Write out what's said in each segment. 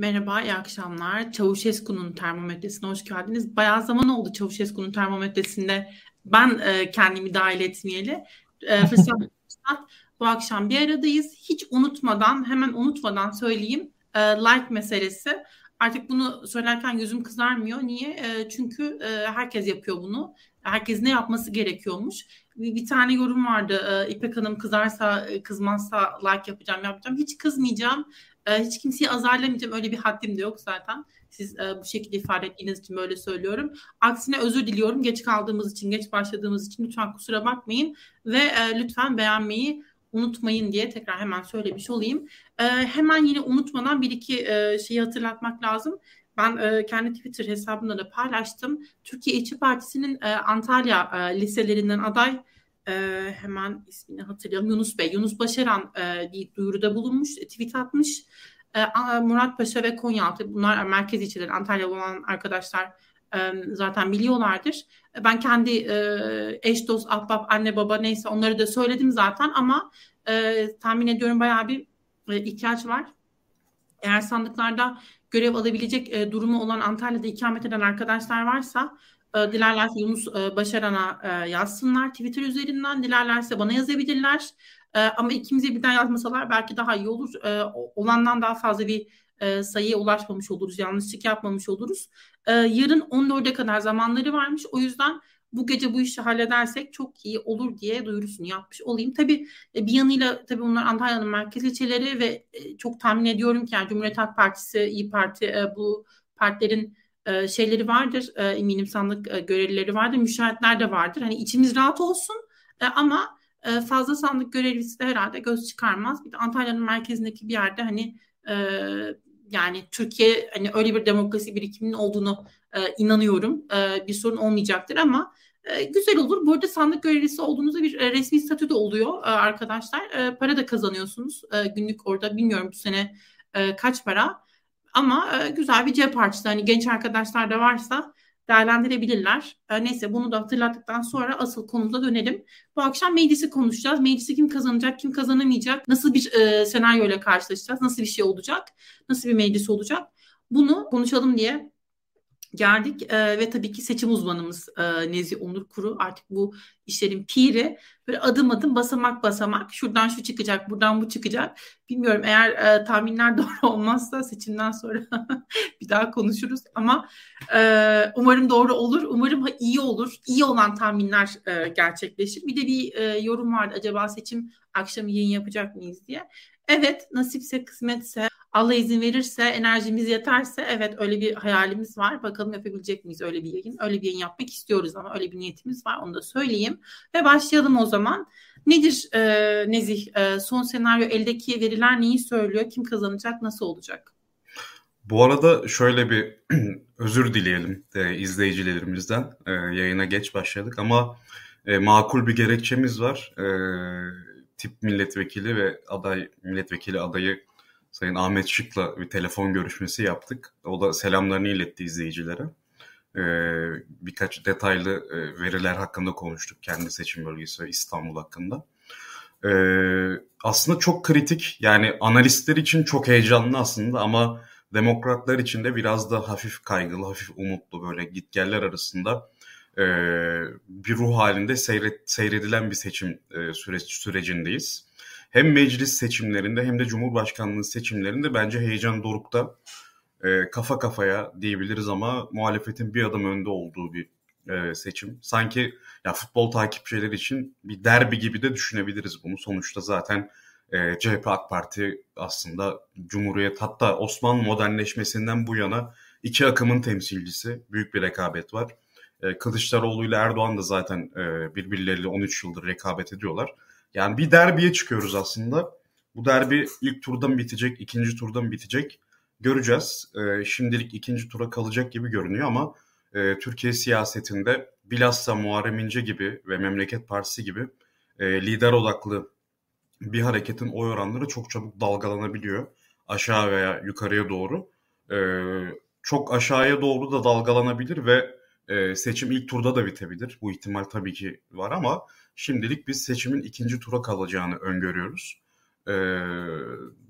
Merhaba, iyi akşamlar. Çavuşesku'nun termometresine hoş geldiniz. Bayağı zaman oldu Çavuşesku'nun termometresinde ben e, kendimi dahil etmeyeli. E, fırsat, bu akşam bir aradayız. Hiç unutmadan, hemen unutmadan söyleyeyim. E, like meselesi. Artık bunu söylerken yüzüm kızarmıyor. Niye? E, çünkü e, herkes yapıyor bunu. Herkes ne yapması gerekiyormuş. Bir, bir tane yorum vardı. E, İpek Hanım kızarsa, e, kızmazsa like yapacağım, yapacağım. Hiç kızmayacağım. E, hiç kimseyi azarlamayacağım. Öyle bir haddim de yok zaten. Siz e, bu şekilde ifade ettiğiniz için böyle söylüyorum. Aksine özür diliyorum. Geç kaldığımız için, geç başladığımız için lütfen kusura bakmayın. Ve e, lütfen beğenmeyi unutmayın diye tekrar hemen söylemiş olayım. E, hemen yine unutmadan bir iki e, şeyi hatırlatmak lazım. Ben e, kendi Twitter hesabımda da paylaştım. Türkiye İşçi Partisi'nin e, Antalya e, liselerinden aday e, hemen ismini hatırlayalım. Yunus Bey, Yunus Başaran e, bir duyuruda bulunmuş, tweet atmış. E, Murat Paşa ve Konyaaltı bunlar merkez ilçeleri Antalya olan arkadaşlar e, zaten biliyorlardır. Ben kendi e, eş, dost, ahbap, anne, baba neyse onları da söyledim zaten ama e, tahmin ediyorum bayağı bir e, ihtiyaç var. Eğer sandıklarda görev alabilecek e, durumu olan Antalya'da ikamet eden arkadaşlar varsa e, dilerlerse Yunus e, Başaran'a e, yazsınlar Twitter üzerinden. Dilerlerse bana yazabilirler. E, ama ikimize birden yazmasalar belki daha iyi olur. Olandan daha fazla bir sayıya ulaşmamış oluruz. Yanlışlık yapmamış oluruz. Yarın 14'e kadar zamanları varmış. O yüzden bu gece bu işi halledersek çok iyi olur diye duyurusunu yapmış olayım. Tabii bir yanıyla tabii bunlar Antalya'nın merkez ilçeleri ve çok tahmin ediyorum ki yani Cumhuriyet Halk Partisi, İyi Parti bu partilerin şeyleri vardır. eminim sandık görevlileri vardır. Müşahitler de vardır. Hani içimiz rahat olsun ama fazla sandık görevlisi de herhalde göz çıkarmaz. Bir de Antalya'nın merkezindeki bir yerde hani yani Türkiye hani öyle bir demokrasi birikiminin olduğunu inanıyorum. bir sorun olmayacaktır ama güzel olur. Bu arada sandık görevlisi olduğunuzda bir resmi statü de oluyor arkadaşlar. para da kazanıyorsunuz günlük orada. Bilmiyorum bu sene kaç para. Ama e, güzel bir cep harçlığı. Hani genç arkadaşlar da varsa değerlendirebilirler. E, neyse bunu da hatırlattıktan sonra asıl konumuza dönelim. Bu akşam meclisi konuşacağız. Meclisi kim kazanacak, kim kazanamayacak, nasıl bir e, senaryo ile karşılaşacağız, nasıl bir şey olacak, nasıl bir meclis olacak. Bunu konuşalım diye geldik. E, ve tabii ki seçim uzmanımız e, Nezi Onur Kuru. Artık bu işlerin piri. Böyle adım adım basamak basamak. Şuradan şu çıkacak buradan bu çıkacak. Bilmiyorum eğer e, tahminler doğru olmazsa seçimden sonra bir daha konuşuruz. Ama e, umarım doğru olur. Umarım iyi olur. İyi olan tahminler e, gerçekleşir. Bir de bir e, yorum vardı. Acaba seçim akşamı yayın yapacak mıyız diye. Evet nasipse kısmetse Allah izin verirse, enerjimiz yeterse evet öyle bir hayalimiz var. Bakalım yapabilecek miyiz öyle bir yayın? Öyle bir yayın yapmak istiyoruz ama öyle bir niyetimiz var onu da söyleyeyim. Ve başlayalım o zaman. Nedir e, Nezih? E, son senaryo eldeki veriler neyi söylüyor? Kim kazanacak? Nasıl olacak? Bu arada şöyle bir özür dileyelim e, izleyicilerimizden. E, yayına geç başladık ama e, makul bir gerekçemiz var. E, tip milletvekili ve aday milletvekili adayı Sayın Ahmet Şık'la bir telefon görüşmesi yaptık. O da selamlarını iletti izleyicilere. Ee, birkaç detaylı e, veriler hakkında konuştuk. Kendi seçim bölgesi İstanbul hakkında. Ee, aslında çok kritik yani analistler için çok heyecanlı aslında ama demokratlar için de biraz da hafif kaygılı, hafif umutlu böyle gitgeller arasında e, bir ruh halinde seyret, seyredilen bir seçim e, sürecindeyiz hem meclis seçimlerinde hem de Cumhurbaşkanlığı seçimlerinde bence heyecan dorukta e, kafa kafaya diyebiliriz ama muhalefetin bir adım önde olduğu bir e, seçim. Sanki ya futbol takipçileri için bir derbi gibi de düşünebiliriz bunu. Sonuçta zaten e, CHP AK Parti aslında Cumhuriyet hatta Osmanlı modernleşmesinden bu yana iki akımın temsilcisi. Büyük bir rekabet var. E, Kılıçdaroğlu ile Erdoğan da zaten e, birbirleriyle 13 yıldır rekabet ediyorlar. Yani bir derbiye çıkıyoruz aslında. Bu derbi ilk turdan bitecek, ikinci turdan bitecek. Göreceğiz. E, şimdilik ikinci tura kalacak gibi görünüyor ama e, Türkiye siyasetinde bilhassa Muharrem İnce gibi ve Memleket Partisi gibi e, lider odaklı bir hareketin oy oranları çok çabuk dalgalanabiliyor. Aşağı veya yukarıya doğru. E, çok aşağıya doğru da dalgalanabilir ve e, seçim ilk turda da bitebilir. Bu ihtimal tabii ki var ama Şimdilik biz seçimin ikinci tura kalacağını öngörüyoruz. Ee,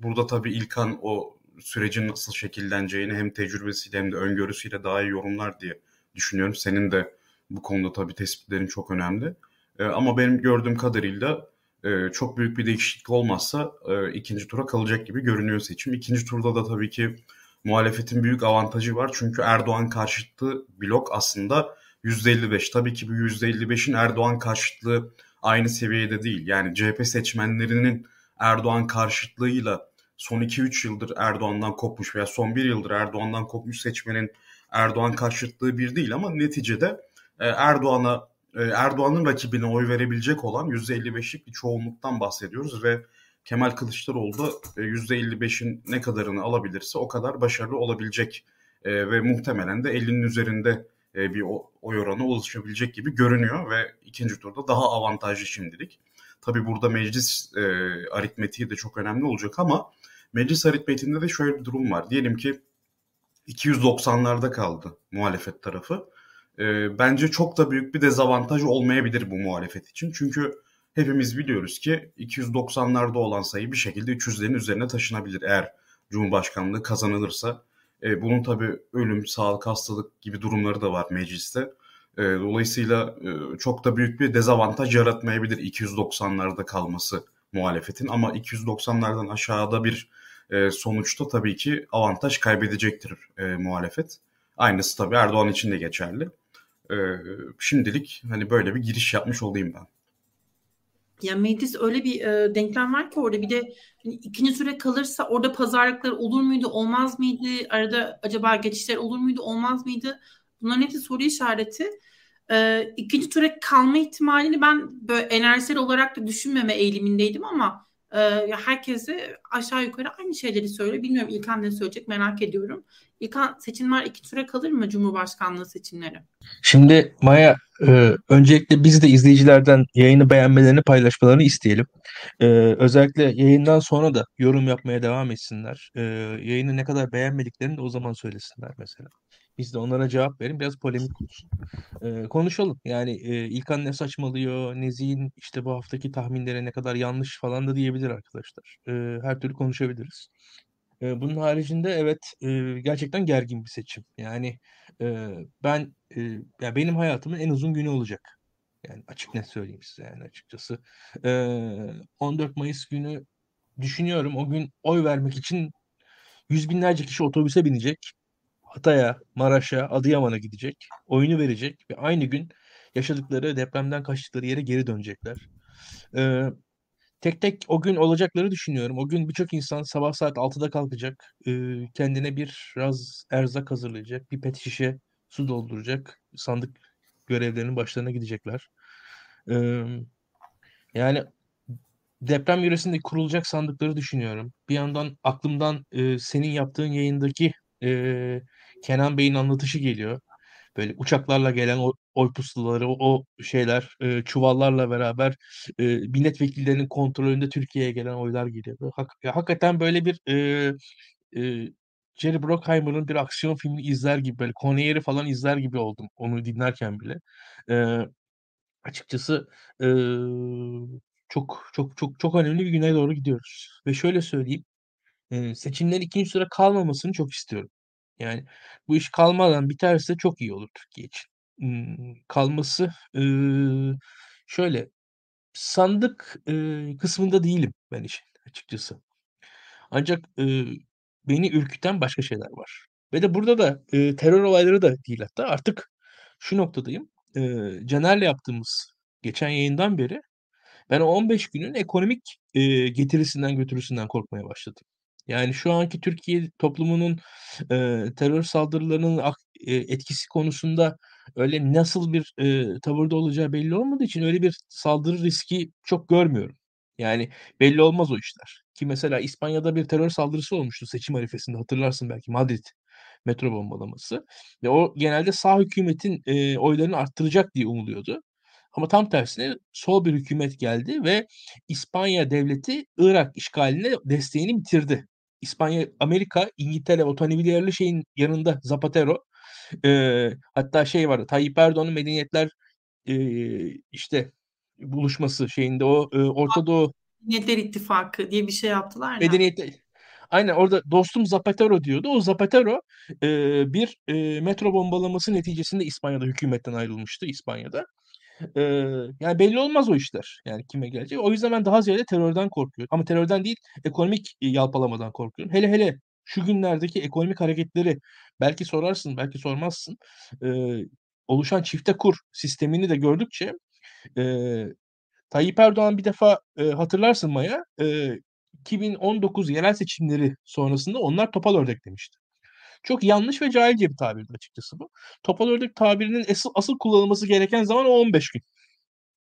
burada tabii İlkan o sürecin nasıl şekilleneceğini hem tecrübesiyle hem de öngörüsüyle daha iyi yorumlar diye düşünüyorum. Senin de bu konuda tabii tespitlerin çok önemli. E, ama benim gördüğüm kadarıyla e, çok büyük bir değişiklik olmazsa e, ikinci tura kalacak gibi görünüyor seçim. İkinci turda da tabii ki muhalefetin büyük avantajı var. Çünkü Erdoğan karşıtı blok aslında %55. Tabii ki bu %55'in Erdoğan karşıtlığı aynı seviyede değil. Yani CHP seçmenlerinin Erdoğan karşıtlığıyla son 2-3 yıldır Erdoğan'dan kopmuş veya son 1 yıldır Erdoğan'dan kopmuş seçmenin Erdoğan karşıtlığı bir değil ama neticede e, Erdoğan'a e, Erdoğan'ın rakibine oy verebilecek olan %55'lik bir çoğunluktan bahsediyoruz ve Kemal Kılıçdaroğlu da %55'in ne kadarını alabilirse o kadar başarılı olabilecek e, ve muhtemelen de 50'nin üzerinde bir oy oranı ulaşabilecek gibi görünüyor ve ikinci turda daha avantajlı şimdilik. Tabii burada meclis e, aritmetiği de çok önemli olacak ama meclis aritmetiğinde de şöyle bir durum var. Diyelim ki 290'larda kaldı muhalefet tarafı. E, bence çok da büyük bir dezavantaj olmayabilir bu muhalefet için. Çünkü hepimiz biliyoruz ki 290'larda olan sayı bir şekilde 300'lerin üzerine taşınabilir eğer Cumhurbaşkanlığı kazanılırsa. E, bunun tabii ölüm, sağlık, hastalık gibi durumları da var mecliste. E, dolayısıyla e, çok da büyük bir dezavantaj yaratmayabilir 290'larda kalması muhalefetin ama 290'lardan aşağıda bir e, sonuçta tabii ki avantaj kaybedecektir e, muhalefet. Aynısı tabii Erdoğan için de geçerli. E, şimdilik hani böyle bir giriş yapmış olayım ben. Ya meclis öyle bir e, denklem var ki orada. Bir de hani ikinci süre kalırsa orada pazarlıklar olur muydu olmaz mıydı? Arada acaba geçişler olur muydu olmaz mıydı? Bunların hepsi soru işareti. E, ikinci tura kalma ihtimalini ben böyle enerjisel olarak da düşünmeme eğilimindeydim ama e, herkese aşağı yukarı aynı şeyleri söylüyor. Bilmiyorum İlkan ne söyleyecek merak ediyorum. İlkan seçimler iki tura kalır mı Cumhurbaşkanlığı seçimleri? Şimdi Maya e, öncelikle biz de izleyicilerden yayını beğenmelerini paylaşmalarını isteyelim. E, özellikle yayından sonra da yorum yapmaya devam etsinler. E, yayını ne kadar beğenmediklerini de o zaman söylesinler mesela. Biz de onlara cevap verin. Biraz polemik olsun. Ee, konuşalım. Yani e, İlkan ne saçmalıyor, Nezih'in işte bu haftaki tahminlere ne kadar yanlış falan da diyebilir arkadaşlar. Ee, her türlü konuşabiliriz. Ee, bunun haricinde evet e, gerçekten gergin bir seçim. Yani e, ben e, ya benim hayatımın en uzun günü olacak. Yani açık net söyleyeyim size yani açıkçası. Ee, 14 Mayıs günü düşünüyorum o gün oy vermek için yüz binlerce kişi otobüse binecek Hatay'a, Maraş'a, Adıyaman'a gidecek. Oyunu verecek ve aynı gün yaşadıkları depremden kaçtıkları yere geri dönecekler. Ee, tek tek o gün olacakları düşünüyorum. O gün birçok insan sabah saat 6'da kalkacak. E, kendine bir raz erzak hazırlayacak. Bir pet şişe su dolduracak. Sandık görevlerinin başlarına gidecekler. E, yani deprem yöresinde kurulacak sandıkları düşünüyorum. Bir yandan aklımdan e, senin yaptığın yayındaki e, Kenan Bey'in anlatışı geliyor. Böyle uçaklarla gelen o oy pusulaları, o, o şeyler, e, çuvallarla beraber e, milletvekillerinin kontrolünde Türkiye'ye gelen oylar geliyor. Hak, ya, hakikaten böyle bir e, e, Jerry Bruckheimer'ın bir aksiyon filmi izler gibi böyle Coneyer'i falan izler gibi oldum onu dinlerken bile. E, açıkçası e, çok çok çok çok önemli bir güne doğru gidiyoruz. Ve şöyle söyleyeyim, e, seçimlerin ikinci sıra kalmamasını çok istiyorum. Yani bu iş kalmadan biterse çok iyi olur Türkiye için. Kalması, şöyle, sandık, kısmında değilim ben işin açıkçası. Ancak, beni ürküten başka şeyler var. Ve de burada da, terör olayları da değil hatta. Artık şu noktadayım. Eee, Caner'le yaptığımız geçen yayından beri ben o 15 günün ekonomik, getirisinden götürüsünden korkmaya başladım. Yani şu anki Türkiye toplumunun, eee, terör saldırılarının eee, etkisi konusunda öyle nasıl bir, eee, tavırda olacağı belli olmadığı için öyle bir saldırı riski çok görmüyorum. Yani belli olmaz o işler. Ki mesela İspanya'da bir terör saldırısı olmuştu seçim arifesinde hatırlarsın belki Madrid metro bombalaması ve o genelde sağ hükümetin, eee, oylarını arttıracak diye umuluyordu. Ama tam tersine sol bir hükümet geldi ve İspanya devleti Irak işgaline desteğini bitirdi. İspanya, Amerika, İngiltere o Tony Blair'li şeyin yanında Zapatero. Eee, hatta şey vardı. Tayyip Erdoğan'ın medeniyetler eee, işte buluşması şeyinde o e, Orta Doğu Medeniyetler İttifakı diye bir şey yaptılar ya. Medeniyetler Aynen orada dostum Zapatero diyordu. O Zapatero e, bir e, metro bombalaması neticesinde İspanya'da hükümetten ayrılmıştı İspanya'da. E, yani belli olmaz o işler. Yani kime gelecek. O yüzden ben daha ziyade terörden korkuyorum. Ama terörden değil ekonomik yalpalamadan korkuyorum. Hele hele şu günlerdeki ekonomik hareketleri belki sorarsın, belki sormazsın. E, oluşan çifte kur sistemini de gördükçe e, Tayyip Erdoğan bir defa e, hatırlarsın Maya e, 2019 yerel seçimleri sonrasında onlar topal ördek demişti. Çok yanlış ve cahilce bir tabirdi açıkçası bu. Topal ördek tabirinin asıl, asıl kullanılması gereken zaman o 15 gün.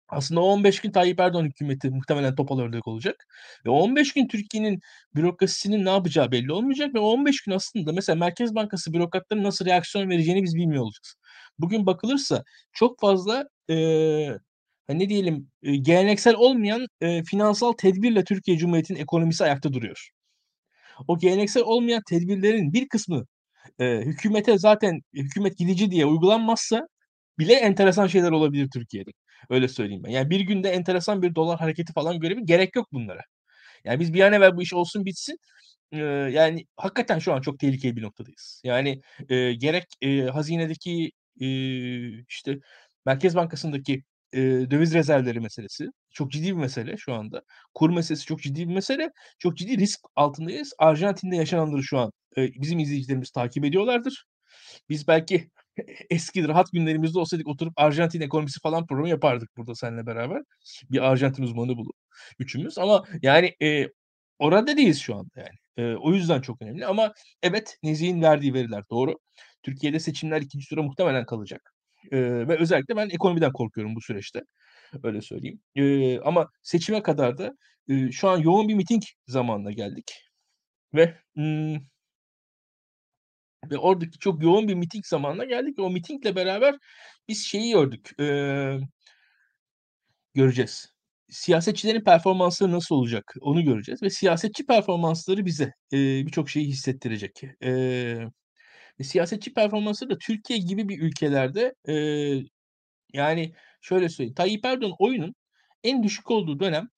Aslında o 15 gün Tayyip Erdoğan hükümeti muhtemelen topal ördek olacak. Ve 15 gün Türkiye'nin bürokrasisinin ne yapacağı belli olmayacak ve 15 gün aslında mesela Merkez Bankası bürokratların nasıl reaksiyon vereceğini biz bilmiyor olacağız. Bugün bakılırsa çok fazla e, ne diyelim e, geleneksel olmayan e, finansal tedbirle Türkiye Cumhuriyeti'nin ekonomisi ayakta duruyor. O geleneksel olmayan tedbirlerin bir kısmı e, hükümete zaten hükümet gidici diye uygulanmazsa bile enteresan şeyler olabilir Türkiye'de. Öyle söyleyeyim ben. Yani bir günde enteresan bir dolar hareketi falan görebilir. Gerek yok bunlara. Yani biz bir an evvel bu iş olsun bitsin. Ee, yani hakikaten şu an çok tehlikeli bir noktadayız. Yani e, gerek e, hazinedeki e, işte Merkez Bankası'ndaki e, döviz rezervleri meselesi çok ciddi bir mesele şu anda. Kur meselesi çok ciddi bir mesele. Çok ciddi risk altındayız. Arjantin'de yaşananları şu an bizim izleyicilerimiz takip ediyorlardır. Biz belki eski rahat günlerimizde olsaydık oturup Arjantin ekonomisi falan programı yapardık burada seninle beraber. Bir Arjantin uzmanı bulup üçümüz ama yani e, orada değiliz şu anda yani. E, o yüzden çok önemli ama evet Nezih'in verdiği veriler doğru. Türkiye'de seçimler ikinci tura muhtemelen kalacak. E, ve özellikle ben ekonomiden korkuyorum bu süreçte. Öyle söyleyeyim. E, ama seçime kadar da e, şu an yoğun bir miting zamanına geldik. Ve hmm, ve oradaki çok yoğun bir miting zamanına geldik ve o mitingle beraber biz şeyi gördük. E, göreceğiz. Siyasetçilerin performansları nasıl olacak onu göreceğiz ve siyasetçi performansları bize e, birçok şeyi hissettirecek. E, siyasetçi performansları da Türkiye gibi bir ülkelerde e, yani şöyle söyleyeyim. Tayyip Erdoğan oyunun en düşük olduğu dönem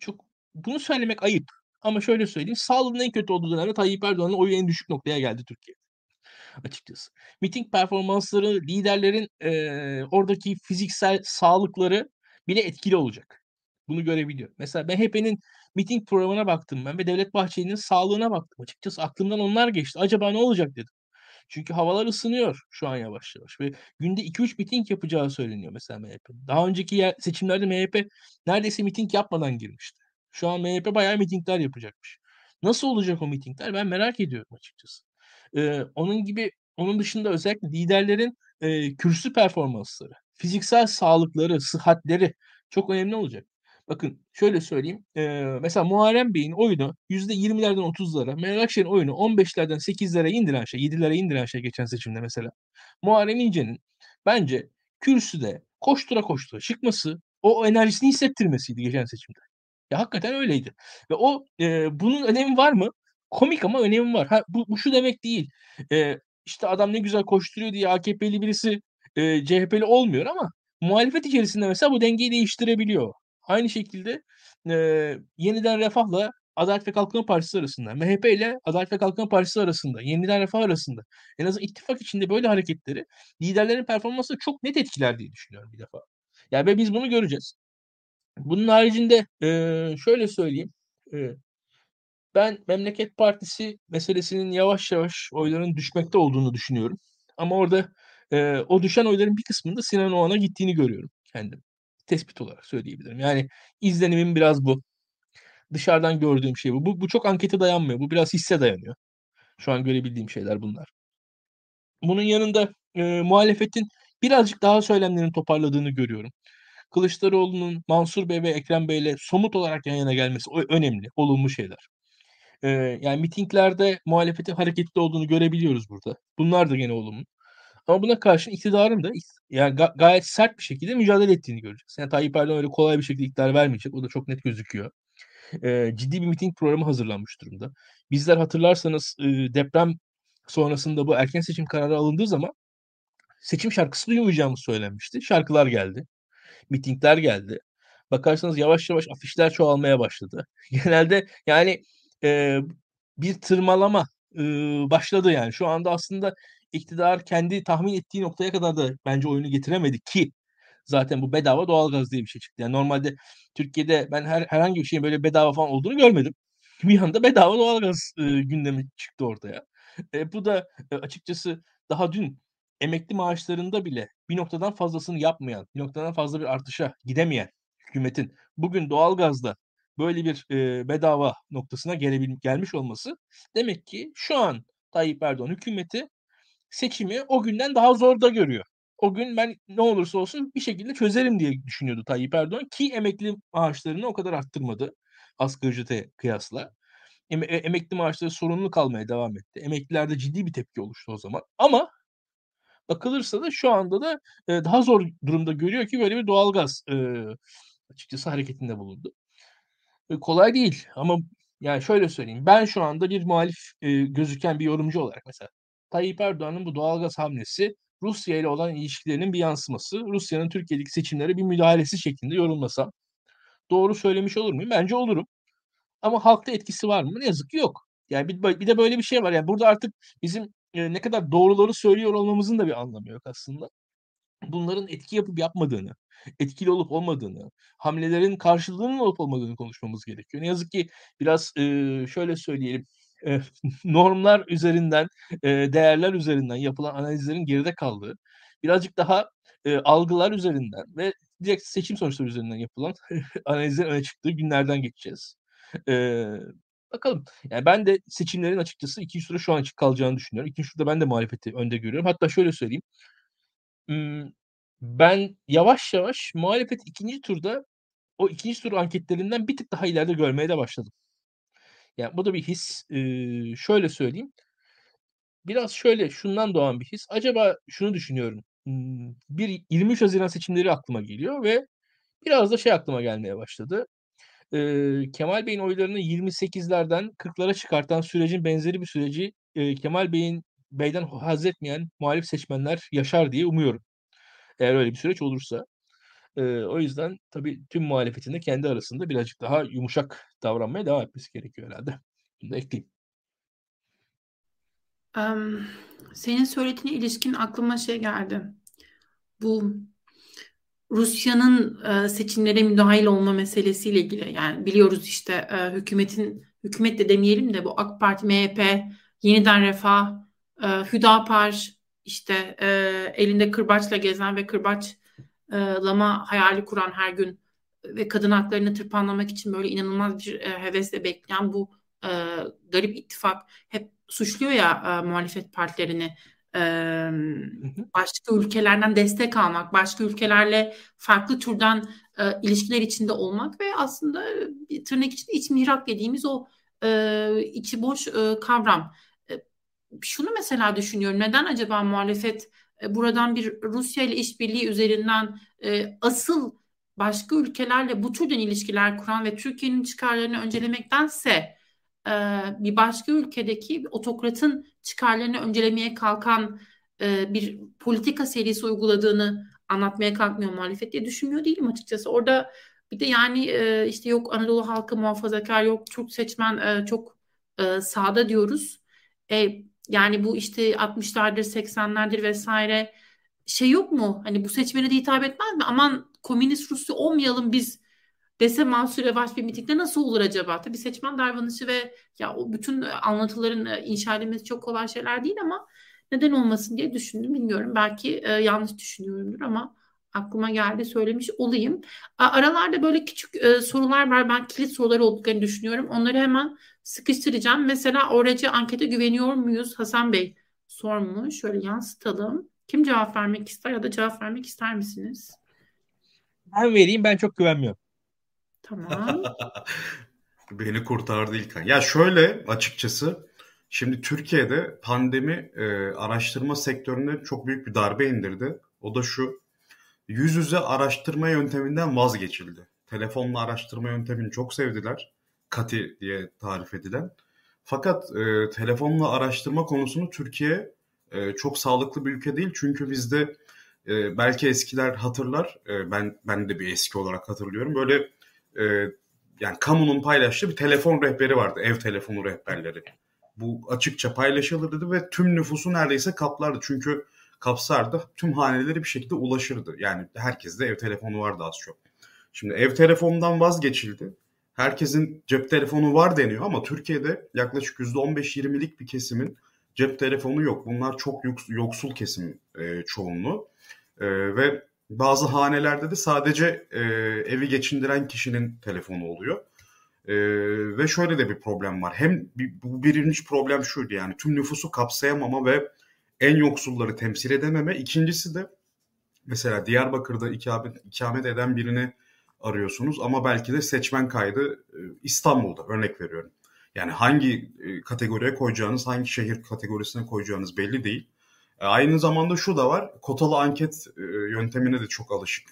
çok bunu söylemek ayıp ama şöyle söyleyeyim. Sağlığın en kötü olduğu dönemde Tayyip Erdoğan'ın oyu en düşük noktaya geldi Türkiye açıkçası. Miting performansları, liderlerin e, oradaki fiziksel sağlıkları bile etkili olacak. Bunu görebiliyor. Mesela MHP'nin miting programına baktım ben ve Devlet Bahçeli'nin sağlığına baktım. Açıkçası aklımdan onlar geçti. Acaba ne olacak dedim. Çünkü havalar ısınıyor şu an yavaş yavaş ve günde 2-3 miting yapacağı söyleniyor mesela MHP. Daha önceki yer, seçimlerde MHP neredeyse miting yapmadan girmişti. Şu an MHP bayağı mitingler yapacakmış. Nasıl olacak o mitingler ben merak ediyorum açıkçası. Ee, onun gibi onun dışında özellikle liderlerin e, kürsü performansları, fiziksel sağlıkları, sıhhatleri çok önemli olacak. Bakın şöyle söyleyeyim. E, mesela Muharrem Bey'in oyunu %20'lerden 30'lara, Meral Akşener'in oyunu 15'lerden 8'lere indiren şey, 7'lere indiren şey geçen seçimde mesela. Muharrem İnce'nin bence kürsüde koştura koştura çıkması, o enerjisini hissettirmesiydi geçen seçimde. Ya hakikaten öyleydi. Ve o e, bunun önemi var mı? Komik ama önemi var. Ha, bu, bu şu demek değil. E, işte adam ne güzel koşturuyor diye AKP'li birisi e, CHP'li olmuyor ama muhalefet içerisinde mesela bu dengeyi değiştirebiliyor. Aynı şekilde e, yeniden Refah'la Adalet ve Kalkınma Partisi arasında, MHP ile Adalet ve Kalkınma Partisi arasında, yeniden Refah arasında en azından ittifak içinde böyle hareketleri liderlerin performansı çok net etkiler diye düşünüyorum bir defa. Yani biz bunu göreceğiz. Bunun haricinde e, şöyle söyleyeyim. E, ben Memleket Partisi meselesinin yavaş yavaş oyların düşmekte olduğunu düşünüyorum. Ama orada e, o düşen oyların bir kısmında Sinan Oğan'a gittiğini görüyorum kendim. Tespit olarak söyleyebilirim. Yani izlenimim biraz bu. Dışarıdan gördüğüm şey bu. Bu, bu çok ankete dayanmıyor. Bu biraz hisse dayanıyor. Şu an görebildiğim şeyler bunlar. Bunun yanında e, muhalefetin birazcık daha söylemlerini toparladığını görüyorum. Kılıçdaroğlu'nun Mansur Bey ve Ekrem Bey ile somut olarak yan yana gelmesi önemli, olumlu şeyler. Ee, yani mitinglerde muhalefetin hareketli olduğunu görebiliyoruz burada. Bunlar da gene olumlu. Ama buna karşın iktidarın da yani ga- gayet sert bir şekilde mücadele ettiğini göreceğiz. Yani Tayyip Erdoğan öyle kolay bir şekilde iktidar vermeyecek. O da çok net gözüküyor. Ee, ciddi bir miting programı hazırlanmış durumda. Bizler hatırlarsanız e, deprem sonrasında bu erken seçim kararı alındığı zaman seçim şarkısı duymayacağımız söylenmişti. Şarkılar geldi. Mitingler geldi. Bakarsanız yavaş yavaş afişler çoğalmaya başladı. Genelde yani e, bir tırmalama e, başladı yani. Şu anda aslında iktidar kendi tahmin ettiği noktaya kadar da bence oyunu getiremedi ki zaten bu bedava doğalgaz diye bir şey çıktı. Yani normalde Türkiye'de ben her, herhangi bir şeyin böyle bedava falan olduğunu görmedim. Bir anda bedava doğalgaz e, gündemi çıktı ortaya. E, bu da e, açıkçası daha dün emekli maaşlarında bile bir noktadan fazlasını yapmayan, bir noktadan fazla bir artışa gidemeyen hükümetin bugün doğalgazda böyle bir e, bedava noktasına gelebil gelmiş olması demek ki şu an Tayyip Erdoğan hükümeti seçimi o günden daha zor da görüyor. O gün ben ne olursa olsun bir şekilde çözerim diye düşünüyordu Tayyip Erdoğan ki emekli maaşlarını o kadar arttırmadı asgari ücrete kıyasla. Em- e, emekli maaşları sorunlu kalmaya devam etti. Emeklilerde ciddi bir tepki oluştu o zaman. Ama bakılırsa da şu anda da e, daha zor durumda görüyor ki böyle bir doğalgaz e, açıkçası hareketinde bulundu. Kolay değil ama yani şöyle söyleyeyim. Ben şu anda bir muhalif e, gözüken bir yorumcu olarak mesela Tayyip Erdoğan'ın bu doğalgaz hamlesi Rusya ile olan ilişkilerinin bir yansıması, Rusya'nın Türkiye'deki seçimlere bir müdahalesi şeklinde yorumlasam doğru söylemiş olur muyum? Bence olurum. Ama halkta etkisi var mı? Ne yazık ki yok. Yani bir, bir de böyle bir şey var. Yani burada artık bizim e, ne kadar doğruları söylüyor olmamızın da bir anlamı yok aslında. Bunların etki yapıp yapmadığını, etkili olup olmadığını, hamlelerin karşılığının olup olmadığını konuşmamız gerekiyor. Ne yazık ki biraz e, şöyle söyleyelim, e, normlar üzerinden, e, değerler üzerinden yapılan analizlerin geride kaldığı, birazcık daha e, algılar üzerinden ve direkt seçim sonuçları üzerinden yapılan analizlerin öne çıktığı günlerden geçeceğiz. E, bakalım. Yani ben de seçimlerin açıkçası ikinci turda şu an açık kalacağını düşünüyorum. İkinci turda ben de muhalefeti önde görüyorum. Hatta şöyle söyleyeyim. Ben yavaş yavaş muhalefet ikinci turda o ikinci tur anketlerinden bir tık daha ileride görmeye de başladım. Yani bu da bir his. Ee, şöyle söyleyeyim. Biraz şöyle şundan doğan bir his. Acaba şunu düşünüyorum. Bir 23 Haziran seçimleri aklıma geliyor ve biraz da şey aklıma gelmeye başladı. Ee, Kemal Bey'in oylarını 28'lerden 40'lara çıkartan sürecin benzeri bir süreci e, Kemal Bey'in Bey'den haz etmeyen muhalif seçmenler yaşar diye umuyorum. Eğer öyle bir süreç olursa. E, o yüzden tabii tüm muhalefetin de kendi arasında birazcık daha yumuşak davranmaya devam etmesi gerekiyor herhalde. Bunu da ekleyeyim. Um, senin söylediğine ilişkin aklıma şey geldi. Bu Rusya'nın e, seçimlere müdahil olma meselesiyle ilgili. Yani biliyoruz işte e, hükümetin hükümet de demeyelim de bu AK Parti, MHP, Yeniden Refah, e, Hüdapar işte e, elinde kırbaçla gezen ve kırbaçlama hayali kuran her gün ve kadın haklarını tırpanlamak için böyle inanılmaz bir e, hevesle bekleyen bu e, garip ittifak hep suçluyor ya e, muhalefet partilerini. E, başka ülkelerden destek almak, başka ülkelerle farklı türden e, ilişkiler içinde olmak ve aslında tırnak içinde iç mihrak dediğimiz o e, içi boş e, kavram şunu mesela düşünüyorum. Neden acaba muhalefet e, buradan bir Rusya ile işbirliği üzerinden e, asıl başka ülkelerle bu türden ilişkiler kuran ve Türkiye'nin çıkarlarını öncelemektense e, bir başka ülkedeki bir otokratın çıkarlarını öncelemeye kalkan e, bir politika serisi uyguladığını anlatmaya kalkmıyor muhalefet diye düşünmüyor değilim açıkçası. Orada bir de yani e, işte yok Anadolu halkı muhafazakar yok Türk seçmen e, çok e, sağda diyoruz. E, yani bu işte 60'lardır 80'lerdir vesaire şey yok mu? Hani bu seçmene de hitap etmez mi? Aman komünist Rusya olmayalım biz dese Mansur Yavaş bir mitingde nasıl olur acaba? Tabii seçmen davranışı ve ya o bütün anlatıların e, inşa edilmesi çok kolay şeyler değil ama neden olmasın diye düşündüm. Bilmiyorum belki e, yanlış düşünüyorumdur ama aklıma geldi söylemiş olayım. Aralarda böyle küçük e, sorular var. Ben kilit sorular olduklarını düşünüyorum. Onları hemen sıkıştıracağım. Mesela oracı ankete güveniyor muyuz? Hasan Bey sormuş. Şöyle yansıtalım. Kim cevap vermek ister ya da cevap vermek ister misiniz? Ben vereyim. Ben çok güvenmiyorum. Tamam. Beni kurtardı İlkan. Ya şöyle açıkçası şimdi Türkiye'de pandemi e, araştırma sektörüne çok büyük bir darbe indirdi. O da şu yüz yüze araştırma yönteminden vazgeçildi. Telefonla araştırma yöntemini çok sevdiler. Kati diye tarif edilen. Fakat e, telefonla araştırma konusunu Türkiye e, çok sağlıklı bir ülke değil. Çünkü bizde e, belki eskiler hatırlar. E, ben ben de bir eski olarak hatırlıyorum. Böyle e, yani kamunun paylaştığı bir telefon rehberi vardı. Ev telefonu rehberleri. Bu açıkça paylaşılırdı ve tüm nüfusu neredeyse kaplardı. Çünkü kapsardı. Tüm haneleri bir şekilde ulaşırdı. Yani herkeste ev telefonu vardı az çok. Şimdi ev telefonundan vazgeçildi. Herkesin cep telefonu var deniyor ama Türkiye'de yaklaşık %15-20'lik bir kesimin cep telefonu yok. Bunlar çok yoksul kesim e, çoğunluğu. E, ve bazı hanelerde de sadece e, evi geçindiren kişinin telefonu oluyor. E, ve şöyle de bir problem var. Hem bu birinci problem şuydu yani tüm nüfusu kapsayamama ve en yoksulları temsil edememe. İkincisi de mesela Diyarbakır'da ikamet, ikamet eden birini arıyorsunuz ama belki de seçmen kaydı e, İstanbul'da örnek veriyorum. Yani hangi e, kategoriye koyacağınız, hangi şehir kategorisine koyacağınız belli değil. E, aynı zamanda şu da var, kotalı anket yöntemine de çok alışık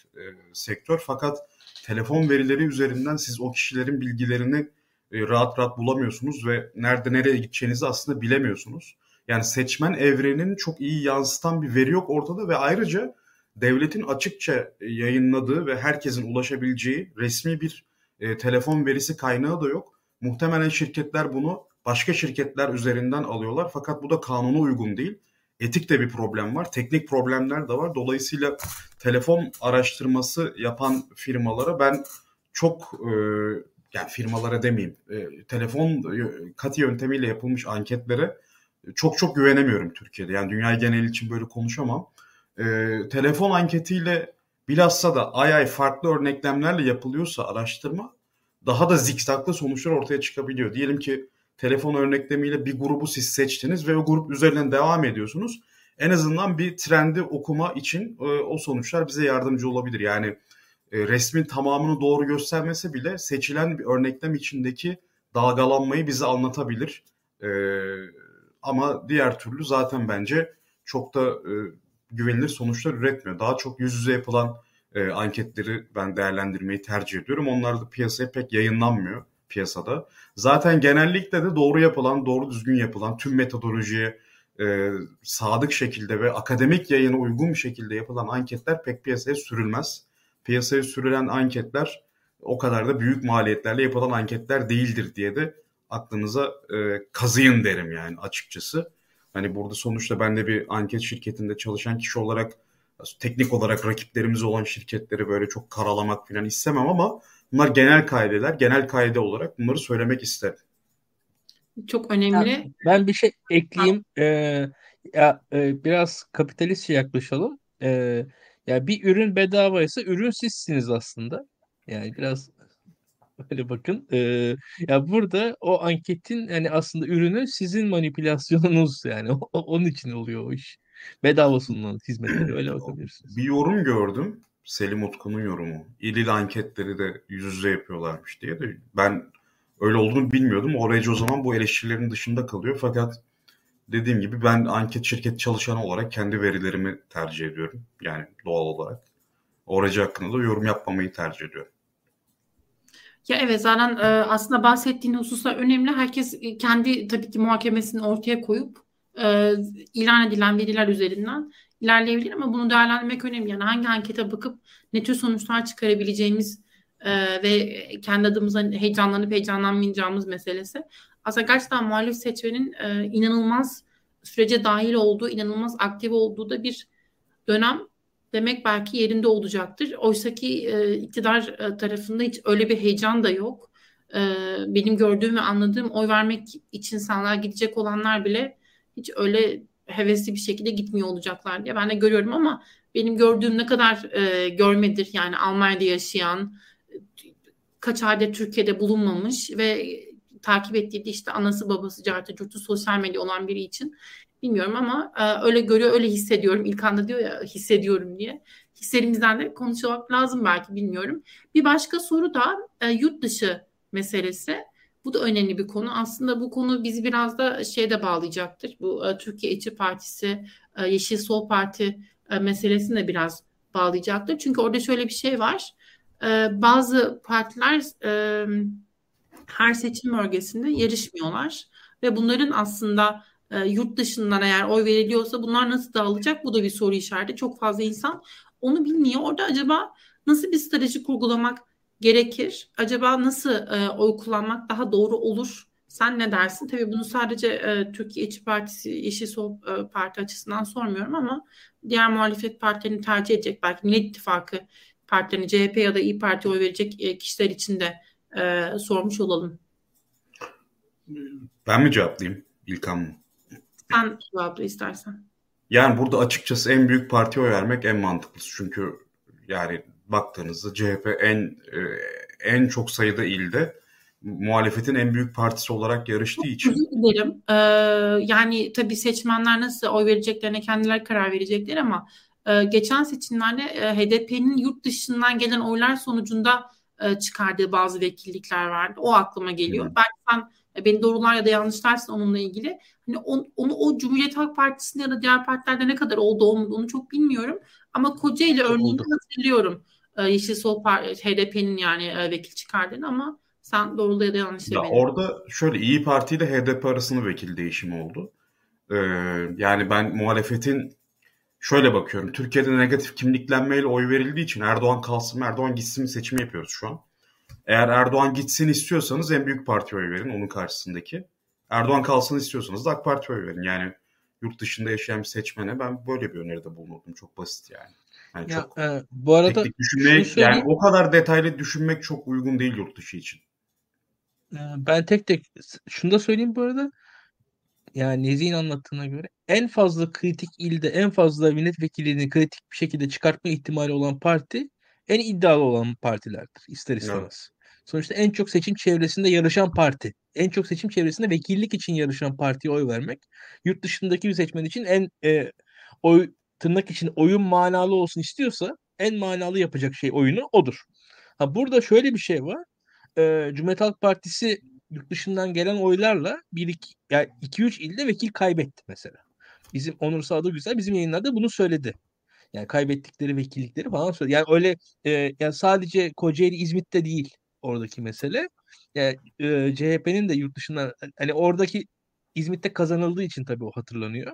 sektör. Fakat telefon verileri üzerinden siz o kişilerin bilgilerini rahat rahat bulamıyorsunuz ve nerede nereye gideceğinizi aslında bilemiyorsunuz. Yani seçmen evrenini çok iyi yansıtan bir veri yok ortada ve ayrıca devletin açıkça yayınladığı ve herkesin ulaşabileceği resmi bir e, telefon verisi kaynağı da yok. Muhtemelen şirketler bunu başka şirketler üzerinden alıyorlar fakat bu da kanuna uygun değil. Etik de bir problem var, teknik problemler de var. Dolayısıyla telefon araştırması yapan firmalara ben çok e, yani firmalara demeyeyim, e, telefon e, kat yöntemiyle yapılmış anketlere çok çok güvenemiyorum Türkiye'de. Yani dünya genel için böyle konuşamam e, telefon anketiyle bilhassa da ay ay farklı örneklemlerle yapılıyorsa araştırma daha da zikzaklı sonuçlar ortaya çıkabiliyor. Diyelim ki telefon örneklemiyle bir grubu siz seçtiniz ve o grup üzerinden devam ediyorsunuz. En azından bir trendi okuma için e, o sonuçlar bize yardımcı olabilir. Yani e, resmin tamamını doğru göstermese bile seçilen bir örneklem içindeki dalgalanmayı bize anlatabilir. E, ama diğer türlü zaten bence çok da e, güvenilir sonuçlar üretmiyor. Daha çok yüz yüze yapılan e, anketleri ben değerlendirmeyi tercih ediyorum. Onlar da piyasaya pek yayınlanmıyor piyasada. Zaten genellikle de doğru yapılan, doğru düzgün yapılan tüm metodolojiye e, sadık şekilde ve akademik yayına uygun bir şekilde yapılan anketler pek piyasaya sürülmez. Piyasaya sürülen anketler o kadar da büyük maliyetlerle yapılan anketler değildir diye de aklınıza e, kazıyın derim yani açıkçası. Hani burada sonuçta ben de bir anket şirketinde çalışan kişi olarak teknik olarak rakiplerimiz olan şirketleri böyle çok karalamak falan istemem ama bunlar genel kaideler. Genel kaide olarak bunları söylemek isterim. Çok önemli. Ya, ben bir şey ekleyeyim. Ee, ya e, biraz kapitalistçe yaklaşalım. Ee, ya bir ürün bedavaysa ürün sizsiniz aslında. Yani biraz Öyle bakın. Ee, ya burada o anketin yani aslında ürünü sizin manipülasyonunuz yani o, onun için oluyor o iş. Bedava sunulan hizmetleri öyle bakabilirsiniz. Bir yorum gördüm. Selim Utku'nun yorumu. İlil anketleri de yüz yüze yapıyorlarmış diye de ben öyle olduğunu bilmiyordum. Orayıcı o zaman bu eleştirilerin dışında kalıyor. Fakat dediğim gibi ben anket şirket çalışanı olarak kendi verilerimi tercih ediyorum. Yani doğal olarak. Oracı hakkında da yorum yapmamayı tercih ediyorum. Ya evet zaten e, aslında bahsettiğin hususlar önemli. Herkes e, kendi tabii ki muhakemesini ortaya koyup e, ilan edilen veriler üzerinden ilerleyebilir ama bunu değerlendirmek önemli. Yani hangi ankete bakıp ne tür sonuçlar çıkarabileceğimiz e, ve kendi adımıza heyecanlanıp heyecanlanmayacağımız meselesi. Aslında gerçekten muhalif seçmenin e, inanılmaz sürece dahil olduğu, inanılmaz aktif olduğu da bir dönem demek belki yerinde olacaktır. Oysa ki e, iktidar e, tarafında hiç öyle bir heyecan da yok. E, benim gördüğüm ve anladığım oy vermek için sandığa gidecek olanlar bile hiç öyle hevesli bir şekilde gitmiyor olacaklar diye ben de görüyorum ama benim gördüğüm ne kadar e, görmedir yani Almanya'da yaşayan kaç ayda Türkiye'de bulunmamış ve takip ettiği işte anası babası cartı curtu sosyal medya olan biri için Bilmiyorum ama e, öyle görüyor, öyle hissediyorum. İlk anda diyor ya hissediyorum diye. Hislerimizden de konuşmak lazım belki bilmiyorum. Bir başka soru da e, yurt dışı meselesi. Bu da önemli bir konu. Aslında bu konu bizi biraz da şeyde bağlayacaktır. Bu e, Türkiye İçi Partisi, e, Yeşil Sol Parti meselesini de biraz bağlayacaktır. Çünkü orada şöyle bir şey var. Bazı partiler her seçim bölgesinde yarışmıyorlar ve bunların aslında e, yurt dışından eğer oy veriliyorsa bunlar nasıl dağılacak? Bu da bir soru işareti. Çok fazla insan onu bilmiyor. Orada acaba nasıl bir strateji kurgulamak gerekir? Acaba nasıl e, oy kullanmak daha doğru olur? Sen ne dersin? Tabii bunu sadece e, Türkiye İçi Partisi, Yeşil Sol e, Parti açısından sormuyorum ama diğer muhalefet partilerini tercih edecek belki Millet İttifakı partilerini CHP ya da İyi Parti oy verecek e, kişiler için de e, sormuş olalım. Ben mi cevaplayayım İlkan mı? Sen cevapla istersen. Yani burada açıkçası en büyük partiye oy vermek en mantıklısı. Çünkü yani baktığınızda CHP en e, en çok sayıda ilde muhalefetin en büyük partisi olarak yarıştığı için. Özür dilerim. Ee, yani tabii seçmenler nasıl oy vereceklerine kendileri karar verecekler ama e, geçen seçimlerde e, HDP'nin yurt dışından gelen oylar sonucunda e, çıkardığı bazı vekillikler vardı. O aklıma geliyor. Hı. Belki sen beni doğrular ya da yanlışlarsın onunla ilgili. Hani on, onu o Cumhuriyet Halk Partisi'nde ya da diğer partilerde ne kadar oldu olmadı onu çok bilmiyorum. Ama Kocaeli örneğini hatırlıyorum. E, Yeşil Sol HDP'nin yani e, vekil çıkardığını ama sen doğrula ya da yanlış ya Orada şöyle İyi Parti ile HDP arasında vekil değişimi oldu. Ee, yani ben muhalefetin şöyle bakıyorum. Türkiye'de negatif kimliklenmeyle oy verildiği için Erdoğan kalsın Erdoğan gitsin seçimi yapıyoruz şu an. Eğer Erdoğan gitsin istiyorsanız en büyük partiye oy verin onun karşısındaki. Erdoğan kalsın istiyorsanız da AK Parti'ye oy verin. Yani yurt dışında yaşayan bir seçmene ben böyle bir öneride bulunurdum. Çok basit yani. yani ya, çok e, bu arada düşünmek, yani o kadar detaylı düşünmek çok uygun değil yurt dışı için. E, ben tek tek şunu da söyleyeyim bu arada. Yani Nezih'in anlattığına göre en fazla kritik ilde en fazla milletvekilliğini kritik bir şekilde çıkartma ihtimali olan parti en iddialı olan partilerdir ister istemez. Evet. Sonuçta en çok seçim çevresinde yarışan parti. En çok seçim çevresinde vekillik için yarışan partiye oy vermek. Yurt dışındaki bir seçmen için en e, oy tırnak için oyun manalı olsun istiyorsa en manalı yapacak şey oyunu odur. Ha burada şöyle bir şey var. E, Cumhuriyet Halk Partisi yurt dışından gelen oylarla 1 2 yani 2 3 ilde vekil kaybetti mesela. Bizim Onur Sağda Güzel bizim yayınlarda bunu söyledi. Yani kaybettikleri vekillikleri falan söyledi. Yani öyle e, yani sadece Kocaeli İzmit'te değil oradaki mesele. Yani e, CHP'nin de yurt dışından hani oradaki İzmit'te kazanıldığı için tabii o hatırlanıyor.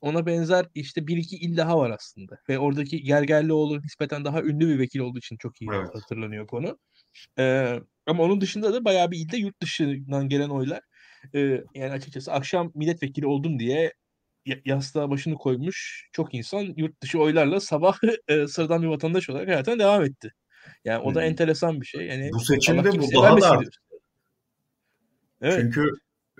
Ona benzer işte bir iki il daha var aslında. Ve oradaki Gergerlioğlu nispeten daha ünlü bir vekil olduğu için çok iyi evet. hatırlanıyor konu. Ee, ama onun dışında da bayağı bir ilde yurt dışından gelen oylar. Ee, yani açıkçası akşam milletvekili oldum diye yastığa başını koymuş çok insan yurt dışı oylarla sabah e, sıradan bir vatandaş olarak hayatına devam etti. Yani o da hmm. enteresan bir şey. Yani bu seçimde bu daha da evet. Çünkü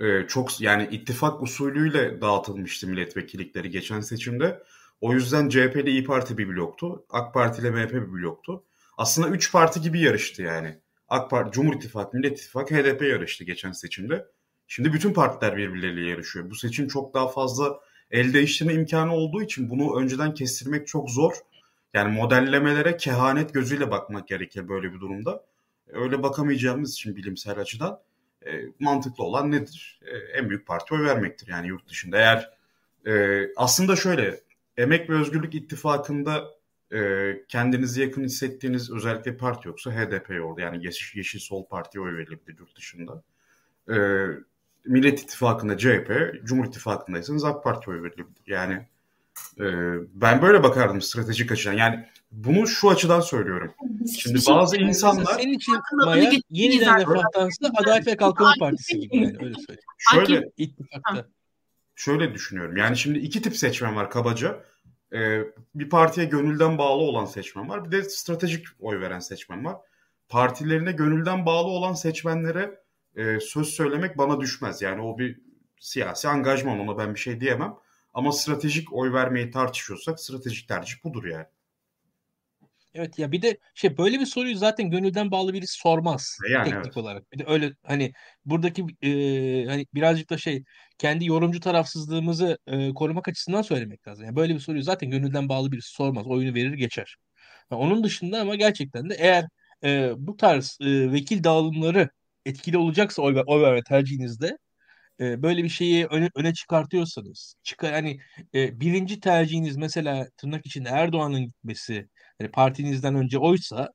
e, çok yani ittifak usulüyle dağıtılmıştı milletvekillikleri geçen seçimde. O yüzden CHP ile İyi Parti bir bloktu. AK Parti ile MHP bir bloktu. Aslında üç parti gibi yarıştı yani. AK Parti, Cumhur İttifakı, Millet İttifakı, HDP yarıştı geçen seçimde. Şimdi bütün partiler birbirleriyle yarışıyor. Bu seçim çok daha fazla el değiştirme imkanı olduğu için bunu önceden kestirmek çok zor. Yani modellemelere kehanet gözüyle bakmak gerekir böyle bir durumda. Öyle bakamayacağımız için bilimsel açıdan e, mantıklı olan nedir? E, en büyük parti oy vermektir yani yurt dışında. Eğer e, aslında şöyle Emek ve Özgürlük İttifakı'nda e, kendinizi yakın hissettiğiniz özellikle parti yoksa HDP oldu. Yani Yeşil, Yeşil Sol Parti'ye oy verilebilir yurt dışında. E, Millet İttifakı'nda CHP, Cumhur İttifakı'ndaysanız AK Parti oy verilebilir. Yani e, ben böyle bakardım stratejik açıdan. Yani bunu şu açıdan söylüyorum. Şimdi şey bazı insanlar... Senin için Maya yeniden refahtansı Adalet ve Kalkınma Partisi gibi yani öyle söyleyeyim. Şöyle, ittifakta. Şöyle düşünüyorum. Yani şimdi iki tip seçmen var kabaca. Ee, bir partiye gönülden bağlı olan seçmen var. Bir de stratejik oy veren seçmen var. Partilerine gönülden bağlı olan seçmenlere e, söz söylemek bana düşmez. Yani o bir siyasi angajman ona ben bir şey diyemem. Ama stratejik oy vermeyi tartışıyorsak stratejik tercih budur yani. Evet ya bir de şey böyle bir soruyu zaten gönülden bağlı birisi sormaz e, yani, teknik evet. olarak. Bir de öyle hani buradaki e, hani birazcık da şey kendi yorumcu tarafsızlığımızı e, korumak açısından söylemek lazım. Yani böyle bir soruyu zaten gönülden bağlı birisi sormaz. Oyunu verir geçer. Yani onun dışında ama gerçekten de eğer e, bu tarz e, vekil dağılımları etkili olacaksa oy, oy verme tercihinizde e, böyle bir şeyi öne, öne çıkartıyorsanız çıkar hani e, birinci tercihiniz mesela tırnak içinde Erdoğan'ın gitmesi yani partinizden önce oysa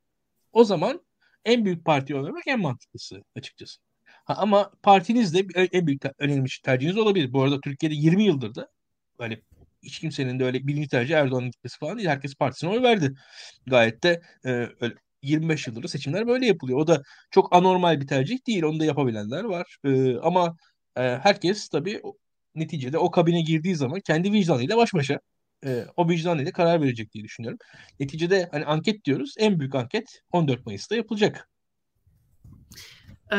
o zaman en büyük partiye oy vermek en mantıklısı açıkçası. Ha, ama partiniz de en büyük önemli tercihiniz olabilir. Bu arada Türkiye'de 20 yıldır da hani hiç kimsenin de öyle birinci tercih Erdoğan'ın gitmesi falan değil. Herkes partisine oy verdi. Gayet de e, öyle 25 yıldır seçimler böyle yapılıyor. O da çok anormal bir tercih değil. Onu da yapabilenler var. E, ama e, herkes tabii neticede o kabine girdiği zaman kendi vicdanıyla baş başa e, o vicdanıyla karar verecek diye düşünüyorum. Neticede hani anket diyoruz. En büyük anket 14 Mayıs'ta yapılacak. Ee,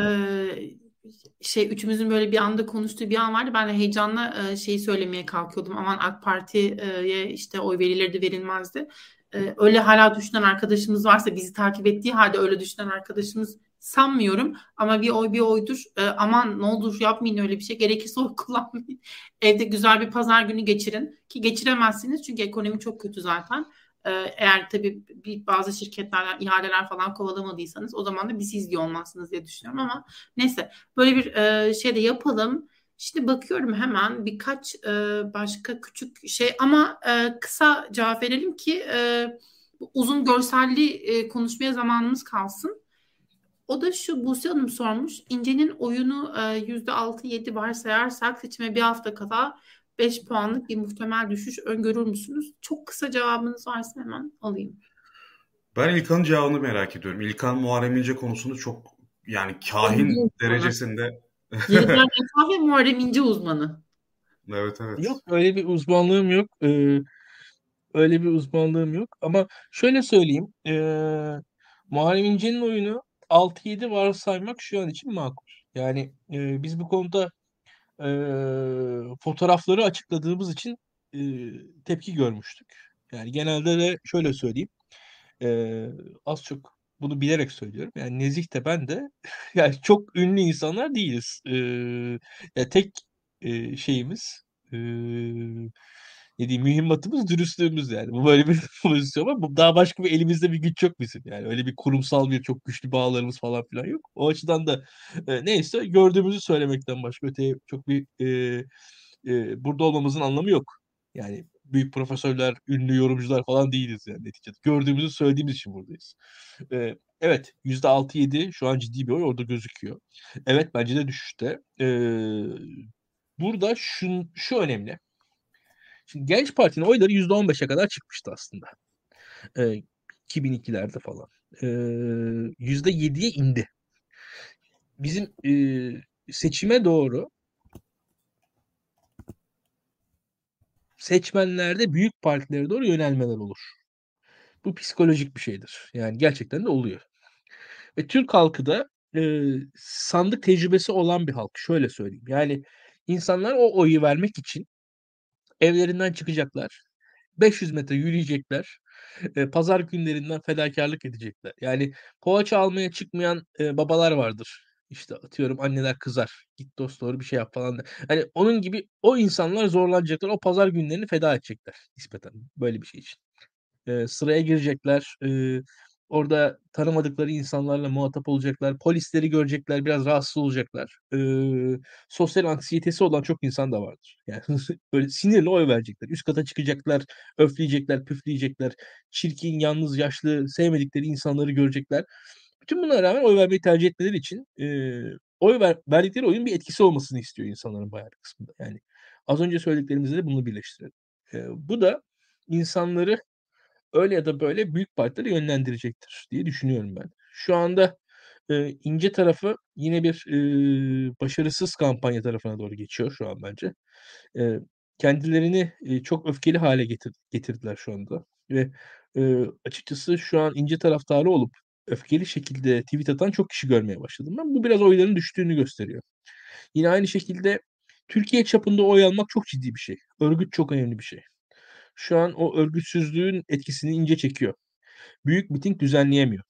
şey üçümüzün böyle bir anda konuştuğu bir an vardı. Ben de heyecanla e, şeyi söylemeye kalkıyordum. Aman AK Parti'ye işte oy verilir de verilmezdi. E, öyle hala düşünen arkadaşımız varsa bizi takip ettiği halde öyle düşünen arkadaşımız sanmıyorum. Ama bir oy bir oydur. E, aman ne olur yapmayın öyle bir şey. Gerekirse oy kullanmayın. Evde güzel bir pazar günü geçirin. Ki geçiremezsiniz çünkü ekonomi çok kötü zaten. E, eğer tabii bazı şirketlerden ihaleler falan kovalamadıysanız o zaman da bizi izliyor olmazsınız diye düşünüyorum ama neyse böyle bir e, şey de yapalım. Şimdi bakıyorum hemen birkaç e, başka küçük şey ama e, kısa cevap verelim ki e, uzun görselli e, konuşmaya zamanımız kalsın. O da şu Buse Hanım sormuş. İnce'nin oyunu yüzde 6-7 varsayarsak seçime bir hafta kala 5 puanlık bir muhtemel düşüş öngörür müsünüz? Çok kısa cevabınız varsa hemen alayım. Ben İlkan'ın cevabını merak ediyorum. İlkan Muharrem İnce konusunu çok yani kahin derecesinde. Yeniler ve Muharrem İnce uzmanı. Evet evet. Yok öyle bir uzmanlığım yok. Ee, öyle bir uzmanlığım yok. Ama şöyle söyleyeyim. Ee, Muharrem İnce'nin oyunu 6-7 varsaymak şu an için makul. Yani e, biz bu konuda e, fotoğrafları açıkladığımız için e, tepki görmüştük. Yani genelde de şöyle söyleyeyim. E, az çok bunu bilerek söylüyorum. Yani Nezih de ben de yani çok ünlü insanlar değiliz. E, yani tek e, şeyimiz e, ne diyeyim mühimmatımız dürüstlüğümüz yani. Bu böyle bir pozisyon bu daha başka bir elimizde bir güç yok bizim. Yani öyle bir kurumsal bir çok güçlü bağlarımız falan filan yok. O açıdan da e, neyse gördüğümüzü söylemekten başka öteye çok bir e, e, burada olmamızın anlamı yok. Yani büyük profesörler, ünlü yorumcular falan değiliz yani neticede. Gördüğümüzü söylediğimiz için buradayız. E, evet %6-7 şu an ciddi bir oy orada gözüküyor. Evet bence de düşüşte. E, burada şu, şu önemli. Şimdi Genç Parti'nin oyları %15'e kadar çıkmıştı aslında. E, 2002'lerde falan. E, %7'ye indi. Bizim e, seçime doğru seçmenlerde büyük partilere doğru yönelmeler olur. Bu psikolojik bir şeydir. Yani gerçekten de oluyor. Ve Türk halkı da e, sandık tecrübesi olan bir halk. Şöyle söyleyeyim. Yani insanlar o oyu vermek için evlerinden çıkacaklar. 500 metre yürüyecekler. E, pazar günlerinden fedakarlık edecekler. Yani poğaça almaya çıkmayan e, babalar vardır. İşte atıyorum anneler kızar. Git dost doğru bir şey yap falan. Da. Hani onun gibi o insanlar zorlanacaklar. O pazar günlerini feda edecekler nispeten böyle bir şey için. E, sıraya girecekler. E, Orada tanımadıkları insanlarla muhatap olacaklar. Polisleri görecekler, biraz rahatsız olacaklar. Eee, sosyal anksiyetesi olan çok insan da vardır. Yani böyle sinirle oy verecekler. Üst kata çıkacaklar, öfleyecekler, püfleyecekler. Çirkin, yalnız, yaşlı, sevmedikleri insanları görecekler. Bütün bunlara rağmen oy vermeyi tercih etmeleri için eee, oy ver, verdikleri oyun bir etkisi olmasını istiyor insanların bayağı kısmında. Yani az önce söylediklerimizle de bunu birleştirelim. Eee, bu da insanları öyle ya da böyle büyük partilere yönlendirecektir diye düşünüyorum ben. Şu anda e, ince tarafı yine bir e, başarısız kampanya tarafına doğru geçiyor şu an bence. E, kendilerini e, çok öfkeli hale getir, getirdiler şu anda ve e, açıkçası şu an ince taraftarı olup öfkeli şekilde tweet atan çok kişi görmeye başladım ben. Bu biraz oyların düştüğünü gösteriyor. Yine aynı şekilde Türkiye çapında oy almak çok ciddi bir şey. Örgüt çok önemli bir şey şu an o örgütsüzlüğün etkisini ince çekiyor. Büyük miting düzenleyemiyor.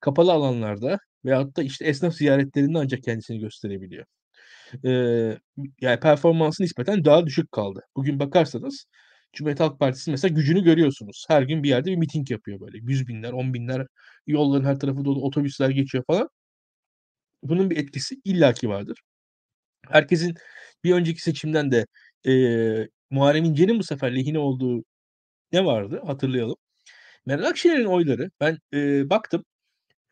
Kapalı alanlarda veyahut da işte esnaf ziyaretlerinde ancak kendisini gösterebiliyor. Ee, yani performansı nispeten daha düşük kaldı. Bugün bakarsanız Cumhuriyet Halk Partisi mesela gücünü görüyorsunuz. Her gün bir yerde bir miting yapıyor böyle. Yüz binler, on binler yolların her tarafı dolu otobüsler geçiyor falan. Bunun bir etkisi illaki vardır. Herkesin bir önceki seçimden de e, Muharrem İnce'nin bu sefer lehine olduğu ne vardı hatırlayalım. Meral Akşener'in oyları ben e, baktım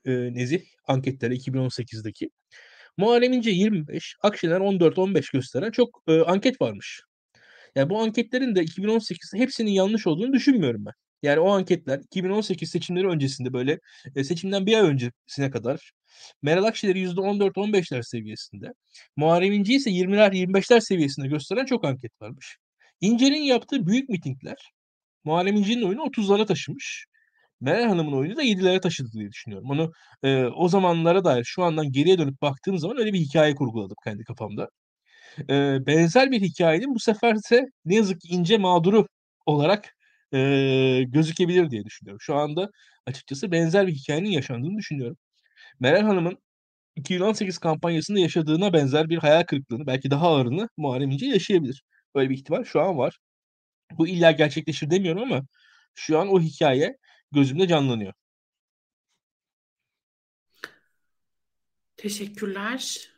e, Nezih anketlere 2018'deki. Muharrem İnce 25, Akşener 14-15 gösteren çok e, anket varmış. Yani bu anketlerin de 2018'de hepsinin yanlış olduğunu düşünmüyorum ben. Yani o anketler 2018 seçimleri öncesinde böyle e, seçimden bir ay öncesine kadar Meral Akşener'i %14-15'ler seviyesinde. Muharrem İnce ise 20'ler 25'ler seviyesinde gösteren çok anket varmış. İnce'nin yaptığı büyük mitingler Muharrem İnce'nin oyunu 30'lara taşımış. Meral Hanım'ın oyunu da 7'lere taşıdı diye düşünüyorum. Onu e, o zamanlara dair şu andan geriye dönüp baktığım zaman öyle bir hikaye kurguladım kendi kafamda. E, benzer bir hikayenin bu sefer ise ne yazık ki ince mağduru olarak e, gözükebilir diye düşünüyorum. Şu anda açıkçası benzer bir hikayenin yaşandığını düşünüyorum. Meral Hanım'ın 2018 kampanyasında yaşadığına benzer bir hayal kırıklığını belki daha ağırını Muharrem İnce yaşayabilir. Böyle bir ihtimal şu an var. Bu illa gerçekleşir demiyorum ama şu an o hikaye gözümde canlanıyor. Teşekkürler.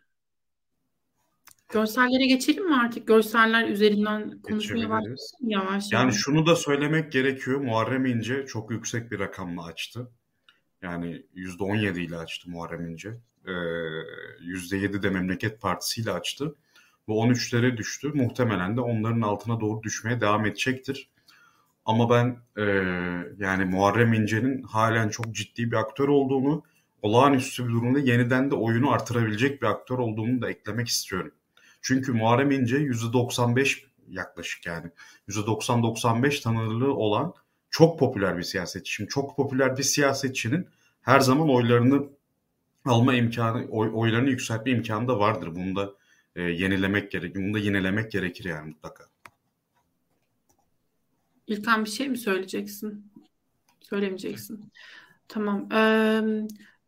Görsellere geçelim mi artık? Görseller üzerinden konuşmaya başlayalım yavaş yavaş. Yani şunu da söylemek gerekiyor. Muharrem İnce çok yüksek bir rakamla açtı. Yani %17 ile açtı Muharrem İnce. Ee, %7 de Memleket Partisi ile açtı. Bu 13'lere düştü. Muhtemelen de onların altına doğru düşmeye devam edecektir. Ama ben e, yani Muharrem İnce'nin halen çok ciddi bir aktör olduğunu, olağanüstü bir durumda yeniden de oyunu artırabilecek bir aktör olduğunu da eklemek istiyorum. Çünkü Muharrem İnce %95 yaklaşık yani %90-95 tanınırlığı olan çok popüler bir siyasetçi. Şimdi çok popüler bir siyasetçinin her zaman oylarını alma imkanı, oy, oylarını yükseltme imkanı da vardır. Bunu da e, yenilemek gerekir. Bunu da yenilemek gerekir yani mutlaka. İlkan bir şey mi söyleyeceksin? Söylemeyeceksin. Tamam. Ee,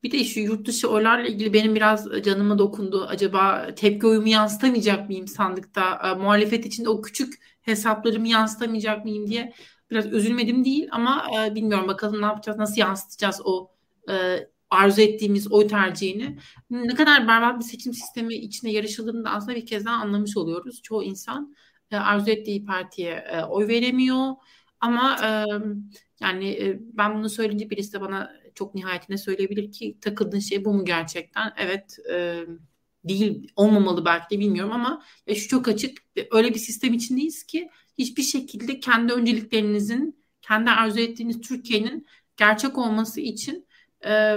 bir de şu yurt dışı oylarla ilgili benim biraz canıma dokundu. Acaba tepki oyumu yansıtamayacak mıyım sandıkta? E, muhalefet içinde o küçük hesaplarımı yansıtamayacak mıyım diye biraz üzülmedim değil ama e, bilmiyorum bakalım ne yapacağız, nasıl yansıtacağız o e, arzu ettiğimiz oy tercihini. Ne kadar berbat bir seçim sistemi içinde yarışıldığını da aslında bir kez daha anlamış oluyoruz. Çoğu insan e, arzu ettiği partiye e, oy veremiyor. Ama e, yani e, ben bunu söyleyince birisi de bana çok nihayetinde söyleyebilir ki takıldığın şey bu mu gerçekten? Evet e, değil olmamalı belki de bilmiyorum ama ya şu çok açık öyle bir sistem içindeyiz ki hiçbir şekilde kendi önceliklerinizin kendi arzu ettiğiniz Türkiye'nin gerçek olması için e,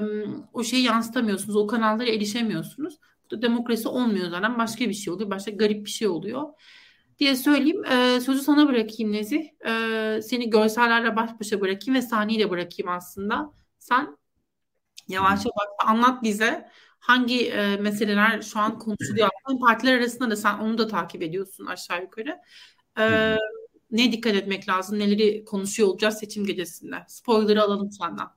o şeyi yansıtamıyorsunuz. O kanallara erişemiyorsunuz. Bu da demokrasi olmuyor zaten. Başka bir şey oluyor. Başka garip bir şey oluyor diye söyleyeyim. E, sözü sana bırakayım Nezih. E, seni görsellerle baş başa bırakayım ve sahneyle bırakayım aslında. Sen yavaş yavaş anlat bize hangi e, meseleler şu an konuşuluyor. Partiler arasında da sen onu da takip ediyorsun aşağı yukarı. E, ne dikkat etmek lazım? Neleri konuşuyor olacağız seçim gecesinde? Spoiler'ı alalım senden.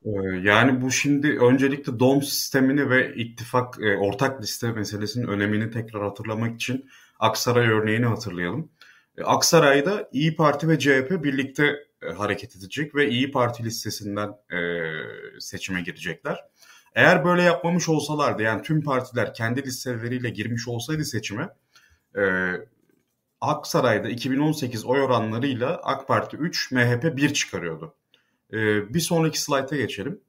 Yani bu şimdi öncelikle DOM sistemini ve ittifak e, ortak liste meselesinin önemini tekrar hatırlamak için Aksaray örneğini hatırlayalım. E, Aksaray'da İyi Parti ve CHP birlikte e, hareket edecek ve İyi Parti listesinden seçime girecekler. Eğer böyle yapmamış olsalardı yani tüm partiler kendi listeleriyle girmiş olsaydı seçime Aksaray'da 2018 oy oranlarıyla AK Parti 3, MHP 1 çıkarıyordu. E, bir sonraki slayta geçelim.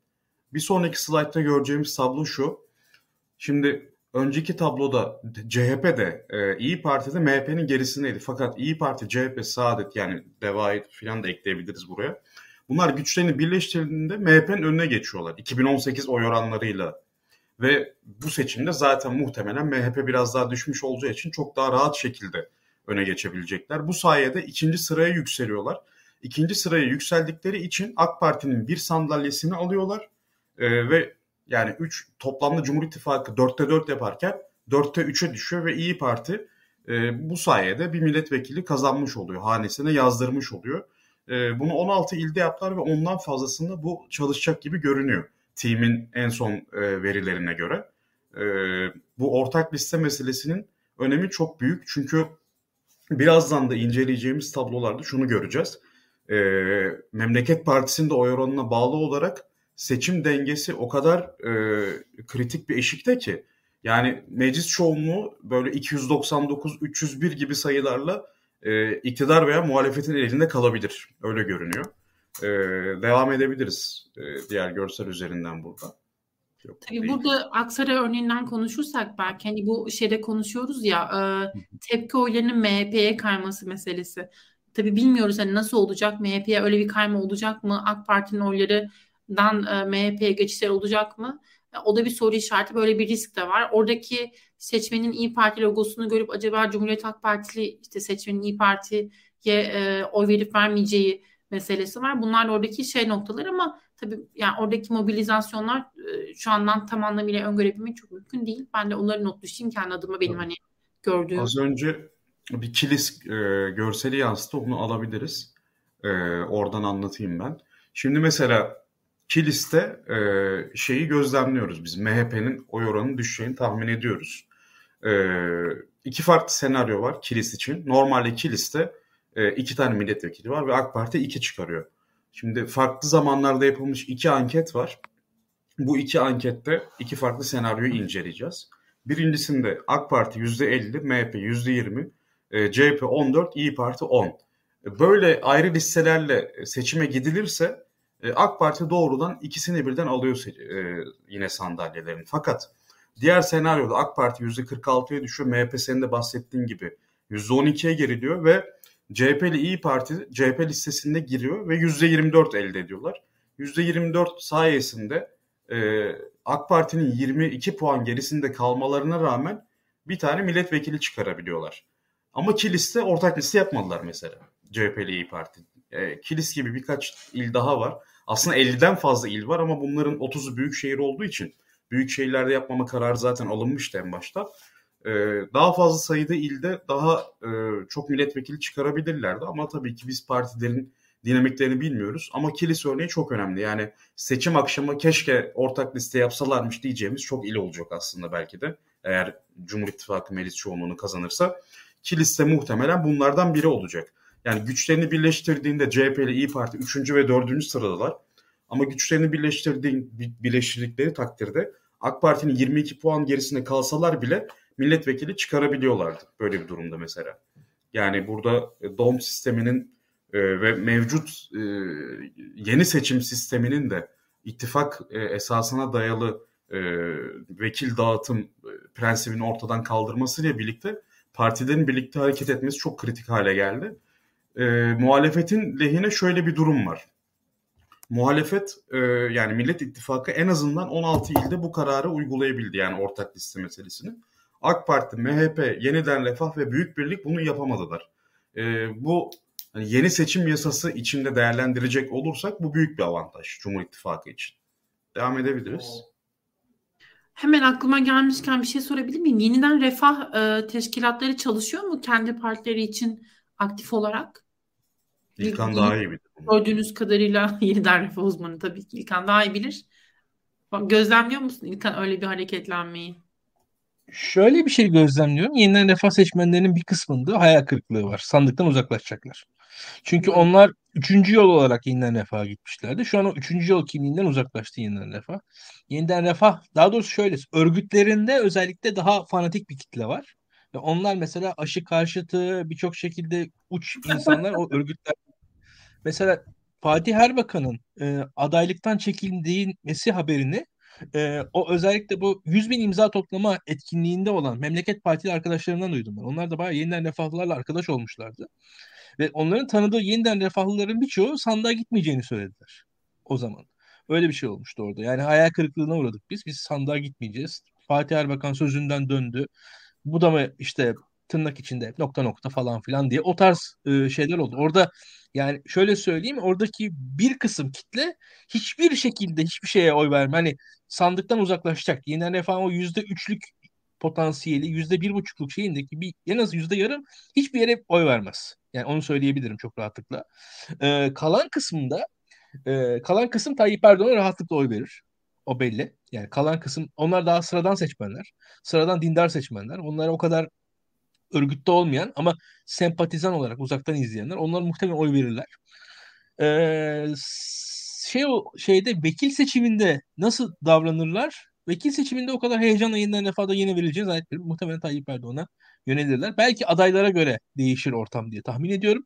Bir sonraki slaytta göreceğimiz tablo şu. Şimdi önceki tabloda CHP de e, İyi Parti'de MHP'nin gerisindeydi. Fakat İyi Parti, CHP, Saadet yani Deva'yı falan da ekleyebiliriz buraya. Bunlar güçlerini birleştirdiğinde MHP'nin önüne geçiyorlar. 2018 oy oranlarıyla. Ve bu seçimde zaten muhtemelen MHP biraz daha düşmüş olacağı için çok daha rahat şekilde öne geçebilecekler. Bu sayede ikinci sıraya yükseliyorlar. İkinci sıraya yükseldikleri için AK Parti'nin bir sandalyesini alıyorlar. Ee, ve yani 3 toplamda Cumhur İttifakı 4'te 4 yaparken 4'te 3'e düşüyor ve İyi Parti e, bu sayede bir milletvekili kazanmış oluyor. Hanesine yazdırmış oluyor. E, bunu 16 ilde yaptılar ve ondan fazlasında bu çalışacak gibi görünüyor. Team'in en son e, verilerine göre. E, bu ortak liste meselesinin önemi çok büyük. Çünkü birazdan da inceleyeceğimiz tablolarda şunu göreceğiz. E, Memleket Partisi'nin de oy oranına bağlı olarak seçim dengesi o kadar e, kritik bir eşikte ki yani meclis çoğunluğu böyle 299-301 gibi sayılarla e, iktidar veya muhalefetin elinde kalabilir. Öyle görünüyor. E, devam edebiliriz e, diğer görsel üzerinden burada. Yok, Tabii değil. burada Aksaray örneğinden konuşursak belki hani bu şeyde konuşuyoruz ya e, tepki oylarının MHP'ye kayması meselesi. Tabii bilmiyoruz hani nasıl olacak? MHP'ye öyle bir kayma olacak mı? AK Parti'nin oylarından e, MHP'ye geçişler olacak mı? E, o da bir soru işareti. Böyle bir risk de var. Oradaki seçmenin İyi Parti logosunu görüp acaba Cumhuriyet Halk Partili işte seçmenin İyi Parti'ye e, oy verip vermeyeceği meselesi var. Bunlar oradaki şey noktalar ama tabii yani oradaki mobilizasyonlar e, şu andan tam anlamıyla öngörebilmek çok mümkün değil. Ben de onları not düşeyim kendi adıma benim hani gördüğüm. Az önce bir kilis e, görseli yansıtı onu alabiliriz. E, oradan anlatayım ben. Şimdi mesela Kilis'te e, şeyi gözlemliyoruz biz. MHP'nin oy oranı düşeceğini tahmin ediyoruz. E, iki farklı senaryo var Kilis için. Normalde Kilis'te e, iki tane milletvekili var ve AK Parti iki çıkarıyor. Şimdi farklı zamanlarda yapılmış iki anket var. Bu iki ankette iki farklı senaryoyu inceleyeceğiz. Birincisinde AK Parti %50, MHP %20, e, CHP 14, İyi Parti 10. Böyle ayrı listelerle seçime gidilirse e, AK Parti doğrudan ikisini birden alıyor e, yine sandalyelerin. Fakat diğer senaryoda AK Parti %46'ya düşüyor. MHP senin de bahsettiğin gibi %12'ye geriliyor ve CHP ile İyi Parti CHP listesinde giriyor ve %24 elde ediyorlar. %24 sayesinde e, AK Parti'nin 22 puan gerisinde kalmalarına rağmen bir tane milletvekili çıkarabiliyorlar. Ama Kilis'te ortak liste yapmadılar mesela. CHP ile İyi Parti. E, Kilis gibi birkaç il daha var. Aslında 50'den fazla il var ama bunların 30'u büyük şehir olduğu için büyük şehirlerde yapmama kararı zaten alınmıştı en başta. Ee, daha fazla sayıda ilde daha e, çok milletvekili çıkarabilirlerdi ama tabii ki biz partilerin dinamiklerini bilmiyoruz. Ama kilis örneği çok önemli. Yani seçim akşamı keşke ortak liste yapsalarmış diyeceğimiz çok il olacak aslında belki de. Eğer Cumhur İttifakı meclis çoğunluğunu kazanırsa. Kilis de muhtemelen bunlardan biri olacak. Yani güçlerini birleştirdiğinde CHP ile İyi Parti 3. ve 4. sıradalar. Ama güçlerini birleştirdiğin, birleştirdikleri takdirde AK Parti'nin 22 puan gerisinde kalsalar bile milletvekili çıkarabiliyorlardı böyle bir durumda mesela. Yani burada e, DOM sisteminin e, ve mevcut e, yeni seçim sisteminin de ittifak esasına dayalı vekil dağıtım prensibini ortadan kaldırmasıyla birlikte partilerin birlikte hareket etmesi çok kritik hale geldi. E, muhalefetin lehine şöyle bir durum var. Muhalefet yani Millet İttifakı en azından 16 ilde bu kararı uygulayabildi yani ortak liste meselesini. AK Parti, MHP, Yeniden Refah ve Büyük Birlik bunu yapamadılar. E, bu hani yeni seçim yasası içinde değerlendirecek olursak bu büyük bir avantaj Cumhur İttifakı için. Devam edebiliriz. Hemen aklıma gelmişken bir şey sorabilir miyim? Yeniden refah e, teşkilatları çalışıyor mu kendi partileri için aktif olarak? İlkan daha iyi bilir. Gördüğünüz kadarıyla yeniden refah uzmanı tabii ki İlkan daha iyi bilir. Gözlemliyor musun İlkan öyle bir hareketlenmeyi? Şöyle bir şey gözlemliyorum. Yeniden refah seçmenlerinin bir kısmında hayal kırıklığı var. Sandıktan uzaklaşacaklar. Çünkü onlar üçüncü yol olarak yeniden refaha gitmişlerdi. Şu an o üçüncü yol kimliğinden uzaklaştı yeniden refah. Yeniden refah daha doğrusu şöyle örgütlerinde özellikle daha fanatik bir kitle var. Ve onlar mesela aşı karşıtı birçok şekilde uç insanlar o örgütler. Mesela Fatih Erbakan'ın e, adaylıktan çekildiği haberini e, o özellikle bu 100 bin imza toplama etkinliğinde olan memleket partili arkadaşlarımdan duydum ben. Onlar da bayağı yeniden refahlılarla arkadaş olmuşlardı. Ve onların tanıdığı yeniden refahlıların birçoğu sandığa gitmeyeceğini söylediler o zaman. Öyle bir şey olmuştu orada. Yani hayal kırıklığına uğradık biz. Biz sandığa gitmeyeceğiz. Fatih Erbakan sözünden döndü. Bu da mı işte tırnak içinde nokta nokta falan filan diye o tarz e, şeyler oldu. Orada yani şöyle söyleyeyim oradaki bir kısım kitle hiçbir şekilde hiçbir şeye oy verme. Hani sandıktan uzaklaşacak. Yeniden refah o yüzde üçlük potansiyeli yüzde bir buçukluk şeyindeki bir en az yüzde yarım hiçbir yere oy vermez. Yani onu söyleyebilirim çok rahatlıkla. Ee, kalan kısmında e, kalan kısım Tayyip Erdoğan'a rahatlıkla oy verir. O belli. Yani kalan kısım onlar daha sıradan seçmenler. Sıradan dindar seçmenler. Onlar o kadar örgütte olmayan ama sempatizan olarak uzaktan izleyenler onlar muhtemelen oy verirler. Ee, şey o şeyde vekil seçiminde nasıl davranırlar? Vekil seçiminde o kadar heyecanla yeniden refahda yine verileceğini zannetmiyorum. Muhtemelen Tayyip Erdoğan'a yönelirler. Belki adaylara göre değişir ortam diye tahmin ediyorum.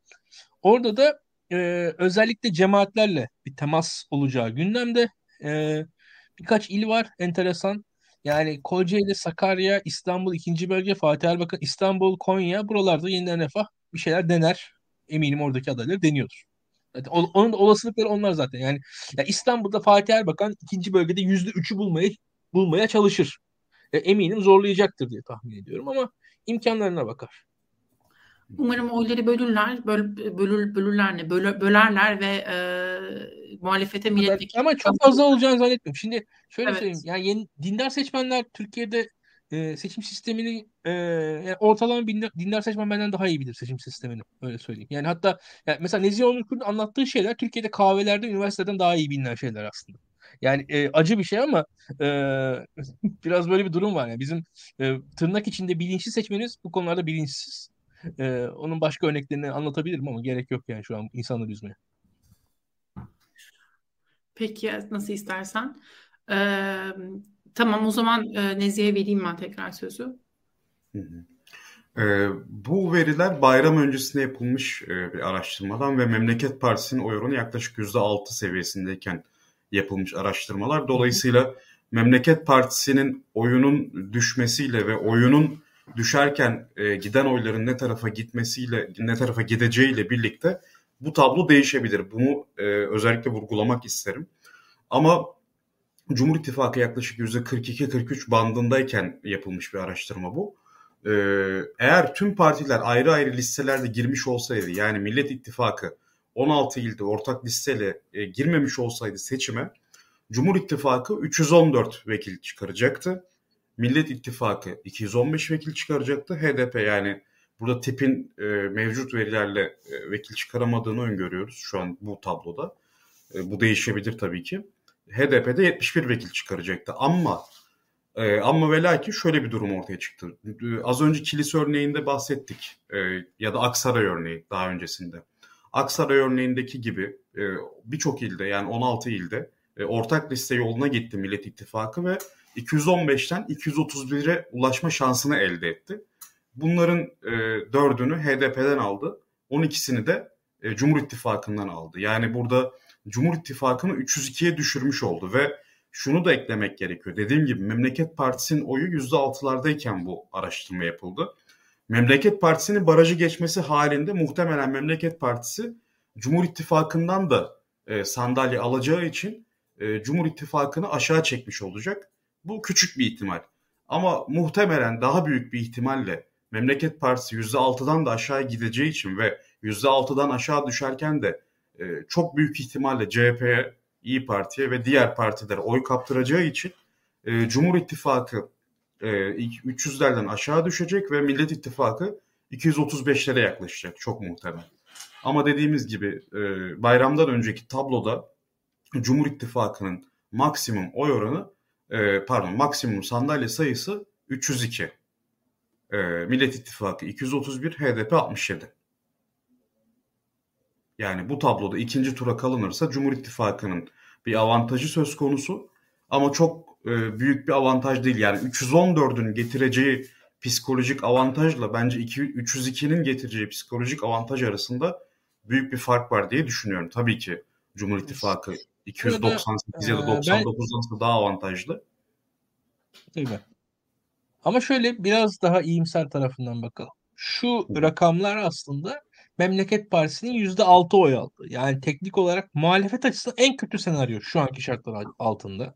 Orada da e, özellikle cemaatlerle bir temas olacağı gündemde. E, birkaç il var enteresan. Yani Kocaeli, Sakarya, İstanbul ikinci bölge, Fatih Erbakan, İstanbul, Konya buralarda yeniden refah bir şeyler dener. eminim oradaki adayları deniyordur. Zaten onun olasılıkları onlar zaten. Yani ya İstanbul'da Fatih Erbakan ikinci bölgede yüzde üçü bulmaya bulmaya çalışır. E, eminim zorlayacaktır diye tahmin ediyorum ama imkanlarına bakar. Umarım oyları bölürler, böl, bölür, bölürler ne, böl, bölerler ve e, muhalefete milletvekili... Ama çok fazla olacağını zannetmiyorum. Şimdi şöyle evet. söyleyeyim, yani yeni, dindar seçmenler Türkiye'de e, seçim sistemini e, yani ortalama dindar, dindar seçmen benden daha iyi bilir seçim sistemini öyle söyleyeyim. Yani hatta yani mesela Nezih Onurkur'un anlattığı şeyler Türkiye'de kahvelerde üniversiteden daha iyi bilinen şeyler aslında. Yani e, acı bir şey ama e, biraz böyle bir durum var. Yani bizim e, tırnak içinde bilinçli seçmeniz bu konularda bilinçsiz. E, onun başka örneklerini anlatabilirim ama gerek yok yani şu an insanları üzmeye. Peki nasıl istersen. Ee, tamam o zaman e, Nezihe vereyim ben tekrar sözü. Hı hı. E, bu veriler bayram öncesinde yapılmış e, bir araştırmadan ve Memleket Partisi'nin oy oranı yaklaşık %6 seviyesindeyken yapılmış araştırmalar. Dolayısıyla Memleket Partisi'nin oyunun düşmesiyle ve oyunun düşerken e, giden oyların ne tarafa gitmesiyle, ne tarafa gideceğiyle birlikte bu tablo değişebilir. Bunu e, özellikle vurgulamak isterim. Ama Cumhur İttifakı yaklaşık %42-43 bandındayken yapılmış bir araştırma bu. Ee, eğer tüm partiler ayrı ayrı listelerde girmiş olsaydı yani Millet İttifakı 16 ilde ortak listeyle e, girmemiş olsaydı seçime Cumhur İttifakı 314 vekil çıkaracaktı. Millet İttifakı 215 vekil çıkaracaktı. HDP yani burada tipin e, mevcut verilerle e, vekil çıkaramadığını öngörüyoruz şu an bu tabloda. E, bu değişebilir tabii ki. HDP'de 71 vekil çıkaracaktı ama e, ama ve lakin şöyle bir durum ortaya çıktı. E, az önce kilise örneğinde bahsettik e, ya da Aksaray örneği daha öncesinde. Aksaray örneğindeki gibi e, birçok ilde yani 16 ilde e, ortak liste yoluna gitti Millet İttifakı ve 215'ten 231'e ulaşma şansını elde etti. Bunların e, dördünü HDP'den aldı. 12'sini de e, Cumhur İttifakı'ndan aldı. Yani burada Cumhur İttifakı'nı 302'ye düşürmüş oldu ve şunu da eklemek gerekiyor. Dediğim gibi Memleket Partisi'nin oyu %6'lardayken bu araştırma yapıldı. Memleket Partisi'nin barajı geçmesi halinde muhtemelen Memleket Partisi Cumhur İttifakı'ndan da e, sandalye alacağı için e, Cumhur İttifakı'nı aşağı çekmiş olacak. Bu küçük bir ihtimal. Ama muhtemelen daha büyük bir ihtimalle Memleket Partisi %6'dan da aşağı gideceği için ve %6'dan aşağı düşerken de e, çok büyük ihtimalle CHP'ye, İyi Parti'ye ve diğer partilere oy kaptıracağı için e, Cumhur İttifakı e, 300'lerden aşağı düşecek ve Millet İttifakı 235'lere yaklaşacak çok muhtemel. Ama dediğimiz gibi e, bayramdan önceki tabloda Cumhur İttifakı'nın maksimum oy oranı e, pardon maksimum sandalye sayısı 302. E, Millet İttifakı 231, HDP 67. Yani bu tabloda ikinci tura kalınırsa Cumhur İttifakı'nın bir avantajı söz konusu. Ama çok e, büyük bir avantaj değil. Yani 314'ün getireceği psikolojik avantajla bence 302'nin getireceği psikolojik avantaj arasında büyük bir fark var diye düşünüyorum. Tabii ki Cumhur İttifakı 298 ya da 99'dan daha avantajlı. Tabii. Ama şöyle biraz daha iyimser tarafından bakalım. Şu rakamlar aslında Memleket Partisi'nin %6 oy aldı. Yani teknik olarak muhalefet açısından en kötü senaryo şu anki şartlar altında.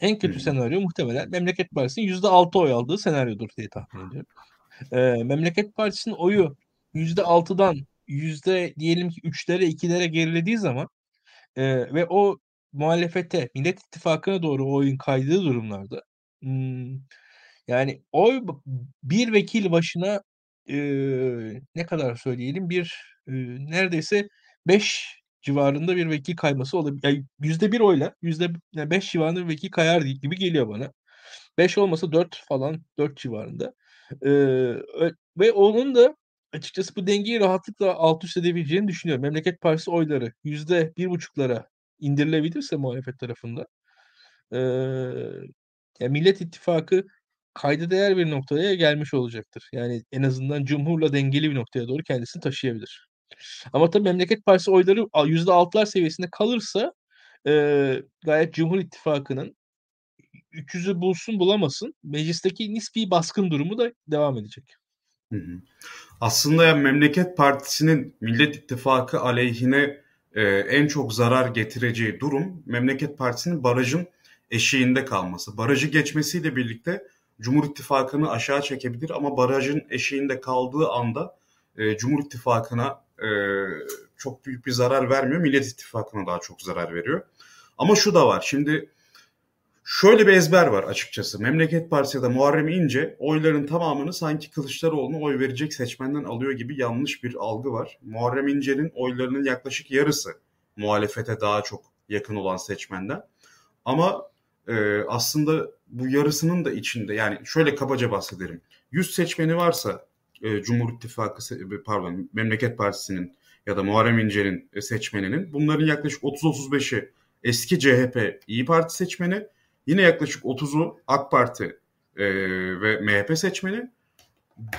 En kötü hmm. senaryo muhtemelen Memleket Partisi'nin %6 oy aldığı senaryodur diye tahmin ediyorum. Ee, Memleket Partisi'nin oyu %6'dan yüzde diyelim ki 3'lere 2'lere gerilediği zaman e, ve o muhalefete Millet İttifakı'na doğru oyun kaydığı durumlarda hmm, yani oy bir vekil başına Eee, ne kadar söyleyelim, bir, eee, neredeyse 5 civarında bir vekil kayması olabilir. Yani %1 oyla yüzde yani 5 civarında bir vekil kayar gibi geliyor bana. 5 olmasa 4 falan, 4 civarında. Eee, ve onun da açıkçası bu dengeyi rahatlıkla alt üst edebileceğini düşünüyorum. Memleket Partisi oyları yüzde bir buçuklara indirilebilirse muhalefet tarafında, eee, ya Millet İttifakı kayda değer bir noktaya gelmiş olacaktır. Yani en azından Cumhur'la dengeli bir noktaya doğru kendisini taşıyabilir. Ama tabii Memleket Partisi oyları %6'lar seviyesinde kalırsa eee, gayet Cumhur İttifakı'nın 300'ü bulsun bulamasın meclisteki nispi baskın durumu da devam edecek. Aslında yani Memleket Partisi'nin Millet İttifakı aleyhine e, en çok zarar getireceği durum Memleket Partisi'nin barajın eşiğinde kalması. Barajı geçmesiyle birlikte Cumhur İttifakı'nı aşağı çekebilir ama barajın eşiğinde kaldığı anda e, Cumhur İttifakı'na e, çok büyük bir zarar vermiyor. Millet İttifakı'na daha çok zarar veriyor. Ama şu da var. Şimdi şöyle bir ezber var açıkçası. Memleket Partisi ya da Muharrem İnce oyların tamamını sanki Kılıçdaroğlu'na oy verecek seçmenden alıyor gibi yanlış bir algı var. Muharrem İnce'nin oylarının yaklaşık yarısı muhalefete daha çok yakın olan seçmenden. Ama e, aslında bu yarısının da içinde yani şöyle kabaca bahsedelim. 100 seçmeni varsa e, Cumhur İttifakı e, pardon Memleket Partisi'nin ya da Muharrem İnce'nin e, seçmeninin bunların yaklaşık 30-35'i eski CHP İyi Parti seçmeni yine yaklaşık 30'u AK Parti e, ve MHP seçmeni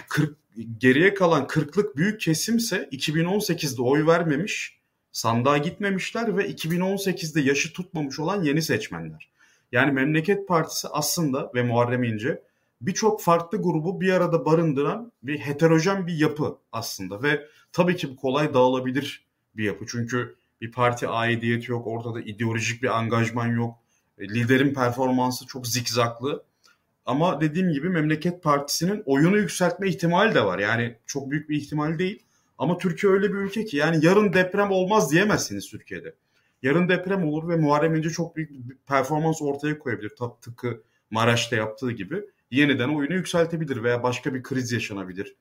40, geriye kalan 40'lık büyük kesimse 2018'de oy vermemiş sandığa gitmemişler ve 2018'de yaşı tutmamış olan yeni seçmenler. Yani Memleket Partisi aslında ve Muharrem İnce birçok farklı grubu bir arada barındıran bir heterojen bir yapı aslında ve tabii ki bu kolay dağılabilir bir yapı. Çünkü bir parti aidiyeti yok, ortada ideolojik bir angajman yok. E, liderin performansı çok zikzaklı. Ama dediğim gibi Memleket Partisi'nin oyunu yükseltme ihtimali de var. Yani çok büyük bir ihtimal değil. Ama Türkiye öyle bir ülke ki yani yarın deprem olmaz diyemezsiniz Türkiye'de. Yarın deprem olur ve Muharrem İnce çok büyük bir performans ortaya koyabilir. Tıpkı Maraş'ta yaptığı gibi yeniden oyunu yükseltebilir veya başka bir kriz yaşanabilir.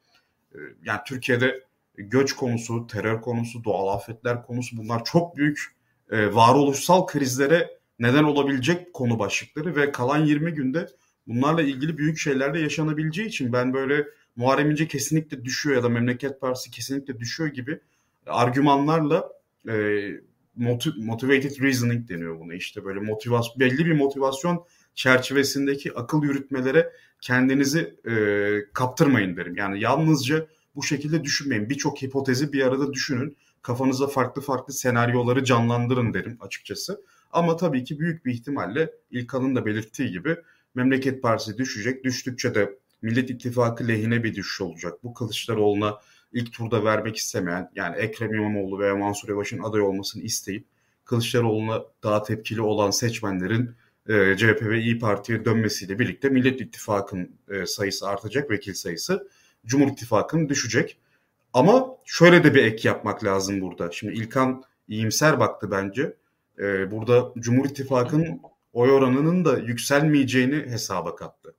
Ee, yani Türkiye'de göç konusu, terör konusu, doğal afetler konusu bunlar çok büyük e, varoluşsal krizlere neden olabilecek konu başlıkları ve kalan 20 günde bunlarla ilgili büyük şeyler de yaşanabileceği için ben böyle Muharrem İnce kesinlikle düşüyor ya da Memleket Partisi kesinlikle düşüyor gibi argümanlarla e, motivated reasoning deniyor buna işte böyle motivasyon belli bir motivasyon çerçevesindeki akıl yürütmelere kendinizi e, kaptırmayın derim. Yani yalnızca bu şekilde düşünmeyin. Birçok hipotezi bir arada düşünün. Kafanızda farklı farklı senaryoları canlandırın derim açıkçası. Ama tabii ki büyük bir ihtimalle İlkan'ın da belirttiği gibi Memleket Partisi düşecek. Düştükçe de Millet İttifakı lehine bir düşüş olacak. Bu Kılıçdaroğlu'na ilk turda vermek istemeyen yani Ekrem İmamoğlu veya Mansur Yavaş'ın aday olmasını isteyip Kılıçdaroğlu'na daha tepkili olan seçmenlerin e, CHP ve İyi Parti'ye dönmesiyle birlikte Millet İttifakı'nın e, sayısı artacak, vekil sayısı. Cumhur İttifakı'nın düşecek. Ama şöyle de bir ek yapmak lazım burada. Şimdi İlkan iyimser baktı bence. E, burada Cumhur İttifakı'nın oy oranının da yükselmeyeceğini hesaba kattı.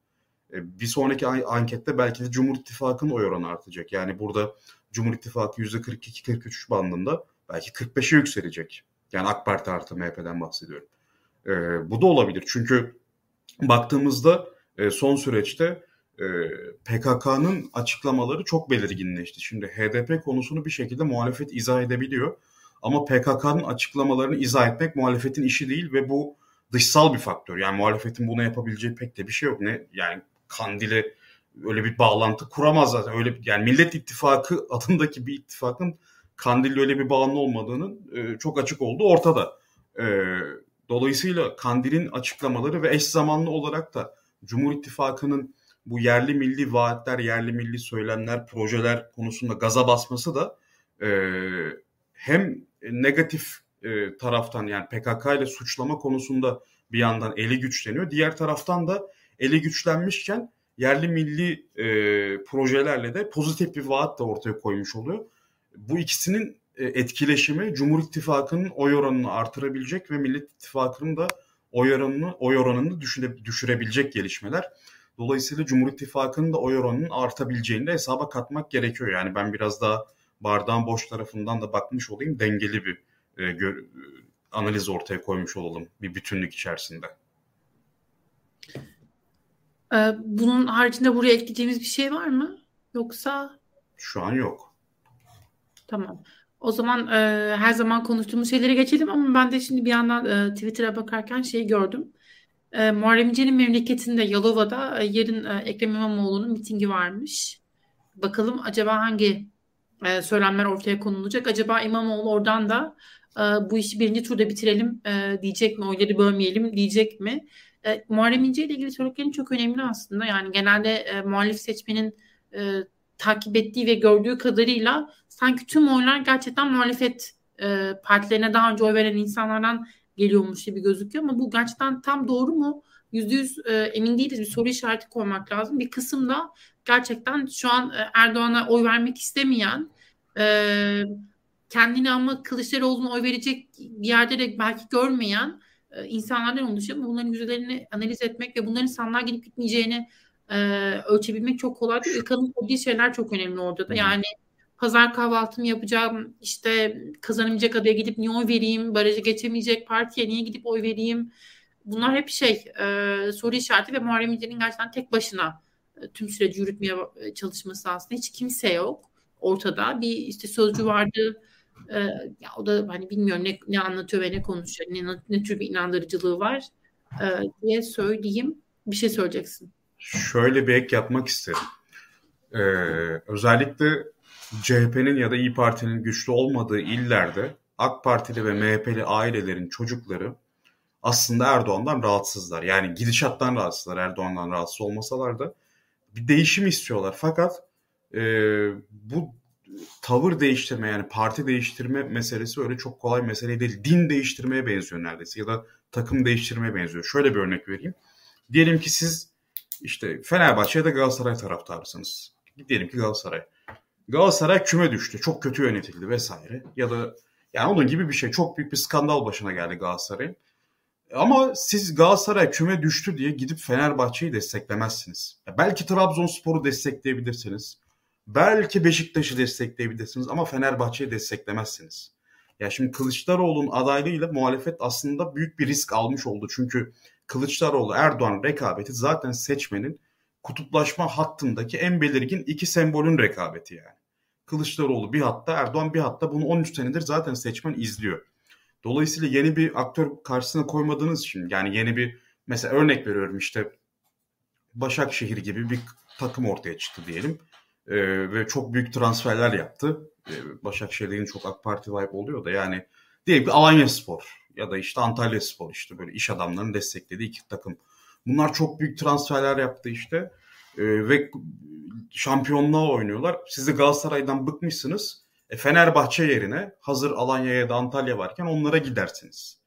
E, bir sonraki ankette belki de Cumhur İttifakı'nın oy oranı artacak. Yani burada Cumhur İttifakı %42-43 bandında belki 45'e yükselecek. Yani AK Parti artı MHP'den bahsediyorum. E, bu da olabilir. Çünkü baktığımızda e, son süreçte e, PKK'nın açıklamaları çok belirginleşti. Şimdi HDP konusunu bir şekilde muhalefet izah edebiliyor. Ama PKK'nın açıklamalarını izah etmek muhalefetin işi değil ve bu dışsal bir faktör. Yani muhalefetin bunu yapabileceği pek de bir şey yok. Ne yani Kandil'e öyle bir bağlantı kuramaz zaten. Öyle yani Millet İttifakı adındaki bir ittifakın Kandil'le öyle bir bağlı olmadığının e, çok açık olduğu ortada. E, dolayısıyla Kandil'in açıklamaları ve eş zamanlı olarak da Cumhur İttifakı'nın bu yerli milli vaatler, yerli milli söylemler, projeler konusunda gaza basması da e, hem negatif e, taraftan yani PKK ile suçlama konusunda bir yandan eli güçleniyor. Diğer taraftan da eli güçlenmişken yerli milli e, projelerle de pozitif bir vaat da ortaya koymuş oluyor. Bu ikisinin e, etkileşimi Cumhur İttifakı'nın oy oranını artırabilecek ve Millet İttifakı'nın da oy oranını, oy oranını düşüre, düşürebilecek gelişmeler. Dolayısıyla Cumhur İttifakı'nın da oy oranının artabileceğini de hesaba katmak gerekiyor. Yani ben biraz daha bardağın boş tarafından da bakmış olayım. Dengeli bir e, gör, e, analiz ortaya koymuş olalım bir bütünlük içerisinde. Ee, bunun haricinde buraya ekleyeceğimiz bir şey var mı? Yoksa? Şu an yok. Tamam. O zaman e, her zaman konuştuğumuz şeylere geçelim ama ben de şimdi bir yandan e, Twitter'a bakarken şeyi gördüm. E, Muharrem İnce'nin memleketinde Yalova'da e, yarın e, Ekrem İmamoğlu'nun mitingi varmış. Bakalım acaba hangi e, söylemler ortaya konulacak? Acaba İmamoğlu oradan da e, bu işi birinci turda bitirelim e, diyecek mi? Oyları bölmeyelim diyecek mi? E, Muharrem İnce ile ilgili söylediklerin çok önemli aslında. Yani genelde e, muhalif seçmenin e, takip ettiği ve gördüğü kadarıyla sanki tüm oylar gerçekten muhalefet e, partilerine daha önce oy veren insanlardan geliyormuş gibi gözüküyor ama bu gerçekten tam doğru mu? Yüzde yüz e, emin değiliz. Bir soru işareti koymak lazım. Bir kısım da gerçekten şu an e, Erdoğan'a oy vermek istemeyen e, kendini ama Kılıçdaroğlu'na oy verecek yerde de belki görmeyen e, insanlardan oluşuyor. Ama bunların yüzdelerini analiz etmek ve bunların sandığa gidip gitmeyeceğini e, ölçebilmek çok kolay değil. İlkan'ın söylediği şeyler çok önemli orada da. Yani pazar kahvaltımı yapacağım işte kazanamayacak adaya gidip niye oy vereyim barajı geçemeyecek partiye niye gidip oy vereyim bunlar hep şey e, soru işareti ve Muharrem İnce'nin gerçekten tek başına e, tüm süreci yürütmeye çalışması aslında hiç kimse yok ortada bir işte sözcü vardı e, ya o da hani bilmiyorum ne, ne anlatıyor ve ne konuşuyor ne, ne tür bir inandırıcılığı var e, diye söyleyeyim bir şey söyleyeceksin. Şöyle bir ek yapmak isterim. Ee, özellikle CHP'nin ya da İyi Parti'nin güçlü olmadığı illerde AK Partili ve MHP'li ailelerin çocukları aslında Erdoğan'dan rahatsızlar. Yani gidişattan rahatsızlar Erdoğan'dan rahatsız olmasalar da bir değişim istiyorlar. Fakat e, bu tavır değiştirme yani parti değiştirme meselesi öyle çok kolay mesele değil. Din değiştirmeye benziyor neredeyse ya da takım değiştirmeye benziyor. Şöyle bir örnek vereyim. Diyelim ki siz işte Fenerbahçe ya da Galatasaray taraftarısınız. Diyelim ki Galatasaray. Galatasaray küme düştü. Çok kötü yönetildi vesaire. Ya da yani onun gibi bir şey. Çok büyük bir skandal başına geldi Galatasaray'ın. Ama siz Galatasaray küme düştü diye gidip Fenerbahçe'yi desteklemezsiniz. Belki Trabzonspor'u destekleyebilirsiniz. Belki Beşiktaş'ı destekleyebilirsiniz ama Fenerbahçe'yi desteklemezsiniz. Ya şimdi Kılıçdaroğlu'nun adaylığıyla muhalefet aslında büyük bir risk almış oldu. Çünkü Kılıçdaroğlu Erdoğan rekabeti zaten seçmenin kutuplaşma hattındaki en belirgin iki sembolün rekabeti yani. Kılıçdaroğlu bir hatta Erdoğan bir hatta bunu 13 senedir zaten seçmen izliyor. Dolayısıyla yeni bir aktör karşısına koymadığınız için yani yeni bir mesela örnek veriyorum işte Başakşehir gibi bir takım ortaya çıktı diyelim. Ee, ve çok büyük transferler yaptı. Ee, Başakşehir'in çok AK Parti vibe oluyor da yani diyelim ki Alanya Spor ya da işte Antalya Spor işte böyle iş adamlarının desteklediği iki takım Bunlar çok büyük transferler yaptı işte. E, ve şampiyonluğa oynuyorlar. Siz de Galatasaray'dan bıkmışsınız. E, Fenerbahçe yerine hazır Alanya ya da Antalya varken onlara gidersiniz.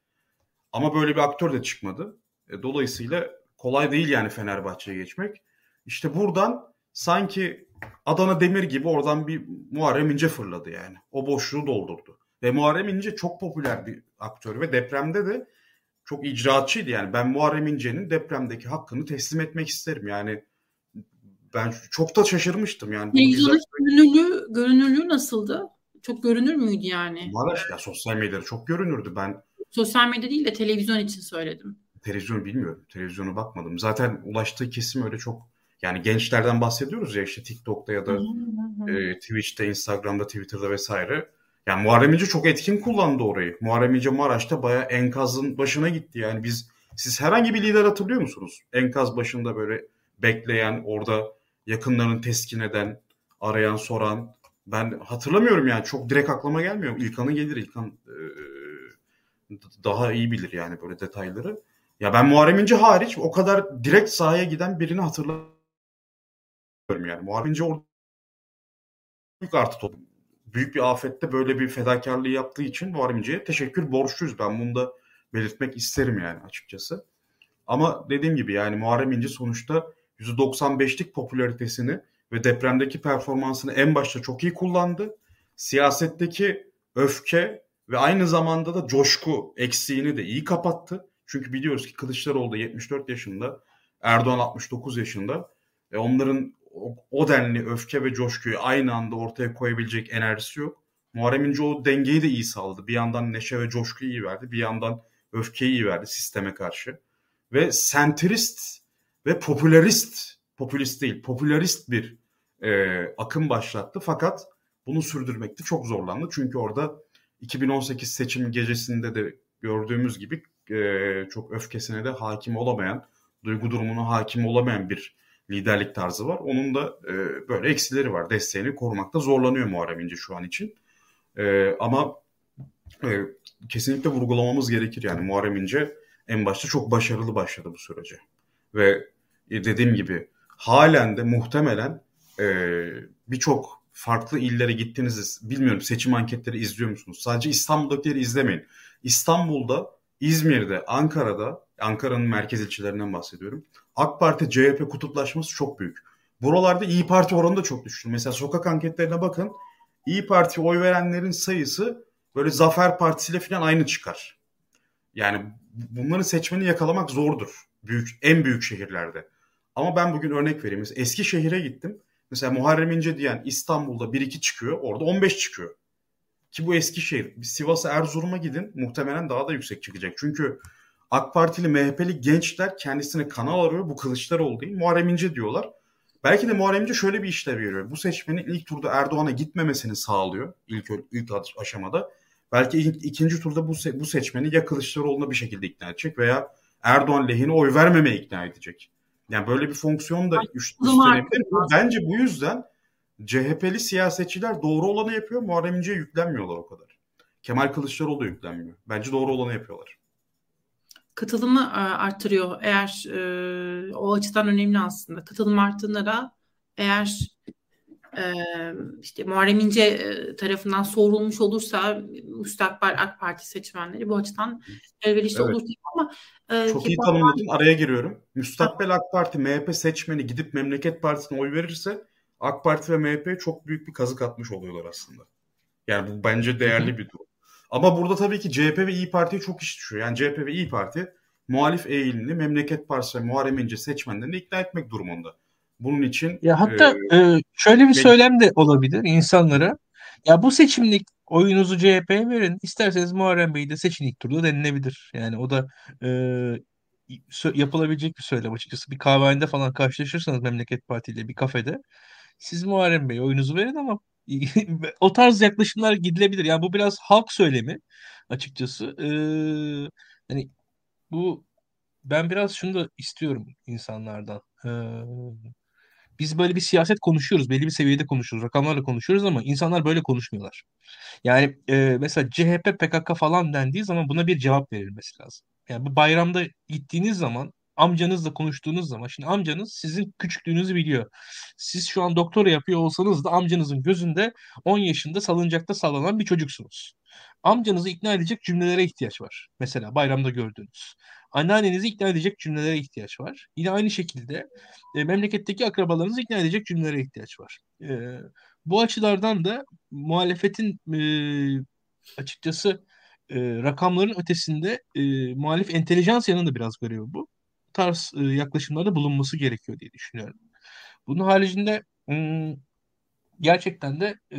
Ama böyle bir aktör de çıkmadı. E, dolayısıyla kolay değil yani Fenerbahçe'ye geçmek. İşte buradan sanki Adana Demir gibi oradan bir Muharrem İnce fırladı yani. O boşluğu doldurdu. Ve Muharrem İnce çok popüler bir aktör ve depremde de çok icraatçıydı yani. Ben Muharrem İnce'nin depremdeki hakkını teslim etmek isterim. Yani ben çok da şaşırmıştım yani. Televizyonda görünürlüğü, görünürlüğü nasıldı? Çok görünür müydü yani? Valla ya sosyal medyada çok görünürdü. Ben sosyal medya değil de televizyon için söyledim. Televizyon bilmiyorum. Televizyona bakmadım. Zaten ulaştığı kesim öyle çok yani gençlerden bahsediyoruz ya işte TikTok'ta ya da e, Twitch'te, Instagram'da, Twitter'da vesaire. Yani Muharrem İnce çok etkin kullandı orayı. Muharrem İnce Maraş'ta bayağı enkazın başına gitti. Yani biz siz herhangi bir lider hatırlıyor musunuz? Enkaz başında böyle bekleyen, orada yakınlarını teskin eden, arayan, soran. Ben hatırlamıyorum yani. Çok direkt aklıma gelmiyor. İlkan'ın gelir. İlkan e, daha iyi bilir yani böyle detayları. Ya ben Muharrem İnce hariç o kadar direkt sahaya giden birini hatırlamıyorum yani. Muharrem İnce orada büyük artı top büyük bir afette böyle bir fedakarlığı yaptığı için Muharrem İnce'ye teşekkür borçluyuz. Ben bunu da belirtmek isterim yani açıkçası. Ama dediğim gibi yani Muharrem İnce sonuçta %95'lik popülaritesini ve depremdeki performansını en başta çok iyi kullandı. Siyasetteki öfke ve aynı zamanda da coşku eksiğini de iyi kapattı. Çünkü biliyoruz ki Kılıçdaroğlu da 74 yaşında, Erdoğan 69 yaşında. E onların o, o denli öfke ve coşkuyu aynı anda ortaya koyabilecek enerjisi yok. Muharrem İnce o dengeyi de iyi sağladı. Bir yandan neşe ve coşkuyu iyi verdi. Bir yandan öfkeyi iyi verdi sisteme karşı. Ve sentrist ve popülerist, popülist değil, popülerist bir e, akım başlattı. Fakat bunu sürdürmekte çok zorlandı. Çünkü orada 2018 seçim gecesinde de gördüğümüz gibi e, çok öfkesine de hakim olamayan, duygu durumuna hakim olamayan bir liderlik tarzı var. Onun da e, böyle eksileri var. Desteğini korumakta zorlanıyor Muharrem İnce şu an için. E, ama e, kesinlikle vurgulamamız gerekir. Yani Muharrem İnce en başta çok başarılı başladı bu sürece. Ve e, dediğim gibi halen de muhtemelen e, birçok farklı illere gittiğinizde bilmiyorum seçim anketleri izliyor musunuz? Sadece İstanbul'dakileri izlemeyin. İstanbul'da, İzmir'de, Ankara'da, Ankara'nın merkez ilçelerinden bahsediyorum. AK Parti CHP kutuplaşması çok büyük. Buralarda İyi Parti oranı da çok düştü. Mesela sokak anketlerine bakın. İyi Parti oy verenlerin sayısı böyle Zafer Partisi ile falan aynı çıkar. Yani bunların seçmeni yakalamak zordur. Büyük, en büyük şehirlerde. Ama ben bugün örnek vereyim. Mesela Eskişehir'e gittim. Mesela Muharrem İnce diyen İstanbul'da 1-2 çıkıyor. Orada 15 çıkıyor. Ki bu Eskişehir. Sivas'a Erzurum'a gidin. Muhtemelen daha da yüksek çıkacak. Çünkü AK Partili, MHP'li gençler kendisine kanal arıyor. Bu Kılıçdaroğlu değil. Muharrem İnce diyorlar. Belki de Muharrem İnce şöyle bir işlev veriyor. Bu seçmenin ilk turda Erdoğan'a gitmemesini sağlıyor. ilk ilk aşamada. Belki ilk, ikinci turda bu, bu seçmeni ya Kılıçdaroğlu'na bir şekilde ikna edecek veya Erdoğan lehine oy vermemeye ikna edecek. Yani böyle bir fonksiyon da üstlenebilir. Bence bu yüzden CHP'li siyasetçiler doğru olanı yapıyor. Muharrem İnce'ye yüklenmiyorlar o kadar. Kemal Kılıçdaroğlu da yüklenmiyor. Bence doğru olanı yapıyorlar. Katılımı e, arttırıyor. Eğer e, o açıdan önemli aslında. Katılım arttığında da eğer e, işte Muharrem İnce e, tarafından sorulmuş olursa müstakbel AK Parti seçmenleri bu açıdan elverişli evet. olur ama e, çok iyi tanımladın. Araya giriyorum. Müstakbel AK Parti MHP seçmeni gidip Memleket Partisi'ne oy verirse AK Parti ve MHP'ye çok büyük bir kazık atmış oluyorlar aslında. Yani bu bence değerli bir durum. Ama burada tabii ki CHP ve İyi Parti'ye çok iş düşüyor. Yani CHP ve İyi Parti muhalif eğilimli Memleket Partisi ve Muharrem İnce seçmenlerini ikna etmek durumunda. Bunun için ya hatta e, e, şöyle bir söylem de olabilir insanlara. Ya bu seçimlik oyunuzu CHP'ye verin. İsterseniz Muharrem Bey'i de seçin ilk turda denilebilir. Yani o da e, yapılabilecek bir söylem açıkçası. Bir kahvehanede falan karşılaşırsanız Memleket Parti ile bir kafede siz Muharrem Bey oyunuzu verin ama o tarz yaklaşımlar gidilebilir. Yani bu biraz halk söylemi açıkçası. Ee, hani bu ben biraz şunu da istiyorum insanlardan. Ee, biz böyle bir siyaset konuşuyoruz. Belli bir seviyede konuşuyoruz. Rakamlarla konuşuyoruz ama insanlar böyle konuşmuyorlar. Yani e, mesela CHP, PKK falan dendiği zaman buna bir cevap verilmesi lazım. Yani bu bayramda gittiğiniz zaman amcanızla konuştuğunuz zaman şimdi amcanız sizin küçüklüğünüzü biliyor. Siz şu an doktora yapıyor olsanız da amcanızın gözünde 10 yaşında salıncakta sallanan bir çocuksunuz. Amcanızı ikna edecek cümlelere ihtiyaç var. Mesela bayramda gördüğünüz. Anneannenizi ikna edecek cümlelere ihtiyaç var. Yine aynı şekilde e, memleketteki akrabalarınızı ikna edecek cümlelere ihtiyaç var. E, bu açılardan da muhalefetin e, açıkçası e, rakamların ötesinde e, muhalif entelijansiyanın da biraz görevi bu tarz e, yaklaşımlarda bulunması gerekiyor diye düşünüyorum. Bunun haricinde gerçekten de e,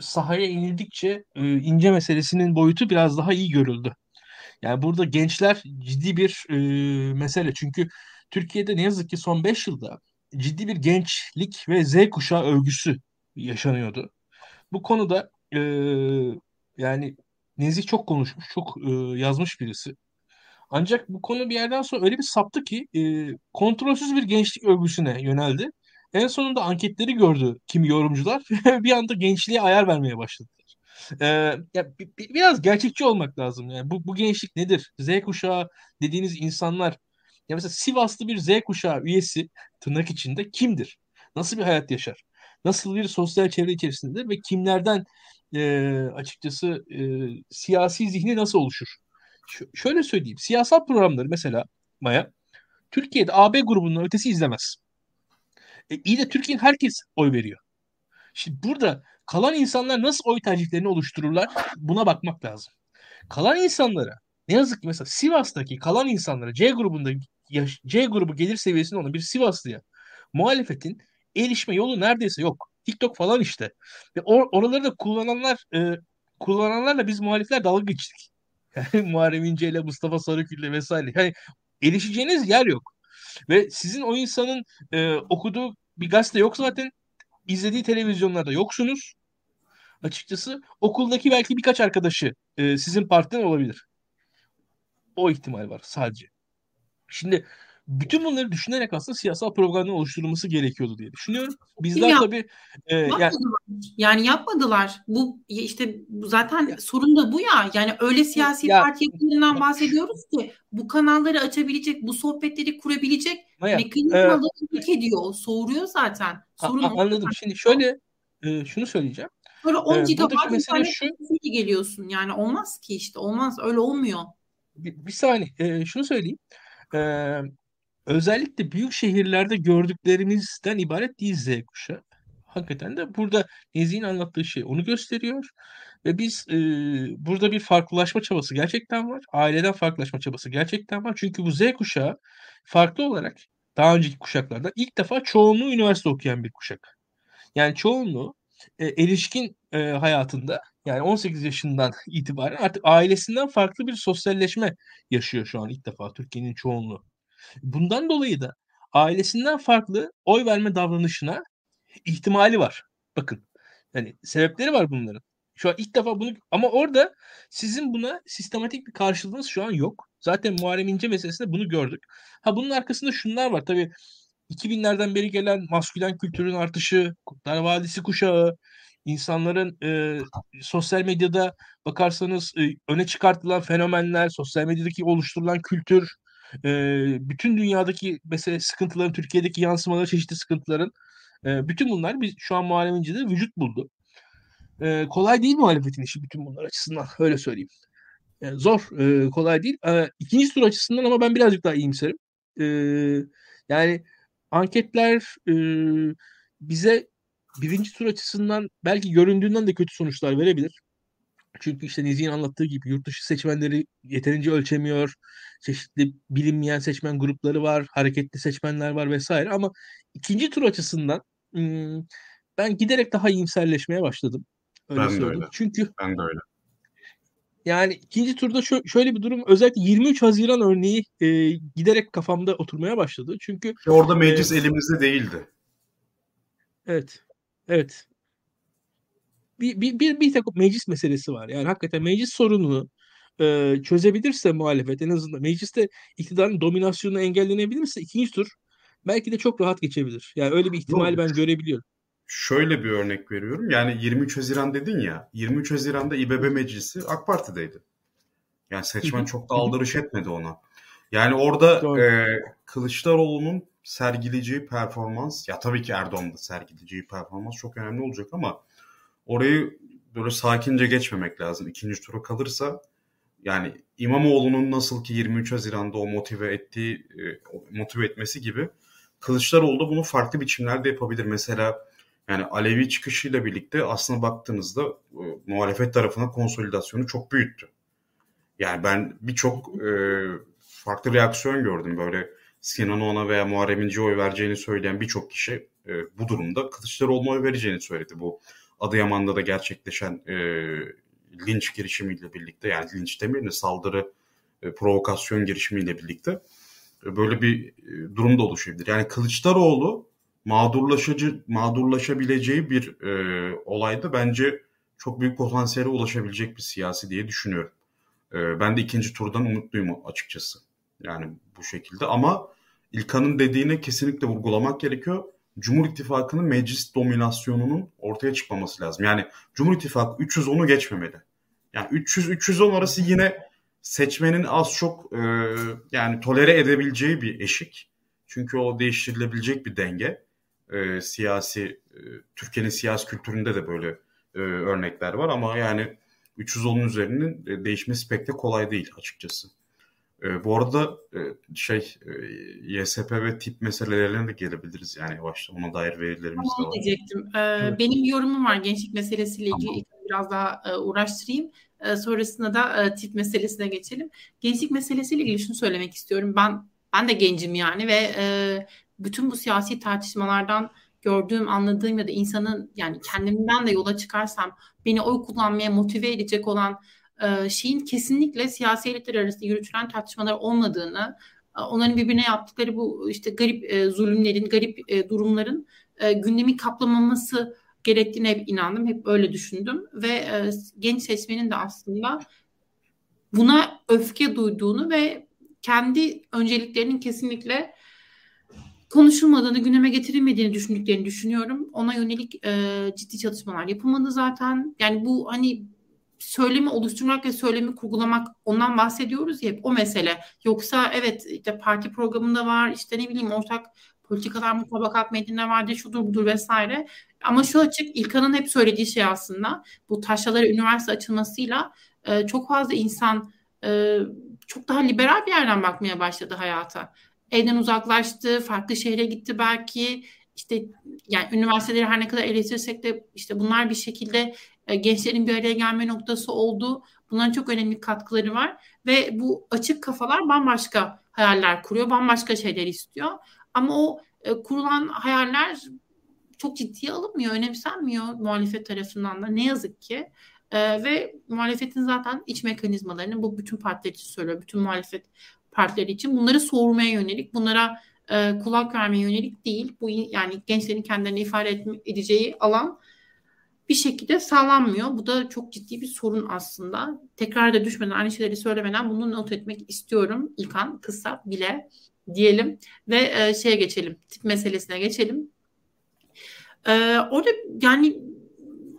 sahaya inildikçe e, ince meselesinin boyutu biraz daha iyi görüldü. Yani burada gençler ciddi bir mesele. Çünkü Türkiye'de ne yazık ki son 5 yılda ciddi bir gençlik ve Z kuşağı övgüsü yaşanıyordu. Bu konuda yani Nezih çok konuşmuş, çok yazmış birisi. Ancak bu konu bir yerden sonra öyle bir saptı ki e, kontrolsüz bir gençlik övgüsüne yöneldi. En sonunda anketleri gördü kimi yorumcular. bir anda gençliğe ayar vermeye başladılar. Ee, ya, bi, biraz gerçekçi olmak lazım. Yani bu, bu gençlik nedir? Z kuşağı dediğiniz insanlar ya mesela Sivaslı bir Z kuşağı üyesi tırnak içinde kimdir? Nasıl bir hayat yaşar? Nasıl bir sosyal çevre içerisindedir ve kimlerden e, açıkçası e, siyasi zihni nasıl oluşur? Şöyle söyleyeyim. Siyasal programları mesela Maya Türkiye'de AB grubunun ötesi izlemez. E, iyi de Türkiye'nin herkes oy veriyor. Şimdi burada kalan insanlar nasıl oy tercihlerini oluştururlar buna bakmak lazım. Kalan insanlara ne yazık ki mesela Sivas'taki kalan insanlara C grubunda C grubu gelir seviyesinde olan bir Sivaslıya muhalefetin erişme yolu neredeyse yok. TikTok falan işte. Ve or oraları da kullananlar e, kullananlarla biz muhalifler dalga geçtik. Muharrem İnce ile Mustafa Sarıgül ile vesaire. Yani erişeceğiniz yer yok. Ve sizin o insanın e, okuduğu bir gazete yok zaten. izlediği televizyonlarda yoksunuz. Açıkçası okuldaki belki birkaç arkadaşı e, sizin partiden olabilir. O ihtimal var sadece. Şimdi bütün bunları düşünerek aslında siyasal propaganda oluşturulması gerekiyordu diye düşünüyorum. Bizler ya, tabii e, yani, yani yapmadılar. Bu işte zaten ya, sorun da bu ya. Yani öyle siyasi ya, parti yapılarından bahsediyoruz ki bu kanalları açabilecek, bu sohbetleri kurabilecek mekanizmaları e, ediyor, soğuruyor zaten. Sorun a, anladım. Şimdi şöyle e, şunu söyleyeceğim. Sonra 10 ee, GB mesele şu geliyorsun. Yani olmaz ki işte. Olmaz. Öyle olmuyor. Bir, bir saniye. E, şunu söyleyeyim. E, özellikle büyük şehirlerde gördüklerimizden ibaret değil Z kuşağı. Hakikaten de burada Nezih'in anlattığı şey onu gösteriyor. Ve biz e, burada bir farklılaşma çabası gerçekten var. Aileden farklılaşma çabası gerçekten var. Çünkü bu Z kuşağı farklı olarak daha önceki kuşaklardan ilk defa çoğunluğu üniversite okuyan bir kuşak. Yani çoğunluğu e, erişkin e, hayatında yani 18 yaşından itibaren artık ailesinden farklı bir sosyalleşme yaşıyor şu an ilk defa Türkiye'nin çoğunluğu. Bundan dolayı da ailesinden farklı oy verme davranışına ihtimali var. Bakın yani sebepleri var bunların. Şu an ilk defa bunu ama orada sizin buna sistematik bir karşılığınız şu an yok. Zaten Muharrem İnce meselesinde bunu gördük. Ha bunun arkasında şunlar var. Tabii 2000'lerden beri gelen maskülen kültürün artışı, Kurtlar Vadisi kuşağı, insanların e, sosyal medyada bakarsanız e, öne çıkartılan fenomenler, sosyal medyadaki oluşturulan kültür, e, bütün dünyadaki mesela sıkıntıların, Türkiye'deki yansımaları, çeşitli sıkıntıların e, bütün bunlar biz şu an Muharrem İnce'de vücut buldu. E, kolay değil muhalefetin işi bütün bunlar açısından öyle söyleyeyim. Yani zor, e, kolay değil. E, ikinci tur açısından ama ben birazcık daha iyimserim. E, yani anketler e, bize birinci tur açısından belki göründüğünden de kötü sonuçlar verebilir. Çünkü işte Nezih'in anlattığı gibi yurt dışı seçmenleri yeterince ölçemiyor. Çeşitli bilinmeyen seçmen grupları var, hareketli seçmenler var vesaire ama ikinci tur açısından ben giderek daha iyimserleşmeye başladım. Öyle ben söyleyeyim. de öyle. Çünkü ben de öyle. Yani ikinci turda şö- şöyle bir durum özellikle 23 Haziran örneği e, giderek kafamda oturmaya başladı. Çünkü Ki orada meclis e, elimizde değildi. Evet. Evet. Bir, bir, bir, bir tek meclis meselesi var. Yani hakikaten meclis sorununu e, çözebilirse muhalefet en azından mecliste iktidarın dominasyonu engellenebilirse ikinci tur belki de çok rahat geçebilir. Yani öyle bir ihtimal ben görebiliyorum. Şöyle bir örnek veriyorum. Yani 23 Haziran dedin ya. 23 Haziran'da İBB Meclisi AK Parti'deydi. Yani seçmen çok da aldırış etmedi ona. Yani orada e, Kılıçdaroğlu'nun sergileyeceği performans ya tabii ki Erdoğan'ın da sergileyeceği performans çok önemli olacak ama orayı böyle sakince geçmemek lazım. İkinci tura kalırsa yani İmamoğlu'nun nasıl ki 23 Haziran'da o motive ettiği e, motive etmesi gibi Kılıçdaroğlu da bunu farklı biçimlerde yapabilir. Mesela yani Alevi çıkışıyla birlikte aslında baktığınızda e, muhalefet tarafına konsolidasyonu çok büyüttü. Yani ben birçok e, farklı reaksiyon gördüm böyle Sinan Oğan'a veya Muharrem İnce'ye oy vereceğini söyleyen birçok kişi e, bu durumda Kılıçdaroğlu'na oy vereceğini söyledi. Bu Adıyaman'da da gerçekleşen e, linç girişimiyle birlikte yani linç demeyelim de saldırı e, provokasyon girişimiyle birlikte e, böyle bir e, durum da oluşabilir. Yani Kılıçdaroğlu mağdurlaşıcı mağdurlaşabileceği bir e, olayda bence çok büyük potansiyele ulaşabilecek bir siyasi diye düşünüyorum. E, ben de ikinci turdan umutluyum açıkçası. Yani bu şekilde ama İlkan'ın dediğine kesinlikle vurgulamak gerekiyor. Cumhur İttifakı'nın meclis dominasyonunun ortaya çıkmaması lazım. Yani Cumhur İttifakı 310'u geçmemeli. Yani 300-310 arası yine seçmenin az çok e, yani tolere edebileceği bir eşik. Çünkü o değiştirilebilecek bir denge. E, siyasi e, Türkiye'nin siyasi kültüründe de böyle e, örnekler var ama yani 310'un üzerinin e, değişmesi pek de kolay değil açıkçası. E, bu arada e, şey e, YSP ve tip meselelerine de gelebiliriz yani yavaşta ona dair verilerimiz tamam, de var. diyecektim. Ee, evet. Benim yorumum var gençlik meselesiyle ilgili tamam. biraz daha e, uğraştırayım. E, sonrasında da e, tip meselesine geçelim. Gençlik meselesiyle ilgili şunu söylemek istiyorum. Ben ben de gencim yani ve e, bütün bu siyasi tartışmalardan gördüğüm, anladığım ya da insanın yani kendimden de yola çıkarsam beni oy kullanmaya motive edecek olan şeyin kesinlikle siyasi elitler arasında yürütülen tartışmalar olmadığını, onların birbirine yaptıkları bu işte garip zulümlerin, garip durumların gündemi kaplamaması gerektiğine hep inandım. Hep öyle düşündüm ve genç seçmenin de aslında buna öfke duyduğunu ve kendi önceliklerinin kesinlikle konuşulmadığını, gündeme getirilmediğini düşündüklerini düşünüyorum. Ona yönelik e, ciddi çalışmalar yapılmadı zaten. Yani bu hani söylemi oluşturmak ve söylemi kurgulamak ondan bahsediyoruz ya o mesele. Yoksa evet işte parti programında var işte ne bileyim ortak politikalar mutabakat metninde vardı şudur budur vesaire. Ama şu açık İlkan'ın hep söylediği şey aslında bu taşralara üniversite açılmasıyla e, çok fazla insan e, çok daha liberal bir yerden bakmaya başladı hayata. Evden uzaklaştı, farklı şehre gitti belki. İşte yani üniversiteleri her ne kadar eleştirsek de işte bunlar bir şekilde gençlerin bir araya gelme noktası oldu. Bunların çok önemli katkıları var ve bu açık kafalar bambaşka hayaller kuruyor, bambaşka şeyler istiyor. Ama o e, kurulan hayaller çok ciddiye alınmıyor, önemsenmiyor muhalefet tarafından da ne yazık ki. E, ve muhalefetin zaten iç mekanizmalarını bu bütün partiler için söylüyor, bütün muhalefet partileri için bunları sormaya yönelik, bunlara e, kulak vermeye yönelik değil. Bu yani gençlerin kendilerini ifade edeceği alan bir şekilde sağlanmıyor. Bu da çok ciddi bir sorun aslında. Tekrar da düşmeden aynı şeyleri söylemeden bunu not etmek istiyorum. İlkan kısa bile diyelim ve e, şeye geçelim. Tip meselesine geçelim. E, orada yani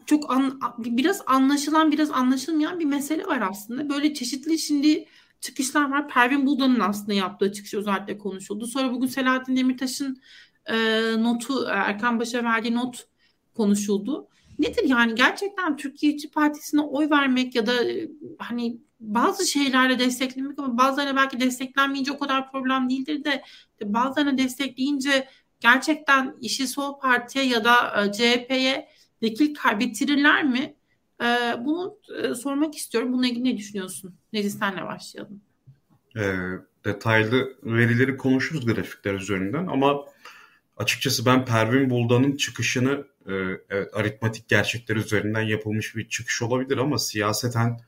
çok an, biraz anlaşılan biraz anlaşılmayan bir mesele var aslında. Böyle çeşitli şimdi çıkışlar var. Pervin Buldan'ın aslında yaptığı çıkış özellikle konuşuldu. Sonra bugün Selahattin Demirtaş'ın e, notu Erkan Baş'a verdiği not konuşuldu. Nedir yani gerçekten Türkiye İşçi Partisi'ne oy vermek ya da e, hani bazı şeylerle desteklemek ama bazılarına belki desteklenmeyince o kadar problem değildir de bazılarına destekleyince gerçekten işi Sol Parti'ye ya da e, CHP'ye vekil kaybettirirler mi? E, bunu sormak istiyorum. Bununla ilgili ne düşünüyorsun? Neziz senle başlayalım. E, detaylı verileri konuşuruz grafikler üzerinden ama açıkçası ben Pervin Buldan'ın çıkışını evet, aritmatik gerçekler üzerinden yapılmış bir çıkış olabilir ama siyaseten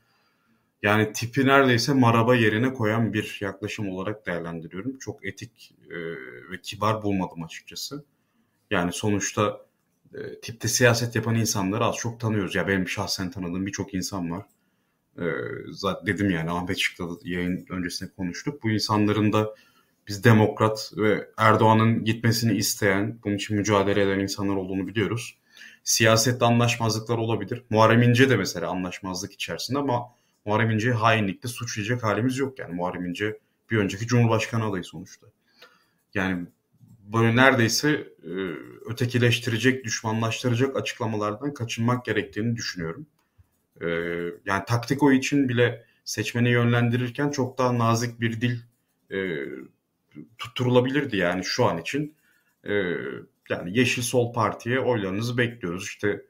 yani tipi neredeyse maraba yerine koyan bir yaklaşım olarak değerlendiriyorum. Çok etik e, ve kibar bulmadım açıkçası. Yani sonuçta e, tipte siyaset yapan insanları az çok tanıyoruz. Ya benim şahsen tanıdığım birçok insan var. E, zaten dedim yani Ahmet Şık'la yayın öncesinde konuştuk. Bu insanların da biz demokrat ve Erdoğan'ın gitmesini isteyen, bunun için mücadele eden insanlar olduğunu biliyoruz. Siyasette anlaşmazlıklar olabilir. Muharrem İnce de mesela anlaşmazlık içerisinde ama Muharrem İnce'yi hainlikte suçlayacak halimiz yok. Yani Muharrem İnce bir önceki Cumhurbaşkanı adayı sonuçta. Yani böyle neredeyse e, ötekileştirecek, düşmanlaştıracak açıklamalardan kaçınmak gerektiğini düşünüyorum. E, yani taktik o için bile seçmeni yönlendirirken çok daha nazik bir dil e, tutturulabilirdi yani şu an için. E, yani Yeşil Sol Parti'ye oylarınızı bekliyoruz. İşte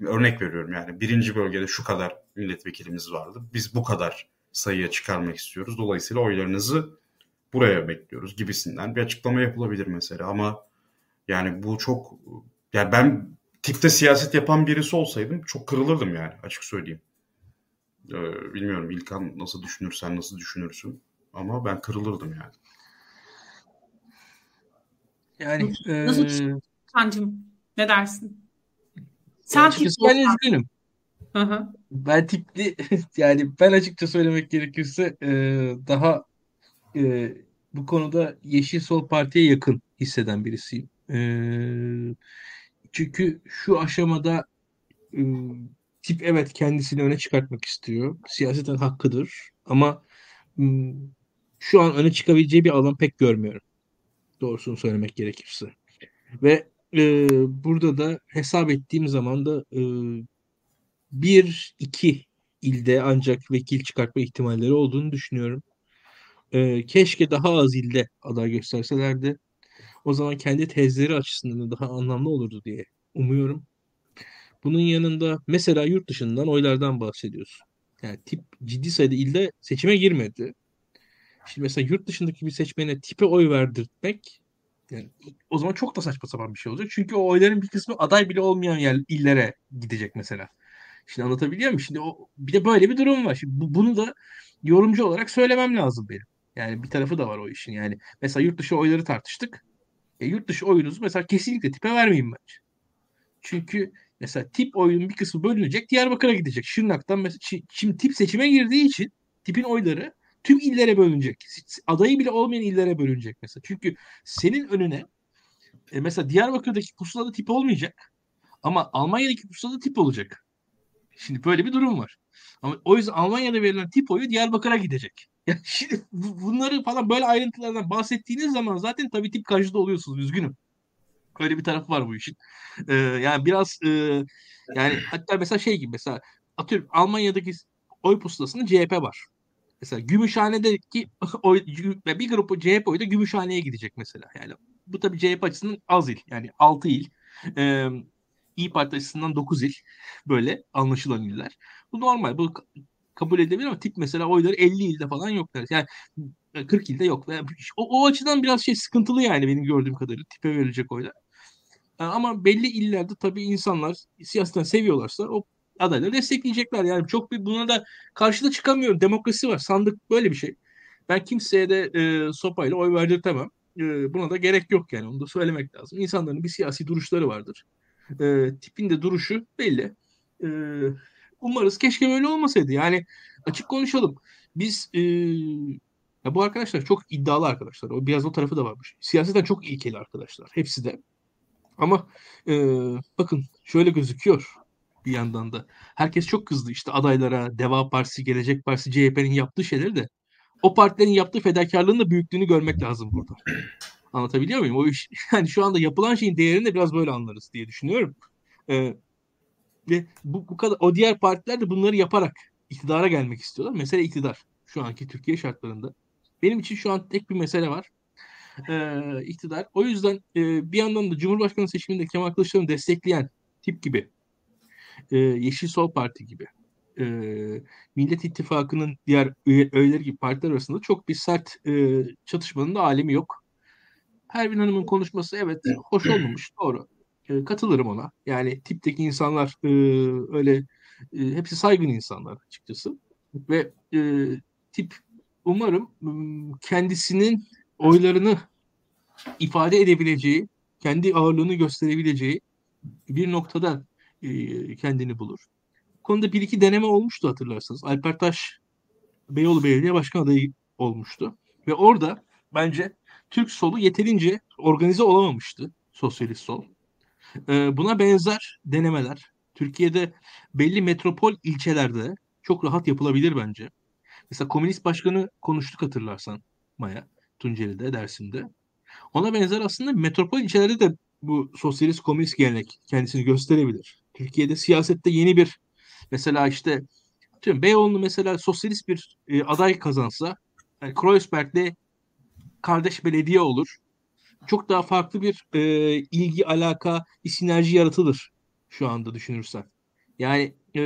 örnek veriyorum yani birinci bölgede şu kadar milletvekilimiz vardı. Biz bu kadar sayıya çıkarmak istiyoruz. Dolayısıyla oylarınızı buraya bekliyoruz gibisinden bir açıklama yapılabilir mesela ama yani bu çok yani ben tipte siyaset yapan birisi olsaydım çok kırılırdım yani açık söyleyeyim. Ee, bilmiyorum İlkan nasıl düşünür sen nasıl düşünürsün ama ben kırılırdım yani. Yani nasıl e... Kancım ne dersin? Sen açıkçası ben üzgünüm. Hı hı. Ben tipli yani ben açıkça söylemek gerekirse e, daha e, bu konuda Yeşil Sol Parti'ye yakın hisseden birisiyim. E, çünkü şu aşamada e, tip evet kendisini öne çıkartmak istiyor. Siyaseten hakkıdır. Ama m, şu an öne çıkabileceği bir alan pek görmüyorum. Doğrusunu söylemek gerekirse. Ve e, burada da hesap ettiğim zaman da e, bir iki ilde ancak vekil çıkartma ihtimalleri olduğunu düşünüyorum. E, keşke daha az ilde aday gösterselerdi. O zaman kendi tezleri açısından da daha anlamlı olurdu diye umuyorum. Bunun yanında mesela yurt dışından oylardan bahsediyoruz. Yani tip ciddi sayıda ilde seçime girmedi. Şimdi mesela yurt dışındaki bir seçmene tipe oy verdirtmek yani o zaman çok da saçma sapan bir şey olacak. Çünkü o oyların bir kısmı aday bile olmayan yer, illere gidecek mesela. Şimdi anlatabiliyor muyum? Şimdi o, bir de böyle bir durum var. Şimdi bu, bunu da yorumcu olarak söylemem lazım benim. Yani bir tarafı da var o işin. Yani mesela yurt dışı oyları tartıştık. E, yurt dışı oyunuzu mesela kesinlikle tipe vermeyin bence. Çünkü mesela tip oyunun bir kısmı bölünecek Diyarbakır'a gidecek. Şırnak'tan mesela şimdi tip seçime girdiği için tipin oyları tüm illere bölünecek. Adayı bile olmayan illere bölünecek mesela. Çünkü senin önüne E mesela Diyarbakır'daki pusulada tip olmayacak. Ama Almanya'daki pusulada tip olacak. Şimdi böyle bir durum var. Ama o yüzden Almanya'da verilen tip oyu Diyarbakır'a gidecek. Yani şimdi bunları falan böyle ayrıntılardan bahsettiğiniz zaman zaten tabii tip karşıda oluyorsunuz. Üzgünüm. Öyle bir tarafı var bu işin. Ee, yani biraz e, yani hatta mesela şey gibi mesela atıyorum Almanya'daki oy pusulasında CHP var. Mesela Gümüşhane'deki oy, bir grubu CHP oyu da Gümüşhane'ye gidecek mesela. Yani bu tabii CHP açısından az il. Yani 6 il. Ee, İyi Parti açısından 9 il. Böyle anlaşılan iller. Bu normal. Bu kabul edilebilir ama tip mesela oyları 50 ilde falan yok. Yani 40 ilde yok. O, o açıdan biraz şey sıkıntılı yani benim gördüğüm kadarıyla tipe verilecek oylar. Ama belli illerde tabii insanlar siyasetten seviyorlarsa o adayları destekleyecekler. Yani çok bir buna da karşıda çıkamıyorum. Demokrasi var. Sandık böyle bir şey. Ben kimseye de e, sopayla oy verdirtemem. E, buna da gerek yok yani. Onu da söylemek lazım. İnsanların bir siyasi duruşları vardır. E, tipin de duruşu belli. E, umarız keşke böyle olmasaydı. Yani açık konuşalım. Biz e, ya bu arkadaşlar çok iddialı arkadaşlar. O biraz o tarafı da varmış. Siyaseten çok ilkeli arkadaşlar. Hepsi de. Ama e, bakın şöyle gözüküyor bir yandan da. Herkes çok kızdı işte adaylara, Deva Partisi, Gelecek Partisi, CHP'nin yaptığı şeyleri de. O partilerin yaptığı fedakarlığın da büyüklüğünü görmek lazım burada. Anlatabiliyor muyum? O iş yani şu anda yapılan şeyin değerini de biraz böyle anlarız diye düşünüyorum. Ee, ve bu, bu kadar o diğer partiler de bunları yaparak iktidara gelmek istiyorlar. Mesele iktidar şu anki Türkiye şartlarında. Benim için şu an tek bir mesele var. Ee, iktidar. O yüzden e, bir yandan da Cumhurbaşkanı seçiminde Kemal Kılıçdaroğlu'nu destekleyen tip gibi e, Yeşil Sol Parti gibi e, Millet İttifakı'nın diğer üye, gibi partiler arasında çok bir sert e, çatışmanın da alemi yok. Pervin Hanım'ın konuşması evet hoş olmamış doğru. E, katılırım ona. Yani tipteki insanlar e, öyle e, hepsi saygın insanlar açıkçası. Ve e, tip umarım kendisinin oylarını ifade edebileceği, kendi ağırlığını gösterebileceği bir noktada e, kendini bulur. Bu konuda bir iki deneme olmuştu hatırlarsanız. Alper Taş Beyoğlu Belediye Başkan adayı olmuştu. Ve orada bence Türk solu yeterince organize olamamıştı sosyalist sol. E, buna benzer denemeler Türkiye'de belli metropol ilçelerde çok rahat yapılabilir bence. Mesela komünist başkanı konuştuk hatırlarsan Maya Tunceli'de Dersim'de. Ona benzer aslında metropol ilçelerde de bu sosyalist komünist gelenek kendisini gösterebilir. Türkiye'de siyasette yeni bir mesela işte atıyorum Beyoğlu'nu mesela sosyalist bir e, aday kazansa yani Kreuzberg'de kardeş belediye olur. Çok daha farklı bir e, ilgi, alaka, bir sinerji yaratılır şu anda düşünürsen. Yani, e,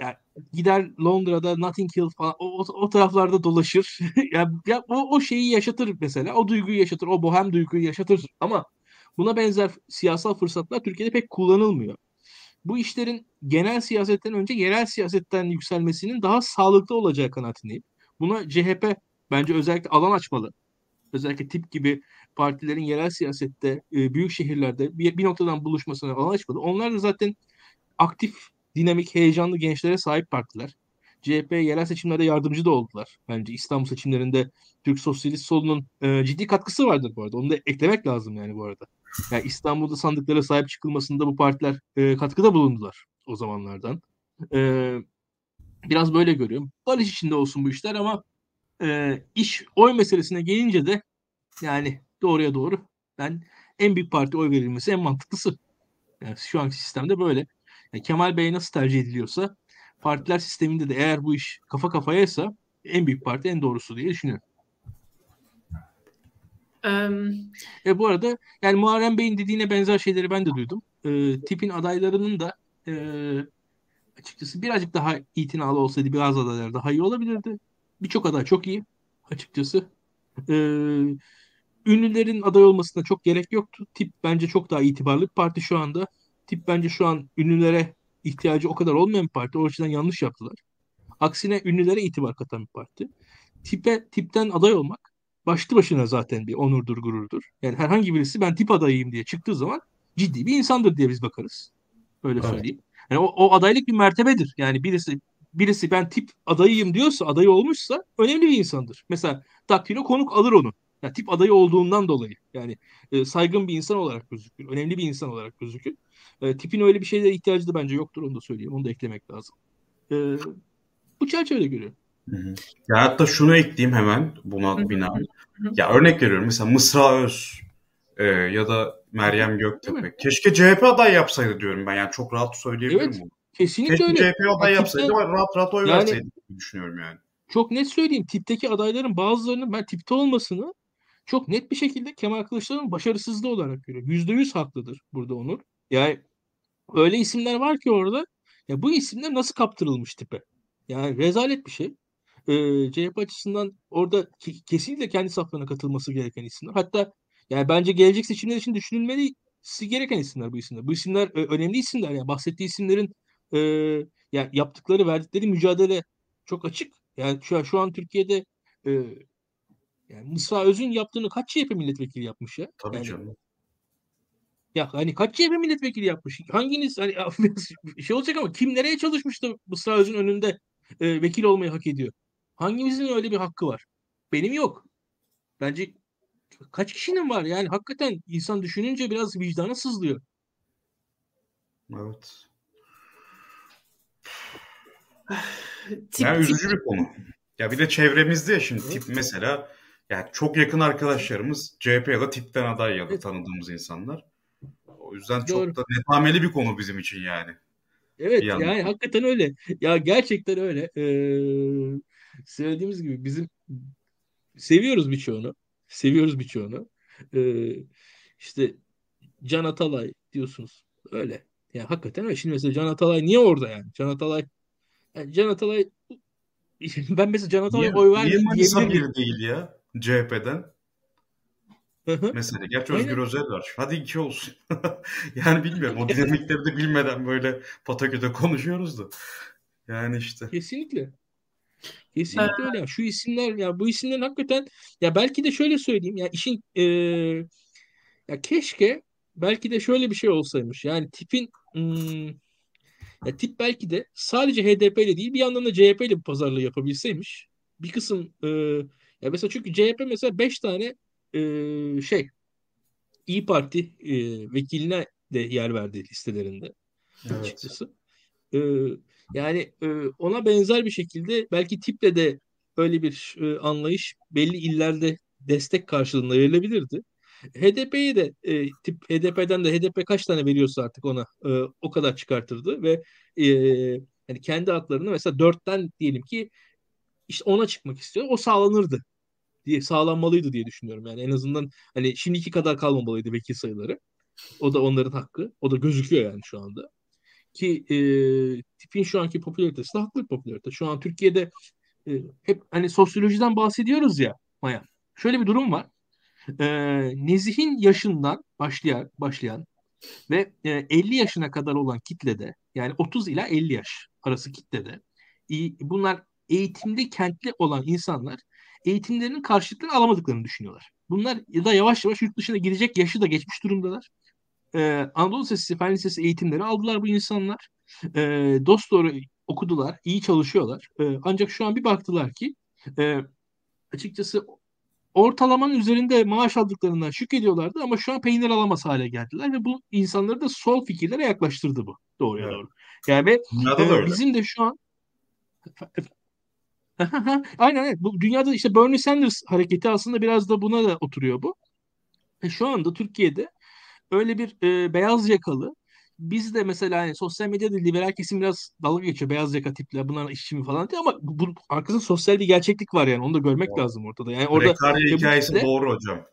yani gider Londra'da Notting Hill falan o, o, taraflarda dolaşır. ya, ya o, o şeyi yaşatır mesela. O duyguyu yaşatır. O bohem duyguyu yaşatır. Ama buna benzer siyasal fırsatlar Türkiye'de pek kullanılmıyor bu işlerin genel siyasetten önce yerel siyasetten yükselmesinin daha sağlıklı olacağı kanaatindeyim. Buna CHP bence özellikle alan açmalı. Özellikle tip gibi partilerin yerel siyasette e, büyük şehirlerde bir, noktadan buluşmasına alan açmalı. Onlar da zaten aktif, dinamik, heyecanlı gençlere sahip partiler. CHP yerel seçimlerde yardımcı da oldular. Bence İstanbul seçimlerinde Türk Sosyalist Solu'nun e, ciddi katkısı vardır bu arada. Onu da eklemek lazım yani bu arada. Yani İstanbul'da sandıklara sahip çıkılmasında bu partiler e, katkıda bulundular o zamanlardan. E, biraz böyle görüyorum. Barış içinde olsun bu işler ama e, iş oy meselesine gelince de yani doğruya doğru ben en büyük parti oy verilmesi en mantıklısı. Yani şu anki sistemde böyle. Yani Kemal Bey nasıl tercih ediliyorsa partiler sisteminde de eğer bu iş kafa kafayaysa en büyük parti en doğrusu diye düşünüyorum. E bu arada yani Muharrem Bey'in dediğine benzer şeyleri ben de duydum. E, tipin adaylarının da e, açıkçası birazcık daha itinalı olsaydı biraz adaylar daha iyi olabilirdi. Birçok aday çok iyi açıkçası. E, ünlülerin aday olmasına çok gerek yoktu. Tip bence çok daha itibarlı bir parti şu anda. Tip bence şu an ünlülere ihtiyacı o kadar olmayan bir parti. O açıdan yanlış yaptılar. Aksine ünlülere itibar katan bir parti. Tipe, tipten aday olmak başlı başına zaten bir onurdur, gururdur. Yani herhangi birisi ben tip adayıyım diye çıktığı zaman ciddi bir insandır diye biz bakarız. Öyle evet. söyleyeyim. Yani o, o adaylık bir mertebedir. Yani birisi birisi ben tip adayıyım diyorsa, adayı olmuşsa önemli bir insandır. Mesela daktilo konuk alır onu. Yani tip adayı olduğundan dolayı. Yani e, saygın bir insan olarak gözükür. Önemli bir insan olarak gözükür. E, tipin öyle bir şeylere ihtiyacı da bence yoktur onu da söyleyeyim. Onu da eklemek lazım. E, bu çerçevede görüyorum. Hı hı. Ya hatta şunu ekleyeyim hemen buna binaen. Ya örnek veriyorum mesela Mısra Öz e, ya da Meryem Göktepe. Keşke CHP aday yapsaydı diyorum ben. Yani çok rahat söyleyebilirim Evet. bunu. Kesinlikle Keşke öyle. CHP aday Ya yapsaydı ama rahat rahat oy Yani- verseydi düşünüyorum yani. çok net söyleyeyim. Tipteki adayların bazılarının ben tipte olmasını çok net bir şekilde Kemal Kılıçdaroğlu'nun başarısızlığı olarak görüyorum. Yüzde yüz haklıdır burada Onur. Yani öyle isimler var ki orada. Ya bu isimler nasıl kaptırılmış tipe? Yani rezalet bir şey. Ee, CHP açısından orada kesinlikle kendi saflarına katılması gereken isimler. Hatta yani bence gelecek seçimler için düşünülmesi gereken isimler bu isimler. Bu isimler e, önemli isimler. Yani bahsettiği isimlerin e, yani yaptıkları, verdikleri mücadele çok açık. Yani şu an, şu an Türkiye'de e, yani Mısra Öz'ün yaptığını kaç CHP milletvekili yapmış ya? Tabii Yani canım. ya hani kaç CHP milletvekili yapmış? Hanginiz hani şey olacak ama kim nereye çalışmıştı Mısra Öz'ün önünde e, vekil olmayı hak ediyor? Hangimizin öyle bir hakkı var? Benim yok. Bence kaç kişinin var? Yani hakikaten insan düşününce biraz vicdana sızlıyor. Evet. Tip, Yani tip- üzücü bir konu. Ya bir de çevremizde ya şimdi tip mesela yani çok yakın arkadaşlarımız CHP ya da tipten aday ya da Evet. tanıdığımız insanlar. O yüzden Doğru. çok da netameli bir konu bizim için yani. Evet yani hakikaten öyle. Ya gerçekten öyle. Ee, söylediğimiz gibi bizim seviyoruz birçoğunu. Seviyoruz birçoğunu. Ee, işte Can Atalay diyorsunuz. Öyle. Ya hakikaten öyle. Şimdi mesela Can Atalay niye orada yani? Can Atalay yani Can Atalay ben mesela Can Atalay'a Niye, oy niye vermeyeyim Manisa diyebilir miyim? bir değil ya CHP'den? Mesela gerçi Aynen. Özgür Özel var. Hadi iki olsun. yani bilmiyorum. O dinamikleri de bilmeden böyle pataküte konuşuyoruz da. Yani işte. Kesinlikle. Kesinlikle öyle. Şu isimler ya bu isimlerin hakikaten ya belki de şöyle söyleyeyim ya işin e, ya keşke belki de şöyle bir şey olsaymış. Yani tipin hmm, ya tip belki de sadece HDP ile değil bir yandan da CHP ile bir pazarlığı yapabilseymiş. Bir kısım e, ya mesela çünkü CHP mesela 5 tane e, şey İyi Parti e, vekiline de yer verdi listelerinde Evet. açıkçası. Ee, yani e, ona benzer bir şekilde belki tiple de öyle bir e, anlayış belli illerde destek karşılığında verilebilirdi. HDP'yi de e, tip HDP'den de HDP kaç tane veriyorsa artık ona e, o kadar çıkartırdı ve e, yani kendi adlarını mesela dörtten diyelim ki işte ona çıkmak istiyor. O sağlanırdı diye sağlanmalıydı diye düşünüyorum. Yani en azından hani şimdiki kadar kalmamalıydı vekil sayıları. O da onların hakkı. O da gözüküyor yani şu anda ki e, tipin şu anki popülaritesi de haklı popülarite. Şu an Türkiye'de e, hep hani sosyolojiden bahsediyoruz ya Maya. Şöyle bir durum var. E, Nezih'in yaşından başlayan, başlayan ve e, 50 yaşına kadar olan kitlede yani 30 ila 50 yaş arası kitlede i- bunlar eğitimde kentli olan insanlar eğitimlerinin karşılıklarını alamadıklarını düşünüyorlar. Bunlar da yavaş yavaş yurt dışına gidecek yaşı da geçmiş durumdalar. Ee, Anadolu Lisesi, Fen Lisesi eğitimleri aldılar bu insanlar. Ee, dosdoğru okudular, iyi çalışıyorlar. Ee, ancak şu an bir baktılar ki e, açıkçası ortalamanın üzerinde maaş aldıklarından şükrediyorlardı ama şu an peynir alamaz hale geldiler ve bu insanları da sol fikirlere yaklaştırdı bu doğruya Evet. doğru. Yani ve e, bizim de şu an Aynen evet. Bu dünyada işte Bernie Sanders hareketi aslında biraz da buna da oturuyor bu. E, şu anda Türkiye'de öyle bir e, beyaz yakalı biz de mesela hani sosyal medyada liberal kesim biraz dalga geçiyor beyaz yaka tipler bunlar işçi mi falan diye ama bu, bu arkasında sosyal bir gerçeklik var yani onu da görmek Doğru. lazım ortada. Yani orada Prekarya hikayesi kitle- doğru hocam.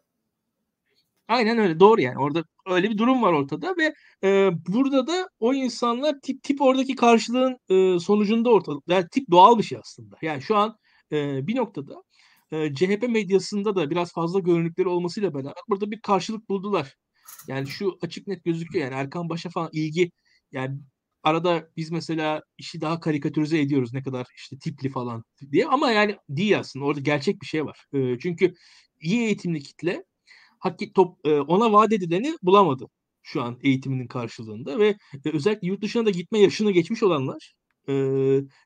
Aynen öyle doğru yani orada öyle bir durum var ortada ve e, burada da o insanlar tip tip oradaki karşılığın e, sonucunda ortada. Yani tip doğal bir şey aslında. Yani şu an e, bir noktada e, CHP medyasında da biraz fazla görünükleri olmasıyla beraber burada bir karşılık buldular. Yani şu açık net gözüküyor yani Erkan Baş'a falan ilgi yani arada biz mesela işi daha karikatürize ediyoruz ne kadar işte tipli falan diye ama yani değil aslında orada gerçek bir şey var. E, çünkü iyi eğitimli kitle hakki top e, ona vaat edileni bulamadı şu an eğitiminin karşılığında ve e, özellikle yurt dışına da gitme yaşını geçmiş olanlar e,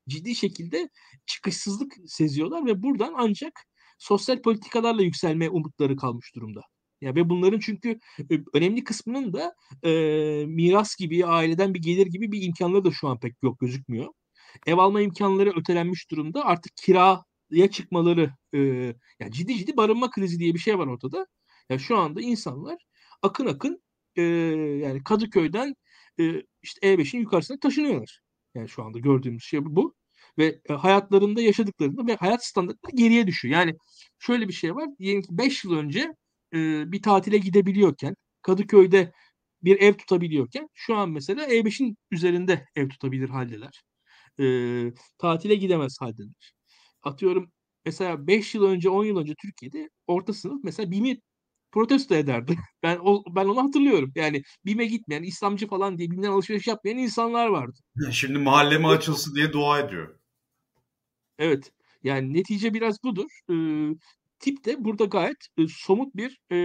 ciddi şekilde çıkışsızlık seziyorlar ve buradan ancak sosyal politikalarla yükselme umutları kalmış durumda. Ya ve bunların çünkü e, önemli kısmının da e, miras gibi, aileden bir gelir gibi bir imkanları da şu an pek yok gözükmüyor. Ev alma imkanları ötelenmiş durumda. Artık kiraya çıkmaları, e, yani ciddi ciddi barınma krizi diye bir şey var ortada. Ya şu anda insanlar akın akın e, yani Kadıköy'den e, işte E5'in yukarısına taşınıyorlar. Yani şu anda gördüğümüz şey bu. Ve e, hayatlarında yaşadıklarında ve hayat standartları geriye düşüyor. Yani şöyle bir şey var. Diyelim ki 5 yıl önce e, bir tatile gidebiliyorken Kadıköy'de bir ev tutabiliyorken şu an mesela E5'in üzerinde ev tutabilir haldeler. E, tatile gidemez haldeler. Atıyorum mesela 5 yıl önce 10 yıl önce Türkiye'de orta sınıf mesela BİM'i protesto ederdi. Ben o, ben onu hatırlıyorum. Yani BİM'e gitmeyen, İslamcı falan diye BİM'den alışveriş yapmayan insanlar vardı. Şimdi mahalleme açılsın diye dua ediyor. Evet. Yani netice biraz budur. E, tip de burada gayet e, somut bir e,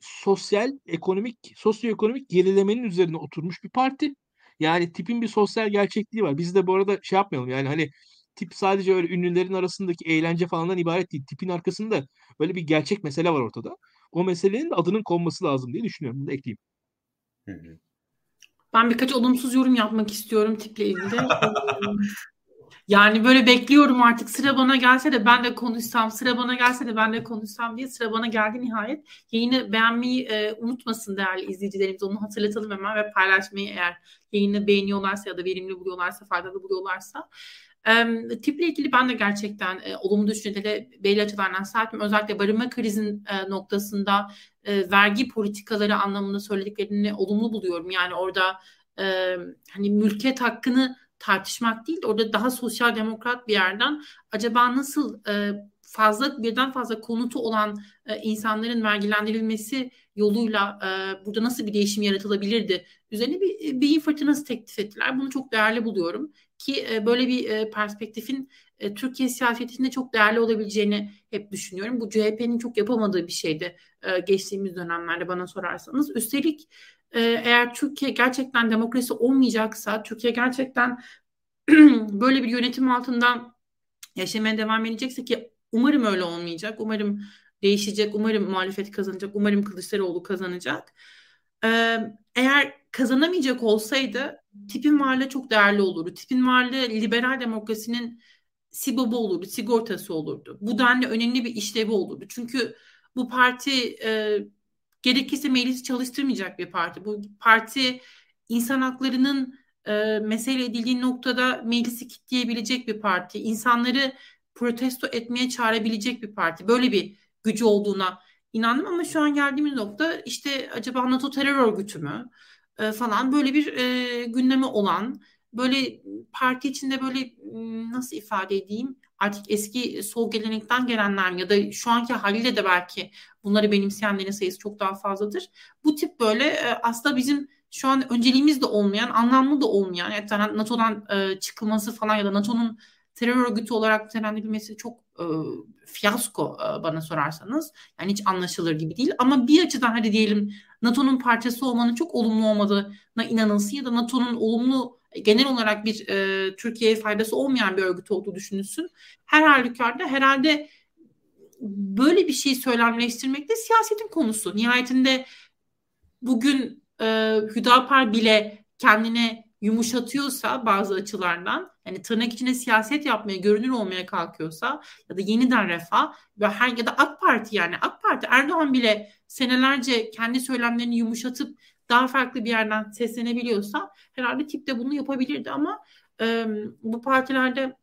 sosyal, ekonomik, sosyoekonomik gerilemenin üzerine oturmuş bir parti. Yani tipin bir sosyal gerçekliği var. Biz de bu arada şey yapmayalım yani hani tip sadece öyle ünlülerin arasındaki eğlence falandan ibaret değil. Tipin arkasında böyle bir gerçek mesele var ortada. O meselenin adının konması lazım diye düşünüyorum. Bunu da ekleyeyim. Ben birkaç olumsuz yorum yapmak istiyorum tiple ilgili. Yani böyle bekliyorum artık sıra bana gelse de ben de konuşsam, sıra bana gelse de ben de konuşsam diye sıra bana geldi nihayet. Yayını beğenmeyi e, unutmasın değerli izleyicilerimiz. Onu hatırlatalım hemen ve paylaşmayı eğer yayını beğeniyorlarsa ya da verimli buluyorlarsa, faydalı buluyorlarsa. E, tiple ilgili ben de gerçekten e, olumlu düşüncelere belli açılardan sahibim. Özellikle barınma krizin e, noktasında e, vergi politikaları anlamında söylediklerini olumlu buluyorum. Yani orada e, hani mülkiyet hakkını tartışmak değil orada daha sosyal demokrat bir yerden acaba nasıl e, fazla birden fazla konutu olan e, insanların vergilendirilmesi yoluyla e, burada nasıl bir değişim yaratılabilirdi üzerine bir beyin fırtınası teklif ettiler. Bunu çok değerli buluyorum ki e, böyle bir e, perspektifin e, Türkiye siyasetinde çok değerli olabileceğini hep düşünüyorum. Bu CHP'nin çok yapamadığı bir şeydi e, geçtiğimiz dönemlerde bana sorarsanız. Üstelik e, eğer Türkiye gerçekten demokrasi olmayacaksa, Türkiye gerçekten böyle bir yönetim altında yaşamaya devam edecekse ki umarım öyle olmayacak. Umarım değişecek. Umarım muhalefet kazanacak. Umarım Kılıçdaroğlu kazanacak. Ee, eğer kazanamayacak olsaydı tipin varlığı çok değerli olurdu. Tipin varlığı liberal demokrasinin sibobu olurdu, sigortası olurdu. Bu denli önemli bir işlevi olurdu. Çünkü bu parti e, gerekirse meclisi çalıştırmayacak bir parti. Bu parti insan haklarının e, mesele edildiği noktada meclisi kitleyebilecek bir parti. İnsanları protesto etmeye çağırabilecek bir parti. Böyle bir gücü olduğuna inandım ama şu an geldiğimiz nokta işte acaba NATO terör örgütü mü e, falan böyle bir e, gündemi olan böyle parti içinde böyle nasıl ifade edeyim artık eski sol gelenekten gelenler ya da şu anki haliyle de belki bunları benimseyenlerin sayısı çok daha fazladır. Bu tip böyle e, aslında bizim şu an önceliğimiz de olmayan, anlamlı da olmayan, yani NATO'dan e, çıkılması falan ya da NATO'nun terör örgütü olarak nitelendirilmesi çok e, fiyasko e, bana sorarsanız. Yani hiç anlaşılır gibi değil. Ama bir açıdan hadi diyelim NATO'nun parçası olmanın çok olumlu olmadığına inanılsın ya da NATO'nun olumlu genel olarak bir e, Türkiye'ye faydası olmayan bir örgüt olduğu düşünülsün. Her halükarda herhalde böyle bir şeyi söylemleştirmek de siyasetin konusu. Nihayetinde bugün e, Hüdapar bile kendine yumuşatıyorsa bazı açılardan yani tırnak içinde siyaset yapmaya, görünür olmaya kalkıyorsa ya da yeniden refah ve her ya da AK Parti yani AK Parti Erdoğan bile senelerce kendi söylemlerini yumuşatıp daha farklı bir yerden seslenebiliyorsa herhalde tip de bunu yapabilirdi ama e, bu partilerde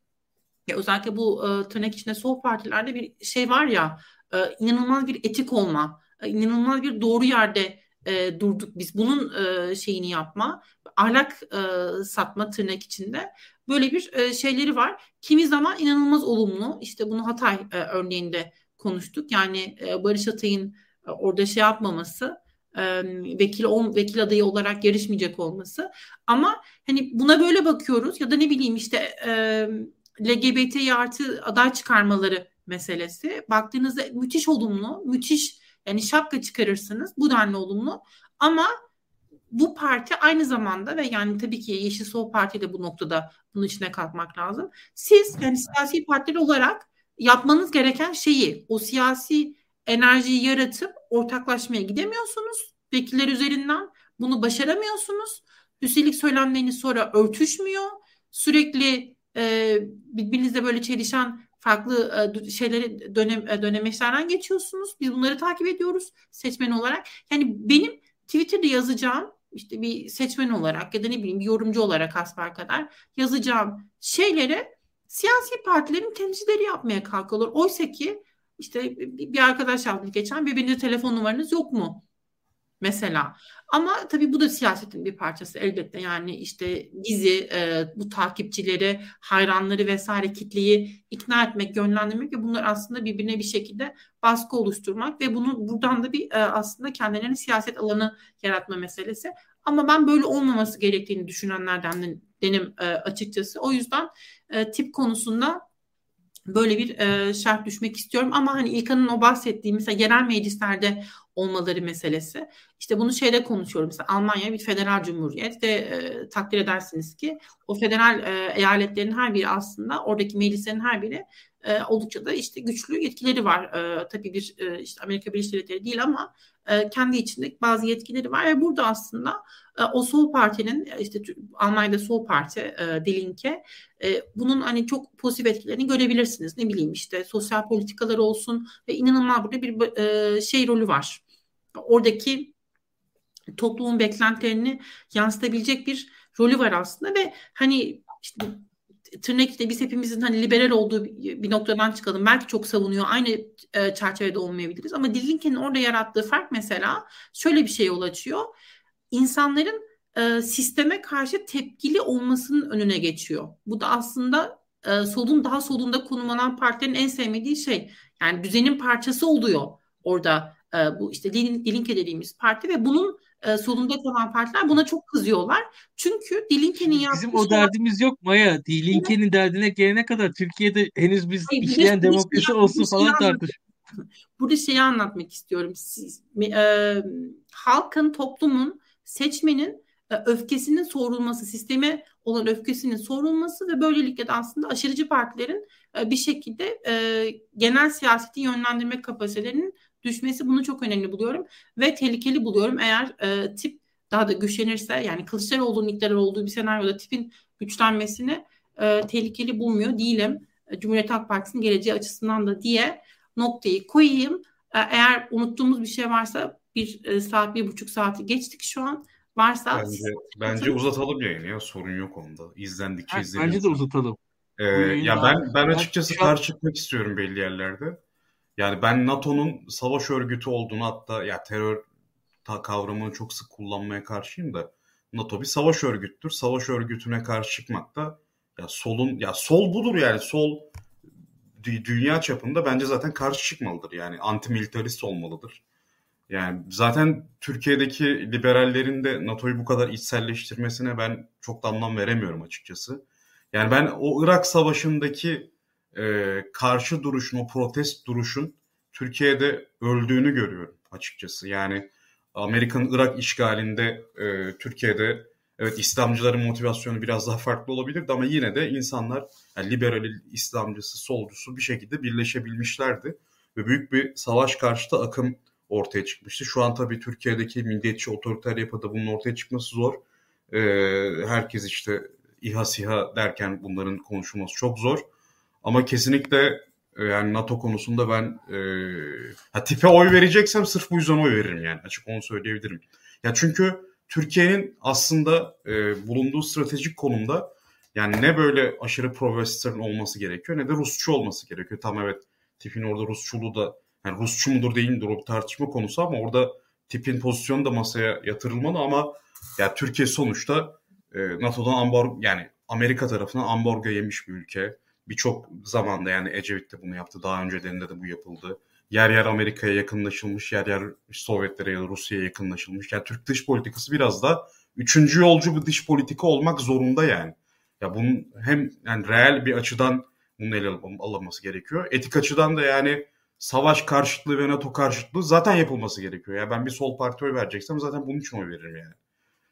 ya özellikle bu e, tırnak içinde sol partilerde bir şey var ya e, inanılmaz bir etik olma, e, inanılmaz bir doğru yerde e, durduk biz. Bunun e, şeyini yapma, ahlak e, satma tırnak içinde böyle bir e, şeyleri var. Kimi zaman inanılmaz olumlu. İşte bunu Hatay e, örneğinde konuştuk. Yani e, Barış Atay'ın e, orada şey yapmaması, vekil ol, vekil adayı olarak yarışmayacak olması. Ama hani buna böyle bakıyoruz ya da ne bileyim işte e, LGBT artı aday çıkarmaları meselesi. Baktığınızda müthiş olumlu, müthiş yani şapka çıkarırsınız bu denli olumlu ama bu parti aynı zamanda ve yani tabii ki Yeşil Sol Parti de bu noktada bunun içine kalkmak lazım. Siz yani siyasi partiler olarak yapmanız gereken şeyi o siyasi enerjiyi yaratıp ortaklaşmaya gidemiyorsunuz. Vekiller üzerinden bunu başaramıyorsunuz. Üstelik söylemleriniz sonra örtüşmüyor. Sürekli e, birbirinizle böyle çelişen farklı e, şeyleri dönem e, dönemeçlerden geçiyorsunuz. Biz bunları takip ediyoruz seçmen olarak. Yani benim Twitter'da yazacağım işte bir seçmen olarak ya da ne bileyim bir yorumcu olarak asper kadar yazacağım şeylere siyasi partilerin temsilcileri yapmaya kalkıyorlar. Oysa ki işte bir arkadaş yazdı geçen birbirinize telefon numaranız yok mu? Mesela. Ama tabii bu da siyasetin bir parçası elbette. Yani işte bizi, e, bu takipçileri, hayranları vesaire kitleyi ikna etmek, yönlendirmek ve bunlar aslında birbirine bir şekilde baskı oluşturmak ve bunu buradan da bir e, aslında kendilerine siyaset alanı yaratma meselesi. Ama ben böyle olmaması gerektiğini düşünenlerden denim e, açıkçası. O yüzden e, tip konusunda böyle bir e, şart düşmek istiyorum. Ama hani İlkan'ın o bahsettiği mesela yerel meclislerde olmaları meselesi. İşte bunu şeyde konuşuyorum. Mesela Almanya bir federal cumhuriyet ve e, takdir edersiniz ki o federal e, eyaletlerin her biri aslında oradaki meclislerin her biri e, oldukça da işte güçlü yetkileri var. E, tabii bir e, işte Amerika Birleşik Devletleri değil ama e, kendi içinde bazı yetkileri var ve burada aslında e, o sol partinin işte Almanya'da sol parti e, Dilinke e, bunun hani çok pozitif etkilerini görebilirsiniz. Ne bileyim işte sosyal politikalar olsun ve inanılmaz burada bir e, şey rolü var. Oradaki toplumun beklentilerini yansıtabilecek bir rolü var aslında ve hani işte tırnak içinde biz hepimizin hani liberal olduğu bir noktadan çıkalım. Belki çok savunuyor. Aynı e, çerçevede olmayabiliriz. Ama Dilinke'nin orada yarattığı fark mesela şöyle bir şey yol açıyor. İnsanların e, sisteme karşı tepkili olmasının önüne geçiyor. Bu da aslında e, solun daha solunda konumlanan partilerin en sevmediği şey. Yani düzenin parçası oluyor orada e, bu işte Dilinke dediğimiz parti ve bunun e, solunda kalan partiler buna çok kızıyorlar. Çünkü Dilinke'nin yaptığı Bizim o derdimiz yok Maya. Dilinke'nin derdine gelene kadar Türkiye'de henüz biz Hayır, işleyen demokrasi bir olsun şey falan tartış. Burada şeyi anlatmak istiyorum. Siz, e, halkın, toplumun, seçmenin e, öfkesinin sorulması, sisteme olan öfkesinin sorulması ve böylelikle de aslında aşırıcı partilerin e, bir şekilde e, genel siyaseti yönlendirme kapasitelerinin düşmesi bunu çok önemli buluyorum ve tehlikeli buluyorum. Eğer e, tip daha da güçlenirse yani Kılıçdaroğlu'nun iktidar olduğu bir senaryoda tipin güçlenmesini e, tehlikeli bulmuyor değilim. E, Cumhuriyet Halk Partisi'nin geleceği açısından da diye noktayı koyayım. E, eğer unuttuğumuz bir şey varsa bir e, saat, bir buçuk saati geçtik şu an. Varsa bence, bence uzatalım yayını ya sorun yok onda. İzlendikçe izlenir. Bence de uzatalım. Ee, ya ben ben açıkçası karşı çıkmak istiyorum belli yerlerde. Yani ben NATO'nun savaş örgütü olduğunu hatta ya terör kavramını çok sık kullanmaya karşıyım da NATO bir savaş örgüttür. Savaş örgütüne karşı çıkmak da ya solun ya sol budur yani sol dünya çapında bence zaten karşı çıkmalıdır. Yani antimilitarist olmalıdır. Yani zaten Türkiye'deki liberallerin de NATO'yu bu kadar içselleştirmesine ben çok da anlam veremiyorum açıkçası. Yani ben o Irak Savaşı'ndaki e, karşı duruşun, o protest duruşun Türkiye'de öldüğünü görüyorum açıkçası. Yani Amerika'nın Irak işgalinde e, Türkiye'de evet İslamcıların motivasyonu biraz daha farklı olabilirdi ama yine de insanlar yani liberal İslamcısı, solcusu bir şekilde birleşebilmişlerdi. Ve büyük bir savaş karşıtı akım ortaya çıkmıştı. Şu an tabii Türkiye'deki milliyetçi otoriter yapıda bunun ortaya çıkması zor. Ee, herkes işte İHA SİHA derken bunların konuşulması çok zor. Ama kesinlikle e, yani NATO konusunda ben e, ha, tipe oy vereceksem sırf bu yüzden oy veririm yani açık onu söyleyebilirim. Ya çünkü Türkiye'nin aslında e, bulunduğu stratejik konumda yani ne böyle aşırı pro olması gerekiyor ne de Rusçu olması gerekiyor. Tam evet tipin orada Rusçuluğu da yani Rusçu mudur değil midir o tartışma konusu ama orada tipin pozisyonu da masaya yatırılmalı ama ya Türkiye sonuçta e, NATO'dan ambargo yani Amerika tarafından ambargo yemiş bir ülke birçok zamanda yani Ecevit de bunu yaptı. Daha öncelerinde de bu yapıldı. Yer yer Amerika'ya yakınlaşılmış, yer yer Sovyetlere ya da Rusya'ya yakınlaşılmış. Yani Türk dış politikası biraz da üçüncü yolcu bir dış politika olmak zorunda yani. Ya bunun hem yani reel bir açıdan bunun ele alınması gerekiyor. Etik açıdan da yani savaş karşıtlığı ve NATO karşıtlığı zaten yapılması gerekiyor. Ya ben bir sol parti oy vereceksem zaten bunun için oy veririm yani.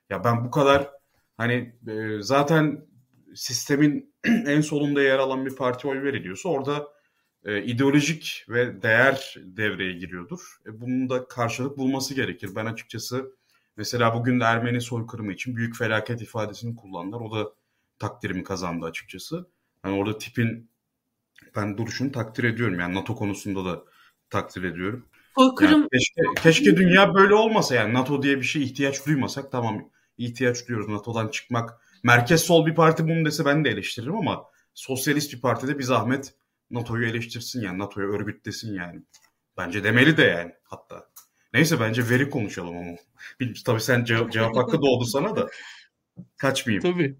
Ya ben bu kadar hani e, zaten sistemin en solunda yer alan bir parti oy veriliyorsa orada e, ideolojik ve değer devreye giriyordur. E, bunun da karşılık bulması gerekir. Ben açıkçası mesela bugün de Ermeni soykırımı için büyük felaket ifadesini kullandılar. O da takdirimi kazandı açıkçası. Yani orada tipin ben duruşunu takdir ediyorum. Yani NATO konusunda da takdir ediyorum. Soykırım... Yani keşke, keşke dünya böyle olmasa yani NATO diye bir şey ihtiyaç duymasak tamam ihtiyaç duyuyoruz NATO'dan çıkmak. Merkez sol bir parti bunu dese ben de eleştiririm ama sosyalist bir partide bir zahmet NATO'yu eleştirsin yani NATO'yu örgütlesin yani. Bence demeli de yani hatta. Neyse bence veri konuşalım ama. Bilmiyorum, tabii sen cevap, cevap hakkı doğdu sana da. Kaçmayayım. Tabii.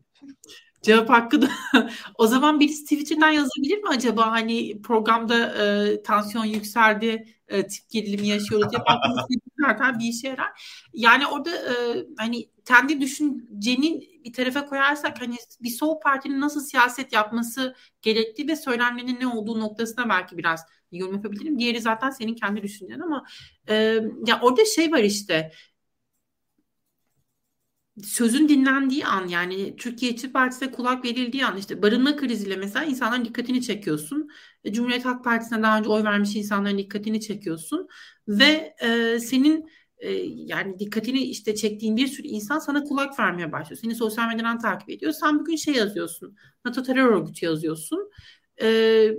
Cevap hakkı da. o zaman birisi Twitter'dan yazabilir mi acaba? Hani programda e, tansiyon yükseldi, e, tip gerilimi yaşıyoruz diye. zaten bir işe yarar. Yani orada e, hani kendi düşüncenin bir tarafa koyarsak hani bir sol partinin nasıl siyaset yapması gerektiği ve söylemlerinin ne olduğu noktasına belki biraz yorum yapabilirim. Diğeri zaten senin kendi düşüncen ama e, ya orada şey var işte sözün dinlendiği an yani Türkiye İşçi Partisi'ne kulak verildiği an işte barınma kriziyle mesela insanların dikkatini çekiyorsun. E, Cumhuriyet Halk Partisi'ne daha önce oy vermiş insanların dikkatini çekiyorsun ve e, senin e, yani dikkatini işte çektiğin bir sürü insan sana kulak vermeye başlıyor. Seni sosyal medyadan takip ediyor. Sen bugün şey yazıyorsun. NATO terör örgütü yazıyorsun. E,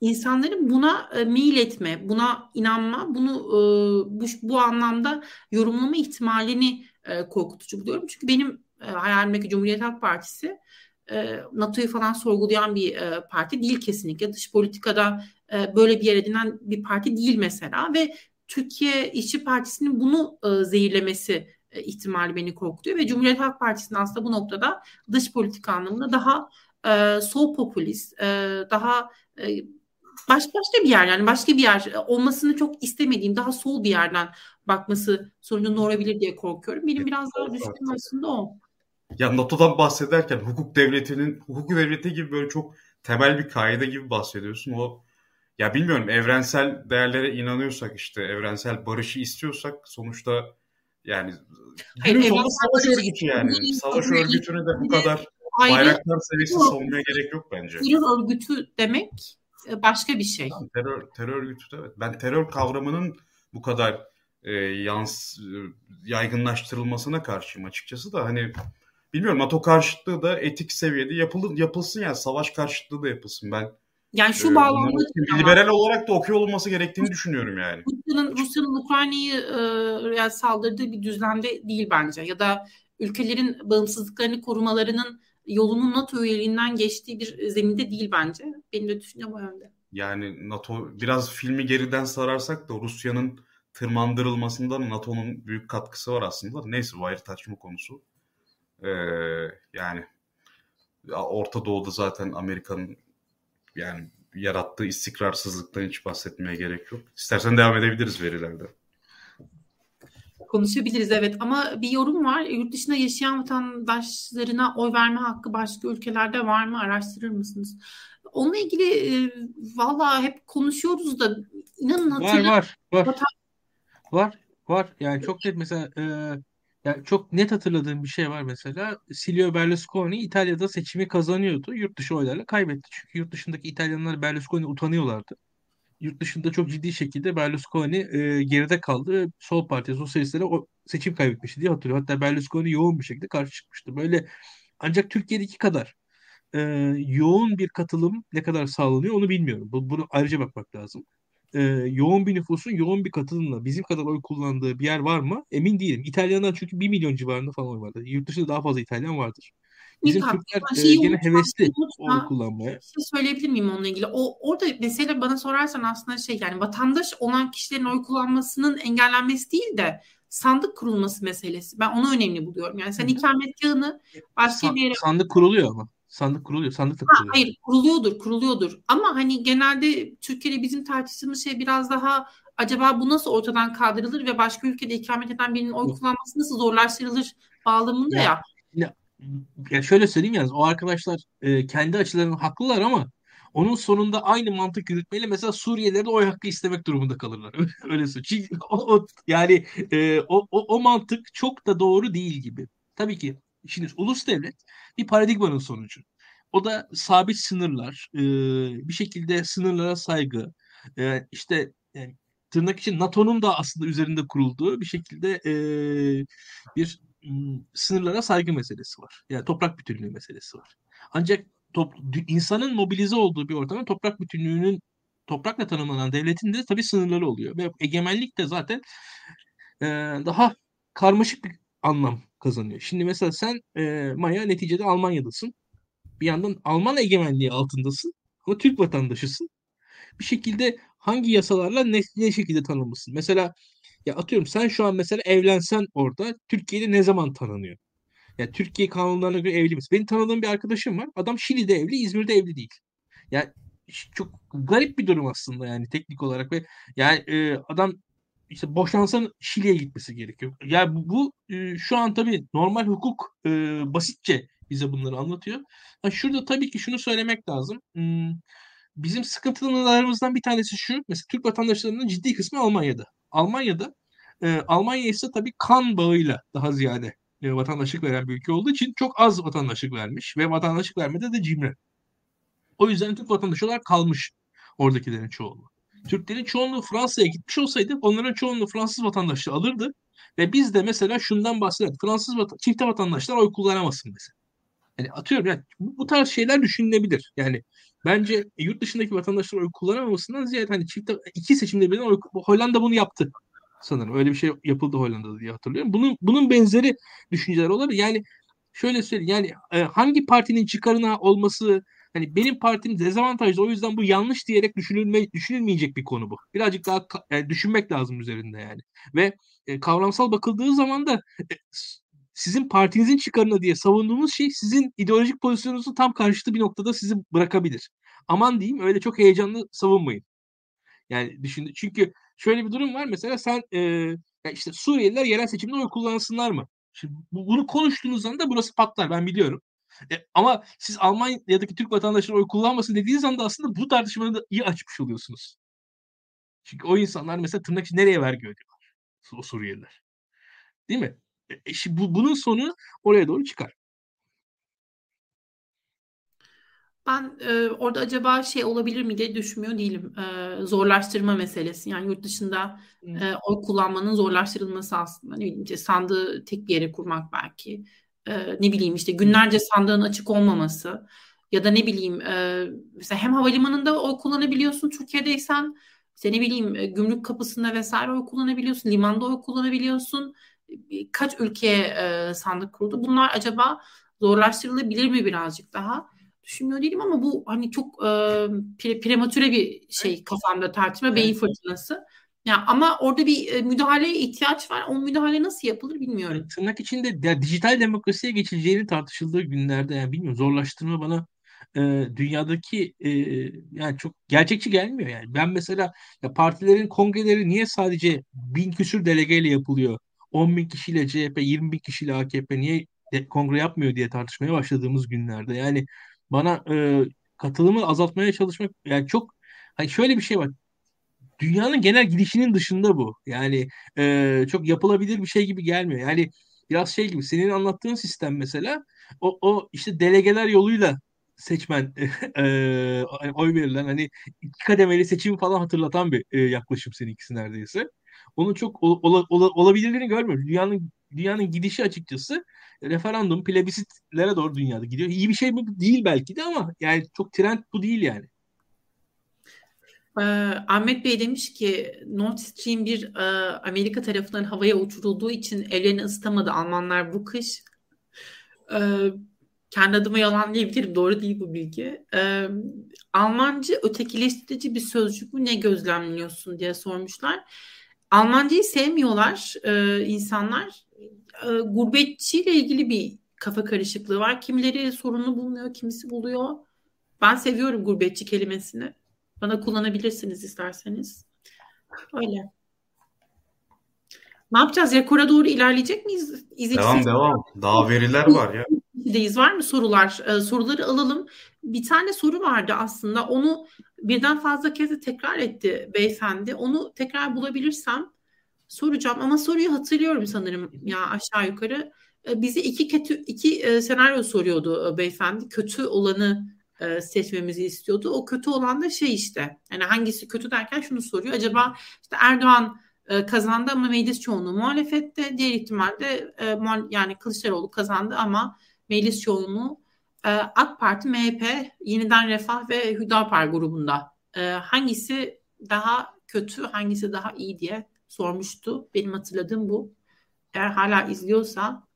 insanların buna e, mail etme, buna inanma, bunu e, bu, bu anlamda yorumlama ihtimalini e, korkutucu buluyorum. Çünkü benim e, hayalimdeki Cumhuriyet Halk Partisi e, NATO'yu falan sorgulayan bir e, parti değil kesinlikle. Dış politikada e, böyle bir yer edinen bir parti değil mesela ve Türkiye İşçi Partisi'nin bunu e, zehirlemesi e, ihtimali beni korkutuyor ve Cumhuriyet Halk Partisi'nin aslında bu noktada dış politika anlamında daha e, sol popülist, e, daha e, baş, başka bir yer yani başka bir yer olmasını çok istemediğim daha sol bir yerden bakması sonucunda doğurabilir diye korkuyorum. Benim biraz daha düşündüğüm aslında o. Ya NATO'dan bahsederken hukuk devletinin, hukuk devleti gibi böyle çok temel bir kaide gibi bahsediyorsun. O ya bilmiyorum evrensel değerlere inanıyorsak işte evrensel barışı istiyorsak sonuçta yani günün sonunda savaş örgütü yani. Savaş örgütünü de bu kadar bayraklar seviyesi savunmaya gerek yok bence. Terör örgütü demek başka bir şey. Tamam, terör, terör örgütü de evet. Ben terör kavramının bu kadar e, yans e, yaygınlaştırılmasına karşıyım açıkçası da hani bilmiyorum NATO karşıtlığı da etik seviyede yapılır yapılsın yani savaş karşıtlığı da yapılsın ben yani şu ee, bağlamda liberal olarak da okuyor olması gerektiğini düşünüyorum yani. Rusya'nın Rusya'nın Ukrayna'yı e, yani saldırdığı bir düzlemde değil bence ya da ülkelerin bağımsızlıklarını korumalarının yolunun NATO üyeliğinden geçtiği bir zeminde değil bence. Benim de düşüncem o yönde. Yani NATO biraz filmi geriden sararsak da Rusya'nın tırmandırılmasında NATO'nun büyük katkısı var aslında. Neyse bu ayrı konusu. Ee, yani Orta Doğu'da zaten Amerika'nın yani yarattığı istikrarsızlıktan hiç bahsetmeye gerek yok. İstersen devam edebiliriz verilerde. Konuşabiliriz evet ama bir yorum var. Yurt dışında yaşayan vatandaşlarına oy verme hakkı başka ülkelerde var mı? Araştırır mısınız? Onunla ilgili e, valla hep konuşuyoruz da inanın hatırlamıyorum. Var var var. Vatan... Var var. Yani çok net mesela e, yani çok net hatırladığım bir şey var mesela. Silvio Berlusconi İtalya'da seçimi kazanıyordu. Yurt dışı oylarla kaybetti. Çünkü yurt dışındaki İtalyanlar Berlusconi utanıyorlardı. Yurt dışında çok ciddi şekilde Berlusconi e, geride kaldı. Sol Parti sosyalistlere o seçim kaybetmişti diye hatırlıyorum. Hatta Berlusconi yoğun bir şekilde karşı çıkmıştı. Böyle ancak Türkiye'deki kadar e, yoğun bir katılım ne kadar sağlanıyor onu bilmiyorum. Bu, bunu ayrıca bakmak lazım e, yoğun bir nüfusun yoğun bir katılımla bizim kadar oy kullandığı bir yer var mı? Emin değilim. İtalyanlar çünkü 1 milyon civarında falan oy vardır. Yurt dışında daha fazla İtalyan vardır. Bizim Nihat, Türkler e, gene hevesli oy kullanmaya. Bir şey söyleyebilir miyim onunla ilgili? O orada mesela bana sorarsan aslında şey yani vatandaş olan kişilerin oy kullanmasının engellenmesi değil de sandık kurulması meselesi. Ben onu önemli buluyorum. Yani sen ikametgahını başka Sa- bir yere... Sandık kuruluyor ama. Sandık kuruluyor. Sandık da kuruluyor. Ha, hayır kuruluyordur kuruluyordur. Ama hani genelde Türkiye'de bizim tartıştığımız şey biraz daha acaba bu nasıl ortadan kaldırılır ve başka ülkede ikamet eden birinin oy kullanması nasıl zorlaştırılır bağlamında ya. ya. Ya. Şöyle söyleyeyim yalnız o arkadaşlar e, kendi açılarından haklılar ama onun sonunda aynı mantık yürütmeyle mesela Suriyeliler de oy hakkı istemek durumunda kalırlar. Öyle söyleyeyim. Çünkü o, o, yani e, o, o, o mantık çok da doğru değil gibi. Tabii ki şimdi ulus devlet bir paradigmanın sonucu. O da sabit sınırlar, e, bir şekilde sınırlara saygı, e, işte yani tırnak için NATO'nun da aslında üzerinde kurulduğu bir şekilde e, bir sınırlara saygı meselesi var. Yani toprak bütünlüğü meselesi var. Ancak top, insanın mobilize olduğu bir ortamda toprak bütünlüğünün toprakla tanımlanan devletin de tabii sınırları oluyor. Ve egemenlik de zaten e, daha karmaşık bir anlam kazanıyor. Şimdi mesela sen e, Maya neticede Almanya'dasın. Bir yandan Alman egemenliği altındasın ama Türk vatandaşısın. Bir şekilde hangi yasalarla ne, ne şekilde tanınmışsın? Mesela ya atıyorum sen şu an mesela evlensen orada Türkiye'de ne zaman tanınıyor? Yani Türkiye kanunlarına göre evli misin? Benim tanıdığım bir arkadaşım var. Adam Şili'de evli, İzmir'de evli değil. Yani çok garip bir durum aslında yani teknik olarak ve yani e, adam işte boşansan Şili'ye gitmesi gerekiyor. Yani bu, bu e, şu an tabii normal hukuk e, basitçe bize bunları anlatıyor. Yani şurada tabii ki şunu söylemek lazım. Hmm, bizim sıkıntılarımızdan bir tanesi şu. Mesela Türk vatandaşlarının ciddi kısmı Almanya'da. Almanya'da e, Almanya ise tabii kan bağıyla daha ziyade e, vatandaşlık veren bir ülke olduğu için çok az vatandaşlık vermiş ve vatandaşlık vermede de cimri. O yüzden Türk vatandaşı olarak kalmış oradakilerin çoğunluğu. Türklerin çoğunluğu Fransa'ya gitmiş olsaydı onların çoğunluğu Fransız vatandaşlığı alırdı. Ve biz de mesela şundan bahsederdik. Fransız vatan çifte vatandaşlar oy kullanamasın mesela. Yani atıyorum yani bu, bu tarz şeyler düşünülebilir. Yani bence yurt dışındaki vatandaşlar oy kullanamamasından ziyade hani çifte iki seçimde birden oy, Hollanda bunu yaptı sanırım. Öyle bir şey yapıldı Hollanda'da diye hatırlıyorum. Bunun bunun benzeri düşünceler olabilir. Yani şöyle söyleyeyim yani e, hangi partinin çıkarına olması hani benim partim dezavantajlı o yüzden bu yanlış diyerek düşünülme, düşünülmeyecek bir konu bu. Birazcık daha yani düşünmek lazım üzerinde yani. Ve e, kavramsal bakıldığı zaman da e, sizin partinizin çıkarına diye savunduğunuz şey sizin ideolojik pozisyonunuzun tam karşıtı bir noktada sizi bırakabilir. Aman diyeyim öyle çok heyecanlı savunmayın. Yani düşün çünkü şöyle bir durum var mesela sen e, işte Suriyeliler yerel seçimde oy kullansınlar mı? Şimdi bunu konuştuğunuz anda burası patlar ben biliyorum. E, ama siz Almanya'daki Türk vatandaşları oy kullanmasın dediğiniz anda aslında bu tartışmayı da iyi açmış oluyorsunuz. Çünkü o insanlar mesela tırnak için nereye vergi ödüyorlar? O Suriyeliler. Değil mi? E, bu, bunun sonu oraya doğru çıkar. Ben e, orada acaba şey olabilir mi diye düşünmüyor değilim. E, zorlaştırma meselesi. Yani yurt dışında e, oy kullanmanın zorlaştırılması aslında. Ne bileyim işte sandığı tek bir yere kurmak belki e, ne bileyim işte günlerce sandığın açık olmaması ya da ne bileyim e, mesela hem havalimanında oy kullanabiliyorsun Türkiye'deysen işte ne bileyim e, gümrük kapısında vesaire oy kullanabiliyorsun limanda oy kullanabiliyorsun kaç ülkeye e, sandık kuruldu bunlar acaba zorlaştırılabilir mi birazcık daha düşünmüyor değilim ama bu hani çok e, pre, prematüre bir şey kafamda tartışma beyin fırtınası ya ama orada bir e, müdahaleye ihtiyaç var. O müdahale nasıl yapılır bilmiyorum. Tırnak içinde ya, dijital demokrasiye geçileceğini tartışıldığı günlerde yani bilmiyorum zorlaştırma bana e, dünyadaki e, yani çok gerçekçi gelmiyor yani. Ben mesela ya partilerin kongreleri niye sadece bin küsür delegeyle yapılıyor? 10 bin kişiyle CHP, 20 bin kişiyle AKP niye kongre yapmıyor diye tartışmaya başladığımız günlerde. Yani bana e, katılımı azaltmaya çalışmak yani çok hani şöyle bir şey var dünyanın genel gidişinin dışında bu. Yani e, çok yapılabilir bir şey gibi gelmiyor. Yani biraz şey gibi senin anlattığın sistem mesela o, o işte delegeler yoluyla seçmen e, oy verilen hani iki kademeli seçim falan hatırlatan bir e, yaklaşım seninkisi neredeyse. Onun çok ol, ol, ol, olabilirliğini görmüyorum. Dünyanın dünyanın gidişi açıkçası referandum, plebisitlere doğru dünyada gidiyor. İyi bir şey bu değil belki de ama yani çok trend bu değil yani. Ee, Ahmet Bey demiş ki Nord Stream 1 e, Amerika tarafından havaya uçurulduğu için evlerini ısıtamadı Almanlar bu kış. Ee, kendi adıma yalanlayabilirim. Doğru değil bu bilgi. Ee, Almancı ötekileştirici bir sözcük mü ne gözlemliyorsun diye sormuşlar. Almancayı sevmiyorlar e, insanlar. E, gurbetçiyle ilgili bir kafa karışıklığı var. Kimileri sorunu bulmuyor, kimisi buluyor. Ben seviyorum gurbetçi kelimesini. Bana kullanabilirsiniz isterseniz. Öyle. Ne yapacağız? Rekora doğru ilerleyecek miyiz? Devam devam. Daha veriler var ya. Deyiz. Var mı sorular? Ee, soruları alalım. Bir tane soru vardı aslında. Onu birden fazla kez tekrar etti beyefendi. Onu tekrar bulabilirsem soracağım ama soruyu hatırlıyorum sanırım ya aşağı yukarı. E, bizi iki kötü iki e, senaryo soruyordu e, beyefendi. Kötü olanı seçmemizi istiyordu. O kötü olan da şey işte. Yani hangisi kötü derken şunu soruyor. Acaba işte Erdoğan kazandı ama meclis çoğunluğu muhalefette. Diğer ihtimalle e, yani Kılıçdaroğlu kazandı ama meclis çoğunluğu e, AK Parti, MHP, Yeniden Refah ve Hüdapar grubunda. E, hangisi daha kötü, hangisi daha iyi diye sormuştu. Benim hatırladığım bu. Eğer hala izliyorsa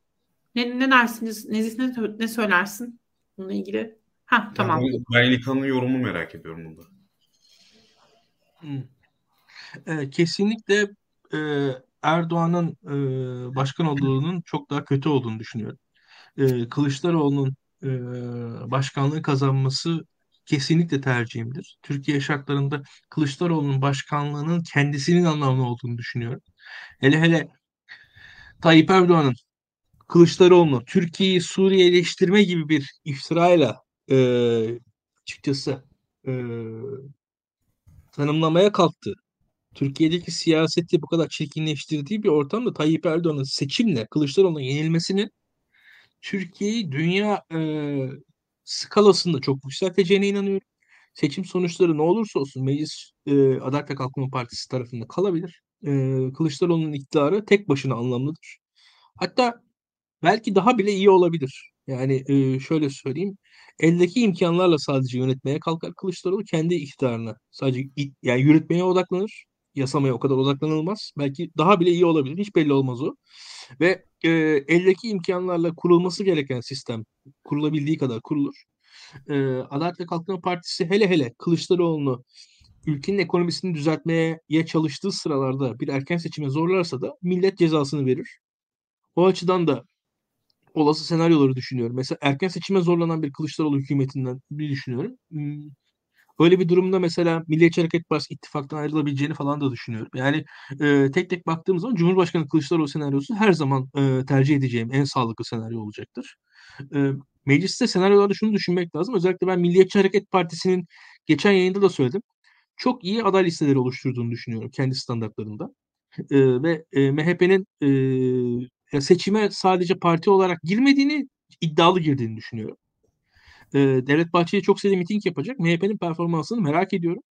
ne, ne dersiniz? Nezih ne, ne söylersin bununla ilgili? Ha tamam. Ben İlkan'ın yorumu merak ediyorum bunda. Hmm. E, kesinlikle e, Erdoğan'ın e, başkan olduğunun çok daha kötü olduğunu düşünüyorum. E, Kılıçdaroğlu'nun e, başkanlığı kazanması kesinlikle tercihimdir. Türkiye şartlarında Kılıçdaroğlu'nun başkanlığının kendisinin anlamlı olduğunu düşünüyorum. Hele hele Tayyip Erdoğan'ın Kılıçdaroğlu'nu Türkiye'yi Suriye'leştirme gibi bir iftirayla e, açıkçası e, tanımlamaya kalktı. Türkiye'deki siyaseti bu kadar çirkinleştirdiği bir ortamda Tayyip Erdoğan'ın seçimle Kılıçdaroğlu'na yenilmesinin Türkiye'yi dünya e, skalasında çok yükselteceğine inanıyorum. Seçim sonuçları ne olursa olsun Meclis e, Adalet ve Kalkınma Partisi tarafında kalabilir. E, Kılıçdaroğlu'nun iktidarı tek başına anlamlıdır. Hatta belki daha bile iyi olabilir. Yani e, şöyle söyleyeyim. Eldeki imkanlarla sadece yönetmeye kalkar Kılıçdaroğlu kendi iktidarına. Sadece yani yürütmeye odaklanır. Yasamaya o kadar odaklanılmaz. Belki daha bile iyi olabilir. Hiç belli olmaz o. Ve e, eldeki imkanlarla kurulması gereken sistem kurulabildiği kadar kurulur. E, Adalet ve Kalkınma Partisi hele hele Kılıçdaroğlu'nu ülkenin ekonomisini düzeltmeye çalıştığı sıralarda bir erken seçime zorlarsa da millet cezasını verir. O açıdan da olası senaryoları düşünüyorum. Mesela erken seçime zorlanan bir Kılıçdaroğlu hükümetinden bir düşünüyorum. Öyle bir durumda mesela Milliyetçi Hareket Partisi ittifaktan ayrılabileceğini falan da düşünüyorum. Yani e, tek tek baktığımız zaman Cumhurbaşkanı Kılıçdaroğlu senaryosu her zaman e, tercih edeceğim en sağlıklı senaryo olacaktır. E, mecliste senaryolarda şunu düşünmek lazım. Özellikle ben Milliyetçi Hareket Partisi'nin geçen yayında da söyledim. Çok iyi aday listeleri oluşturduğunu düşünüyorum kendi standartlarında. E, ve e, MHP'nin e, seçime sadece parti olarak girmediğini, iddialı girdiğini düşünüyorum. E, Devlet Bahçeli çok sayıda miting yapacak. MHP'nin performansını merak ediyorum.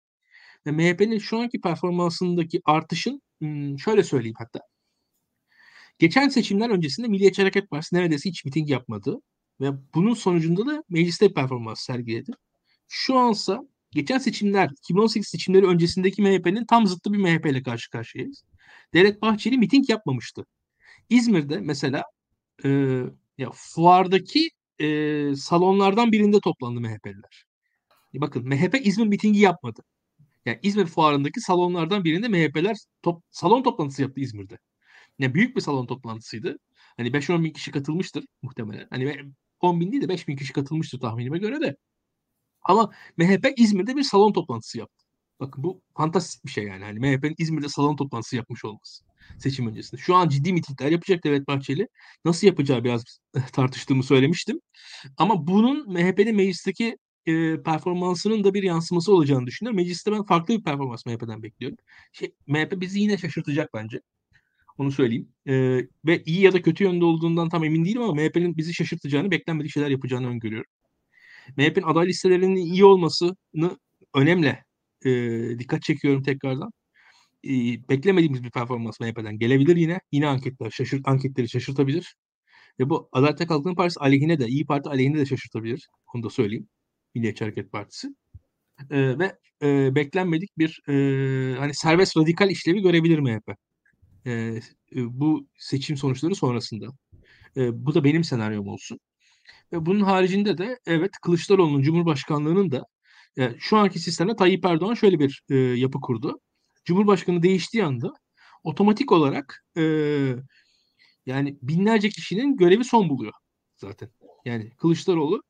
Ve MHP'nin şu anki performansındaki artışın şöyle söyleyeyim hatta. Geçen seçimler öncesinde Milliyetçi Hareket Partisi neredeyse hiç miting yapmadı. Ve bunun sonucunda da mecliste performans sergiledi. Şu ansa geçen seçimler 2018 seçimleri öncesindeki MHP'nin tam zıttı bir MHP ile karşı karşıyayız. Devlet Bahçeli miting yapmamıştı. İzmir'de mesela e, ya fuardaki e, salonlardan birinde toplandı MHP'liler. Bakın MHP İzmir mitingi yapmadı. Yani İzmir fuarındaki salonlardan birinde MHP'ler top, salon toplantısı yaptı İzmir'de. Yani büyük bir salon toplantısıydı. Hani 5-10 bin kişi katılmıştır muhtemelen. Hani 10 bin değil de 5 bin kişi katılmıştır tahminime göre de. Ama MHP İzmir'de bir salon toplantısı yaptı. Bakın bu fantastik bir şey yani. Hani MHP'nin İzmir'de salon toplantısı yapmış olması seçim öncesinde. Şu an ciddi mitingler yapacak Devlet Bahçeli. Nasıl yapacağı biraz tartıştığımı söylemiştim. Ama bunun MHP'nin meclisteki e, performansının da bir yansıması olacağını düşünüyorum. Mecliste ben farklı bir performans MHP'den bekliyorum. Şey, MHP bizi yine şaşırtacak bence. Onu söyleyeyim. E, ve iyi ya da kötü yönde olduğundan tam emin değilim ama MHP'nin bizi şaşırtacağını, beklenmedik şeyler yapacağını öngörüyorum. MHP'nin aday listelerinin iyi olmasını önemli e, dikkat çekiyorum tekrardan. Beklemediğimiz bir performans MHP'den gelebilir yine. Yine anketler şaşırt, anketleri şaşırtabilir. Ve bu Adalet Kalkınma Partisi aleyhine de, İyi Parti aleyhine de şaşırtabilir. Onu da söyleyeyim. Milliyetçi Hareket Partisi. E, ve e, beklenmedik bir e, hani serbest radikal işlevi görebilir MHP. E, bu seçim sonuçları sonrasında. E, bu da benim senaryom olsun. Ve bunun haricinde de evet Kılıçdaroğlu'nun Cumhurbaşkanlığının da e, şu anki sistemde Tayyip Erdoğan şöyle bir e, yapı kurdu. Cumhurbaşkanı değiştiği anda otomatik olarak e, yani binlerce kişinin görevi son buluyor zaten. Yani Kılıçdaroğlu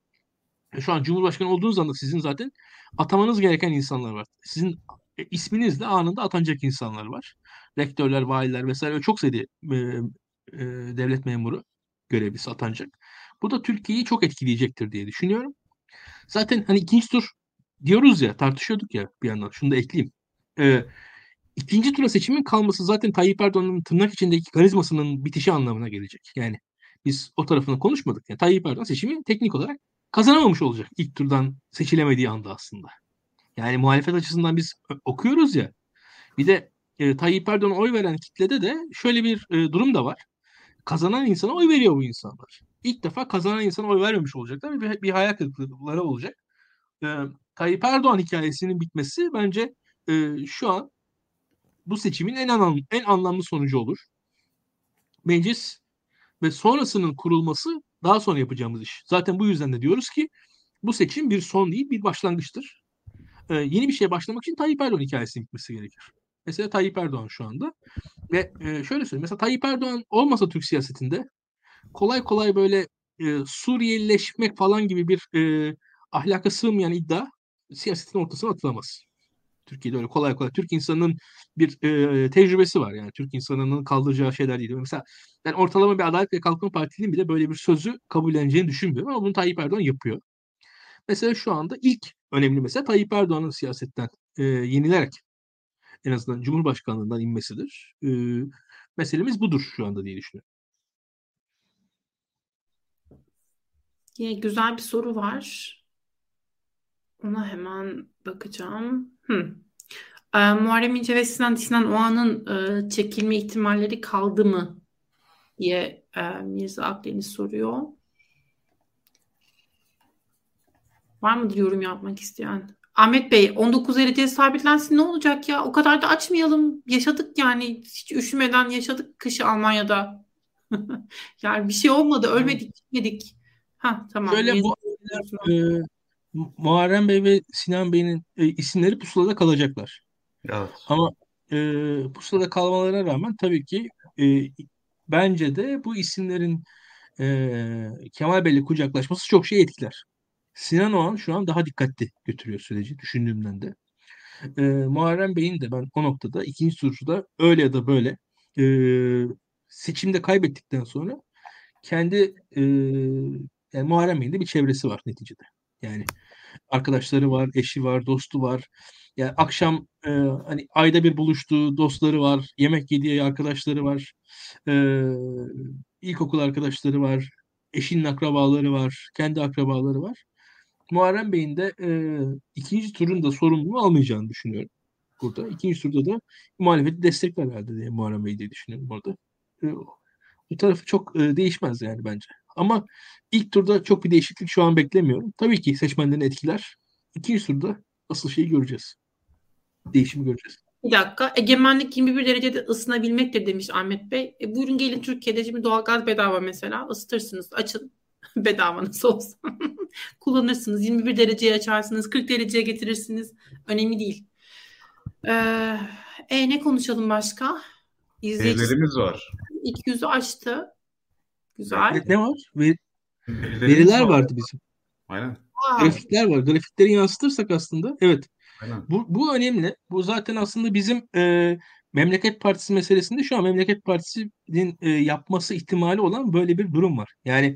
e, şu an Cumhurbaşkanı olduğunuz anda sizin zaten atamanız gereken insanlar var. Sizin e, isminizle anında atanacak insanlar var. Rektörler, valiler vesaire çok sayıda e, e, devlet memuru görevlisi atanacak. Bu da Türkiye'yi çok etkileyecektir diye düşünüyorum. Zaten hani ikinci tur diyoruz ya tartışıyorduk ya bir yandan şunu da ekleyeyim. Ee, ikinci tura seçimin kalması zaten Tayyip Erdoğan'ın tırnak içindeki karizmasının bitişi anlamına gelecek. Yani biz o tarafını konuşmadık. Yani Tayyip Erdoğan seçimi teknik olarak kazanamamış olacak ilk turdan seçilemediği anda aslında. Yani muhalefet açısından biz okuyoruz ya. Bir de e, Tayyip Erdoğan'a oy veren kitlede de şöyle bir e, durum da var. Kazanan insana oy veriyor bu insanlar. İlk defa kazanan insana oy vermemiş olacaklar ve bir, bir hayal kırıklıkları olacak. E, Tayyip Erdoğan hikayesinin bitmesi bence e, şu an bu seçimin en anlamlı, en anlamlı sonucu olur. Meclis ve sonrasının kurulması daha sonra yapacağımız iş. Zaten bu yüzden de diyoruz ki bu seçim bir son değil bir başlangıçtır. Ee, yeni bir şeye başlamak için Tayyip Erdoğan hikayesinin bitmesi gerekir. Mesela Tayyip Erdoğan şu anda. Ve e, şöyle söyleyeyim. Mesela Tayyip Erdoğan olmasa Türk siyasetinde kolay kolay böyle e, Suriyelileşmek falan gibi bir e, ahlaka sığmayan iddia siyasetin ortasına atılamaz. Türkiye'de öyle kolay kolay. Türk insanının bir e, tecrübesi var yani. Türk insanının kaldıracağı şeyler değil. Mesela ben ortalama bir Adalet ve Kalkınma Partisi'nin bile böyle bir sözü kabulleneceğini düşünmüyorum ama bunu Tayyip Erdoğan yapıyor. Mesela şu anda ilk önemli mesela Tayyip Erdoğan'ın siyasetten e, yenilerek en azından Cumhurbaşkanlığından inmesidir. E, meselemiz budur şu anda diye düşünüyorum. Yine güzel bir soru var. Ona hemen bakacağım. Hı. E, Muharrem İnce ve Sinan Sinan Oğan'ın e, çekilme ihtimalleri kaldı mı diye e, Mirza Akdeniz soruyor. Var mı yorum yapmak isteyen? Ahmet Bey 19 derece sabitlensin ne olacak ya? O kadar da açmayalım. Yaşadık yani hiç üşümeden yaşadık kışı Almanya'da. yani bir şey olmadı ölmedik gitmedik. Ha tamam. Şöyle bu e, Muharrem Bey ve Sinan Bey'in e, isimleri pusulada kalacaklar. Evet. Ama e, pusulada kalmalarına rağmen tabii ki e, bence de bu isimlerin e, Kemal Bey'le kucaklaşması çok şey etkiler. Sinan Oğan şu an daha dikkatli götürüyor süreci düşündüğümden de. E, Muharrem Bey'in de ben o noktada ikinci turda öyle ya da böyle e, seçimde kaybettikten sonra kendi e, yani Muharrem Bey'in de bir çevresi var neticede. Yani arkadaşları var, eşi var, dostu var. Yani akşam e, hani ayda bir buluştuğu dostları var, yemek yediği arkadaşları var, e, ilkokul arkadaşları var, eşinin akrabaları var, kendi akrabaları var. Muharrem Bey'in de e, ikinci turun da sorumluluğu almayacağını düşünüyorum burada. İkinci turda da muhalefeti destekler herhalde diye Muharrem Bey diye düşünüyorum orada. E, bu tarafı çok e, değişmez yani bence. Ama ilk turda çok bir değişiklik şu an beklemiyorum. Tabii ki seçmenlerin etkiler. İkinci turda asıl şeyi göreceğiz. Değişimi göreceğiz. Bir dakika. Egemenlik 21 derecede ısınabilmektir demiş Ahmet Bey. E, buyurun gelin Türkiye'de şimdi doğalgaz bedava mesela. Isıtırsınız. Açın. bedava nasıl olsa. Kullanırsınız. 21 dereceye açarsınız. 40 dereceye getirirsiniz. Önemli değil. Ee, e, ne konuşalım başka? Verilerimiz var. 200'ü açtı. Güzel. Ne, var? Ver, veriler var. vardı bizim. Aynen. Grafikler var. Grafikleri yansıtırsak aslında evet. Aynen. Bu, bu önemli. Bu zaten aslında bizim e, Memleket Partisi meselesinde şu an Memleket Partisi'nin e, yapması ihtimali olan böyle bir durum var. Yani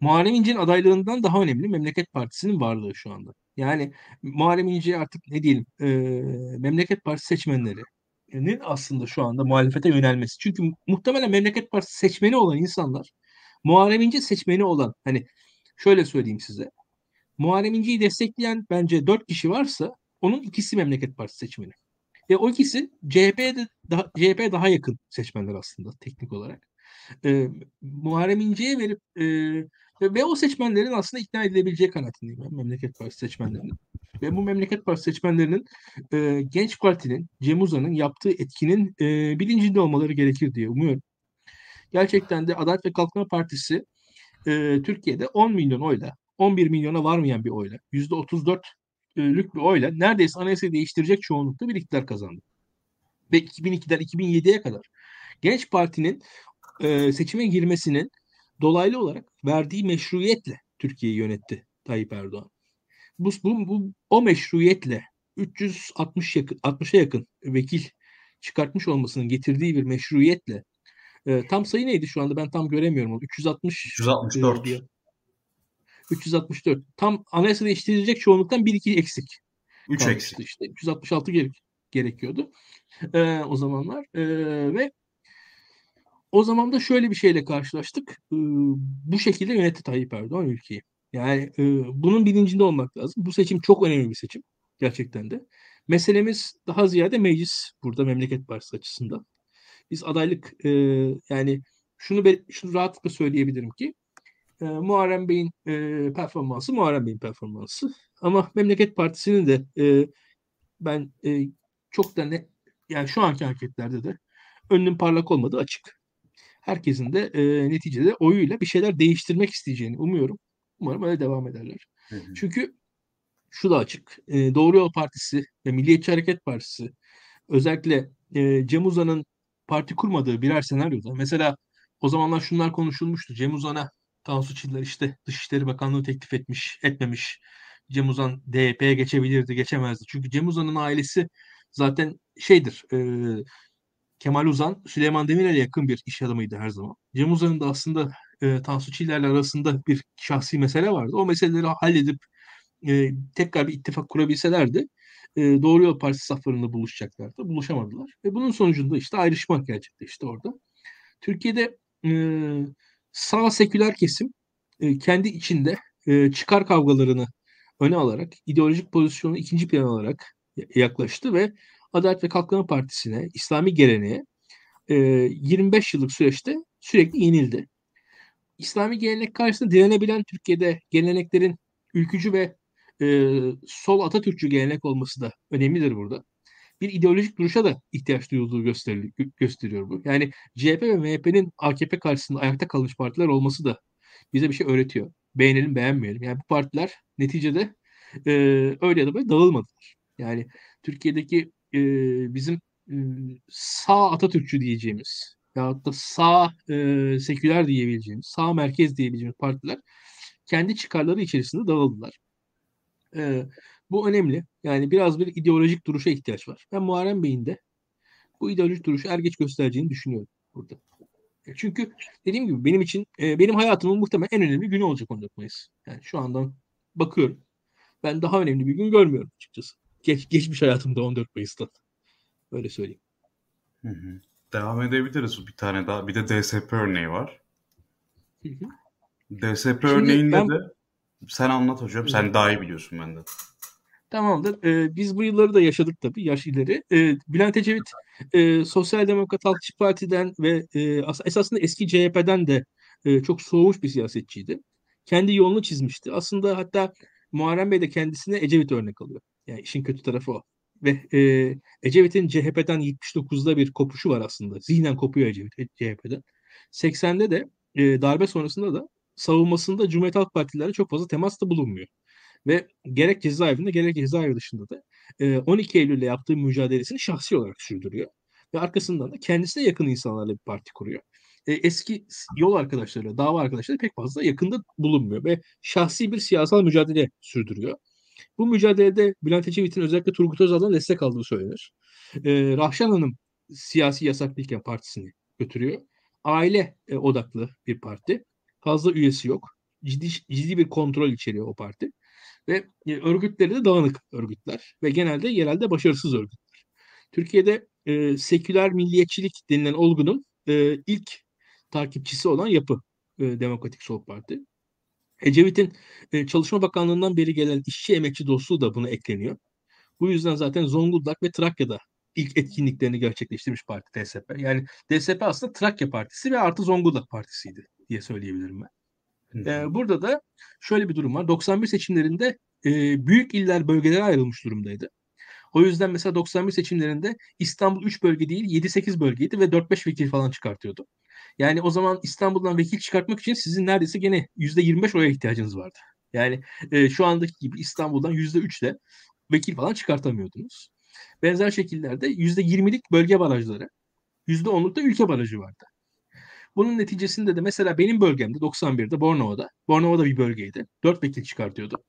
Muharrem İnce'nin adaylığından daha önemli Memleket Partisi'nin varlığı şu anda. Yani Muharrem İnce artık ne diyelim e, Memleket Partisi seçmenleri aslında şu anda muhalefete yönelmesi. Çünkü muhtemelen Memleket Partisi seçmeni olan insanlar Muharrem İnce seçmeni olan hani şöyle söyleyeyim size. Muharrem İnce'yi destekleyen bence dört kişi varsa onun ikisi Memleket Partisi seçmeni. Ve o ikisi CHP'ye daha, CHP daha yakın seçmenler aslında teknik olarak. E, Muharrem İnce'ye verip e, ve o seçmenlerin aslında ikna edilebileceği kanaatindeyim ben Memleket Partisi seçmenlerinin. Ve bu Memleket Partisi seçmenlerinin e, Genç Parti'nin, Cem Uzan'ın yaptığı etkinin e, bilincinde olmaları gerekir diye umuyorum. Gerçekten de Adalet ve Kalkınma Partisi e, Türkiye'de 10 milyon oyla, 11 milyona varmayan bir oyla, %34'lük bir oyla neredeyse anayasayı değiştirecek çoğunlukta bir iktidar kazandı. Ve 2002'den 2007'ye kadar Genç Parti'nin e, seçime girmesinin dolaylı olarak verdiği meşruiyetle Türkiye'yi yönetti Tayyip Erdoğan. Bu, bu, bu o meşruiyetle 360 yakın 60'a yakın vekil çıkartmış olmasının getirdiği bir meşruiyetle e, tam sayı neydi şu anda ben tam göremiyorum. 360 364. E, 364. Tam anayasa değiştirilecek çoğunluktan 1 2 eksik. 3 eksik. işte 366 gerek, gerekiyordu. e, o zamanlar e, ve o zaman da şöyle bir şeyle karşılaştık. E, bu şekilde yönetti Tayyip Erdoğan ülkeyi. Yani e, bunun bilincinde olmak lazım. Bu seçim çok önemli bir seçim gerçekten de. Meselemiz daha ziyade meclis burada Memleket Partisi açısından. Biz adaylık e, yani şunu be, şunu rahatlıkla söyleyebilirim ki e, Muharrem Bey'in e, performansı Muharrem Bey'in performansı. Ama Memleket Partisi'nin de e, ben e, çok da ne yani şu anki hareketlerde de önünün parlak olmadığı açık. Herkesin de e, neticede oyuyla bir şeyler değiştirmek isteyeceğini umuyorum. Umarım öyle devam ederler. Hı hı. Çünkü şu da açık. E, Doğru Yol Partisi ve Milliyetçi Hareket Partisi özellikle e, Cem Uzan'ın parti kurmadığı birer senaryoda mesela o zamanlar şunlar konuşulmuştu. Cem Uzan'a Tansu Çiller işte Dışişleri Bakanlığı teklif etmiş, etmemiş. Cem Uzan DYP'ye geçebilirdi, geçemezdi. Çünkü Cem Uzan'ın ailesi zaten şeydir, e, Kemal Uzan, Süleyman Demirel'e yakın bir iş adamıydı her zaman. Cem Uzan'ın da aslında e, Tansu Çiller'le arasında bir şahsi mesele vardı. O meseleleri halledip e, tekrar bir ittifak kurabilselerdi e, Doğru Yol Partisi saflarında buluşacaklardı. Buluşamadılar. Ve bunun sonucunda işte ayrışma gerçekleşti orada. Türkiye'de e, sağ seküler kesim e, kendi içinde e, çıkar kavgalarını öne alarak, ideolojik pozisyonu ikinci plan alarak yaklaştı ve Adalet ve Kalkınma Partisi'ne, İslami geleneğe e, 25 yıllık süreçte sürekli yenildi. İslami gelenek karşısında direnebilen Türkiye'de geleneklerin ülkücü ve e, sol Atatürkçü gelenek olması da önemlidir burada. Bir ideolojik duruşa da ihtiyaç duyulduğu gösteriyor bu. Yani CHP ve MHP'nin AKP karşısında ayakta kalmış partiler olması da bize bir şey öğretiyor. Beğenelim beğenmeyelim. Yani bu partiler neticede e, öyle ya da böyle dağılmadılar. Yani Türkiye'deki e, bizim e, sağ Atatürkçü diyeceğimiz ya da sağ e, seküler diyebileceğimiz, sağ merkez diyebileceğimiz partiler kendi çıkarları içerisinde dağıldılar. E, bu önemli. Yani biraz bir ideolojik duruşa ihtiyaç var. Ben Muharrem Bey'in de bu ideolojik duruşu er geç göstereceğini düşünüyorum burada. E, çünkü dediğim gibi benim için e, benim hayatımın muhtemelen en önemli günü olacak 14 Mayıs. Yani şu andan bakıyorum. Ben daha önemli bir gün görmüyorum açıkçası. Geç, geçmiş hayatımda 14 Mayıs'ta. Öyle söyleyeyim. Hı hı. Devam edebiliriz bir tane daha. Bir de DSP örneği var. Hı hı. DSP Şimdi örneğinde ben... de sen anlat hocam. Sen daha iyi biliyorsun benden. Tamamdır. Ee, biz bu yılları da yaşadık tabii yaş ileri. Ee, Bülent Ecevit e, Sosyal Demokrat Halkçı Parti'den ve e, esasında eski CHP'den de e, çok soğumuş bir siyasetçiydi. Kendi yolunu çizmişti. Aslında hatta Muharrem Bey de kendisine Ecevit örnek alıyor. Yani işin kötü tarafı o. Ve e, Ecevit'in CHP'den 79'da bir kopuşu var aslında. Zihnen kopuyor Ecevit CHP'den. 80'de de e, darbe sonrasında da savunmasında Cumhuriyet Halk Partileri çok fazla temasta bulunmuyor. Ve gerek cezaevinde gerek cezaevi dışında da 12 Eylül'le yaptığı mücadelesini şahsi olarak sürdürüyor. Ve arkasından da kendisine yakın insanlarla bir parti kuruyor. eski yol arkadaşlarıyla, dava arkadaşları pek fazla yakında bulunmuyor ve şahsi bir siyasal mücadele sürdürüyor. Bu mücadelede Bülent Ecevit'in özellikle Turgut Özal'dan destek aldığı söylenir. E, Rahşan Hanım siyasi yasaklıyken partisini götürüyor. Aile e, odaklı bir parti. Fazla üyesi yok. Ciddi, ciddi bir kontrol içeriyor o parti. Ve e, örgütleri de dağınık örgütler ve genelde yerelde başarısız örgütler. Türkiye'de e, seküler milliyetçilik denilen olgunun e, ilk takipçisi olan yapı e, Demokratik Sol Parti. Ecevit'in e, Çalışma Bakanlığı'ndan beri gelen işçi emekçi dostluğu da buna ekleniyor. Bu yüzden zaten Zonguldak ve Trakya'da ilk etkinliklerini gerçekleştirmiş parti DSP. Yani DSP aslında Trakya Partisi ve artı Zonguldak Partisi'ydi diye söyleyebilirim ben. Ee, burada da şöyle bir durum var. 91 seçimlerinde e, büyük iller bölgelere ayrılmış durumdaydı. O yüzden mesela 91 seçimlerinde İstanbul 3 bölge değil 7-8 bölgeydi ve 4-5 vekil falan çıkartıyordu. Yani o zaman İstanbul'dan vekil çıkartmak için sizin neredeyse gene %25 oya ihtiyacınız vardı. Yani e, şu andaki gibi İstanbul'dan %3 ile vekil falan çıkartamıyordunuz. Benzer şekillerde %20'lik bölge barajları, %10'luk da ülke barajı vardı. Bunun neticesinde de mesela benim bölgemde 91'de Bornova'da, Bornova'da bir bölgeydi. 4 vekil çıkartıyordu.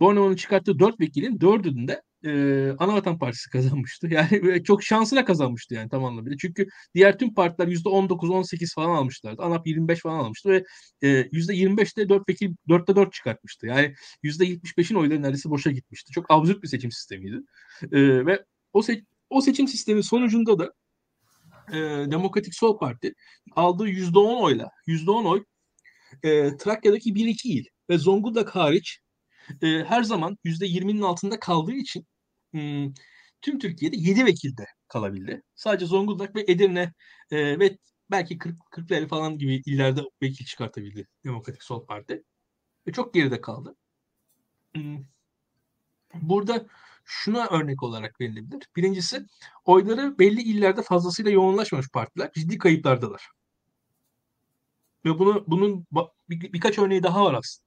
Bornova'nın çıkarttığı 4 vekilin 4'ünün de e, Anavatan Partisi kazanmıştı. Yani çok şansına kazanmıştı yani tam anlamıyla. Çünkü diğer tüm partiler %19-18 falan almışlardı. ANAP 25 falan almıştı ve e, %25'te 4 vekil 4'te 4 çıkartmıştı. Yani %75'in oyları neredeyse boşa gitmişti. Çok absürt bir seçim sistemiydi. E, ve o se O seçim sistemi sonucunda da e, Demokratik Sol Parti aldığı %10 oyla, %10 oy e, Trakya'daki 1-2 il ve Zonguldak hariç e, her zaman %20'nin altında kaldığı için hmm, tüm Türkiye'de 7 vekilde kalabildi. Sadece Zonguldak ve Edirne e, ve belki 40 40'ları falan gibi illerde vekil çıkartabildi Demokratik Sol Parti. Ve çok geride kaldı. Hmm. Burada şuna örnek olarak verilebilir. Birincisi oyları belli illerde fazlasıyla yoğunlaşmamış partiler ciddi kayıplardalar. Ve bunu bunun bir, birkaç örneği daha var aslında.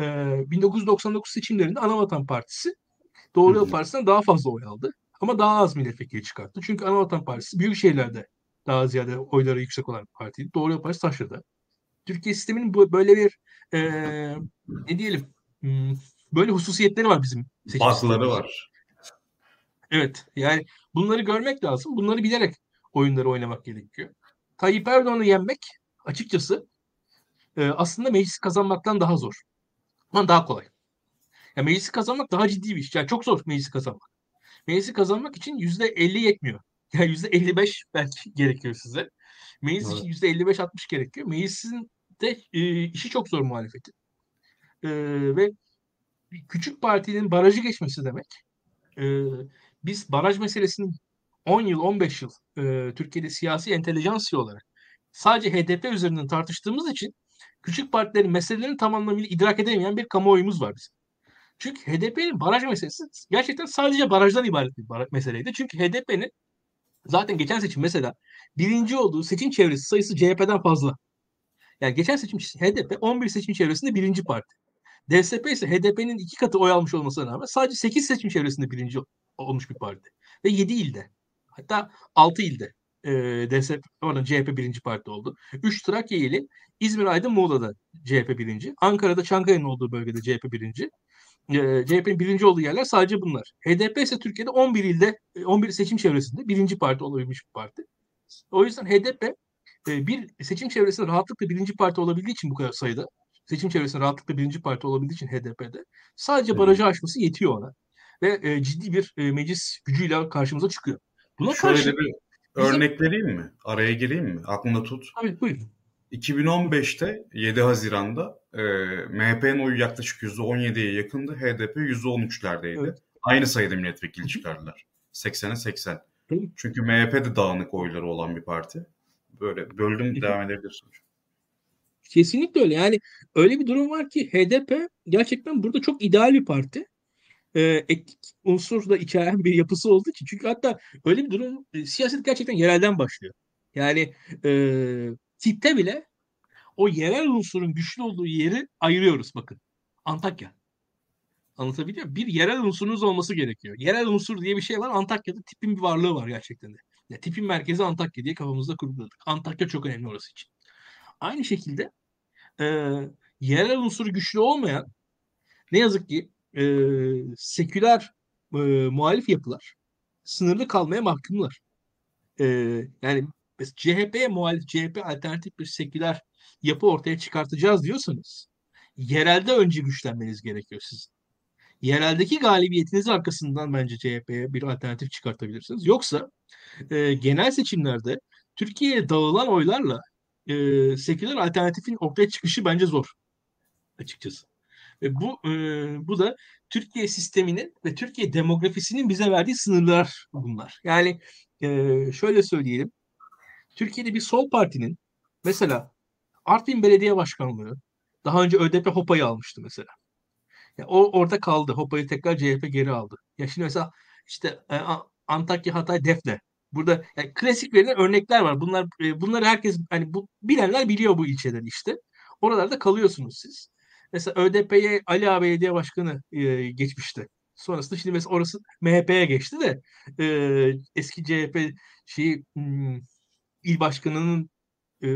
Ee, 1999 seçimlerinde Anavatan Partisi Doğru Yol Partisi'nden daha fazla oy aldı. Ama daha az milletvekili çıkarttı. Çünkü Anavatan Partisi büyük şehirlerde daha ziyade oyları yüksek olan bir partiydi. Doğru Yol Partisi taşladı. Türkiye sisteminin böyle bir e, ne diyelim hmm, böyle hususiyetleri var bizim seçim var. Evet yani bunları görmek lazım. Bunları bilerek oyunları oynamak gerekiyor. Tayyip Erdoğan'ı yenmek açıkçası e, aslında meclis kazanmaktan daha zor. Ama daha kolay. Ya meclisi kazanmak daha ciddi bir iş. Yani çok zor meclisi kazanmak. Meclisi kazanmak için yüzde elli yetmiyor. Yani yüzde elli beş belki gerekiyor size. Meclis evet. için yüzde elli beş altmış gerekiyor. Meclisin de e, işi çok zor muhalefetin. E, ve küçük partinin barajı geçmesi demek. E, biz baraj meselesini 10 yıl, 15 yıl e, Türkiye'de siyasi entelijansiya olarak sadece HDP üzerinden tartıştığımız için küçük partilerin meselelerini tam anlamıyla idrak edemeyen bir kamuoyumuz var bizim. Çünkü HDP'nin baraj meselesi gerçekten sadece barajdan ibaret bir baraj meseleydi. Çünkü HDP'nin zaten geçen seçim mesela birinci olduğu seçim çevresi sayısı CHP'den fazla. Yani geçen seçim HDP 11 seçim çevresinde birinci parti. DSP ise HDP'nin iki katı oy almış olmasına rağmen sadece 8 seçim çevresinde birinci olmuş bir parti. Ve 7 ilde. Hatta 6 ilde e, DSP, pardon CHP birinci parti oldu. 3 Trakya ili, İzmir, Aydın, Muğla'da CHP birinci. Ankara'da Çankaya'nın olduğu bölgede CHP birinci. E, CHP'nin birinci olduğu yerler sadece bunlar. HDP ise Türkiye'de 11 ilde, 11 seçim çevresinde birinci parti olabilmiş bir parti. O yüzden HDP bir seçim çevresinde rahatlıkla birinci parti olabildiği için bu kadar sayıda seçim çevresinde rahatlıkla birinci parti olabildiği için HDP'de sadece barajı aşması yetiyor ona. Ve e, ciddi bir e, meclis gücüyle karşımıza çıkıyor. Buna Şöyle karşı, bir örnek bizim... vereyim mi? Araya gireyim mi? Aklında tut. Tabii buyurun. 2015'te 7 Haziran'da e, MHP'nin oyu yaklaşık %17'ye yakındı. HDP %13'lerdeydi. Evet. Aynı sayıda milletvekili çıkardılar. 80'e 80. Çünkü MHP de dağınık oyları olan bir parti. Böyle böldüm devam edebilirsin. Kesinlikle öyle. Yani öyle bir durum var ki HDP gerçekten burada çok ideal bir parti. Ee, etnik unsur da içeren bir yapısı olduğu için. Çünkü hatta öyle bir durum e, siyaset gerçekten yerelden başlıyor. Yani e, tipte bile o yerel unsurun güçlü olduğu yeri ayırıyoruz bakın. Antakya. Anlatabiliyor muyum? Bir yerel unsurunuz olması gerekiyor. Yerel unsur diye bir şey var. Antakya'da tipin bir varlığı var gerçekten de. Ya, tipin merkezi Antakya diye kafamızda kurguladık. Antakya çok önemli orası için. Aynı şekilde e, yerel unsuru güçlü olmayan ne yazık ki e, seküler e, muhalif yapılar sınırlı kalmaya mahkumlar. E, yani CHP'ye muhalif, CHP alternatif bir seküler yapı ortaya çıkartacağız diyorsanız yerelde önce güçlenmeniz gerekiyor sizin. Yereldeki galibiyetiniz arkasından bence CHP'ye bir alternatif çıkartabilirsiniz. Yoksa e, genel seçimlerde Türkiye'ye dağılan oylarla e, seküler alternatifin ortaya çıkışı bence zor açıkçası. Ve bu e, bu da Türkiye sisteminin ve Türkiye demografisinin bize verdiği sınırlar bunlar. Yani e, şöyle söyleyelim. Türkiye'de bir sol partinin mesela Artvin Belediye Başkanlığı daha önce ÖDP Hopa'yı almıştı mesela. Yani o orada kaldı. Hopa'yı tekrar CHP geri aldı. Ya şimdi mesela işte e, Antakya, Hatay, Defne. Burada yani klasik verilen örnekler var. Bunlar e, bunları herkes hani bu bilenler biliyor bu ilçeleri işte. Oralarda kalıyorsunuz siz. Mesela ÖDP'ye Ali Ağa Belediye Başkanı e, geçmişti. Sonrasında şimdi mesela orası MHP'ye geçti de e, eski CHP şeyi hmm, il başkanının e,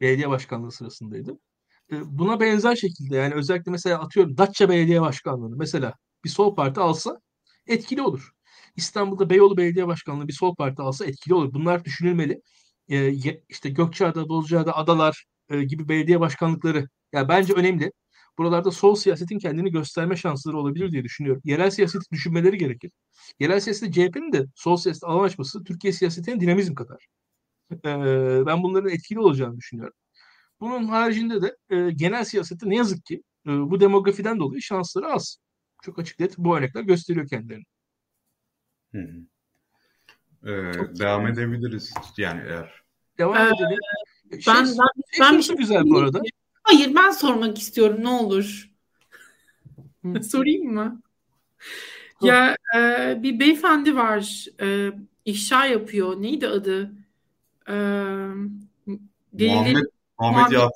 belediye başkanlığı sırasındaydı. E, buna benzer şekilde yani özellikle mesela atıyorum Datça Belediye Başkanlığı'nı mesela bir sol parti alsa etkili olur. İstanbul'da Beyoğlu Belediye Başkanlığı bir sol parti alsa etkili olur. Bunlar düşünülmeli. E, işte Gökçeada, Bozcaada, Adalar e, gibi belediye başkanlıkları yani bence önemli. buralarda sol siyasetin kendini gösterme şansları olabilir diye düşünüyorum. Yerel siyaseti düşünmeleri gerekir. Yerel siyasette CHP'nin de sol siyasete alan açması Türkiye siyasetine dinamizm katar. Ee, ben bunların etkili olacağını düşünüyorum. Bunun haricinde de e, genel siyasette ne yazık ki e, bu demografiden dolayı şansları az. Çok açık net bu örnekler gösteriyor kendilerini. Hı hı. Ee, devam edebiliriz yani eğer. Devam Ee, edelim. Ben, Şey, ben, şey ben bir sorusu şey güzel bu arada. Hayır ben sormak istiyorum ne olur. Hı. Sorayım mı? Ya e, bir beyefendi var e, ifşa yapıyor. Neydi adı? E, delilleri Muhammed, Muhammed Yakup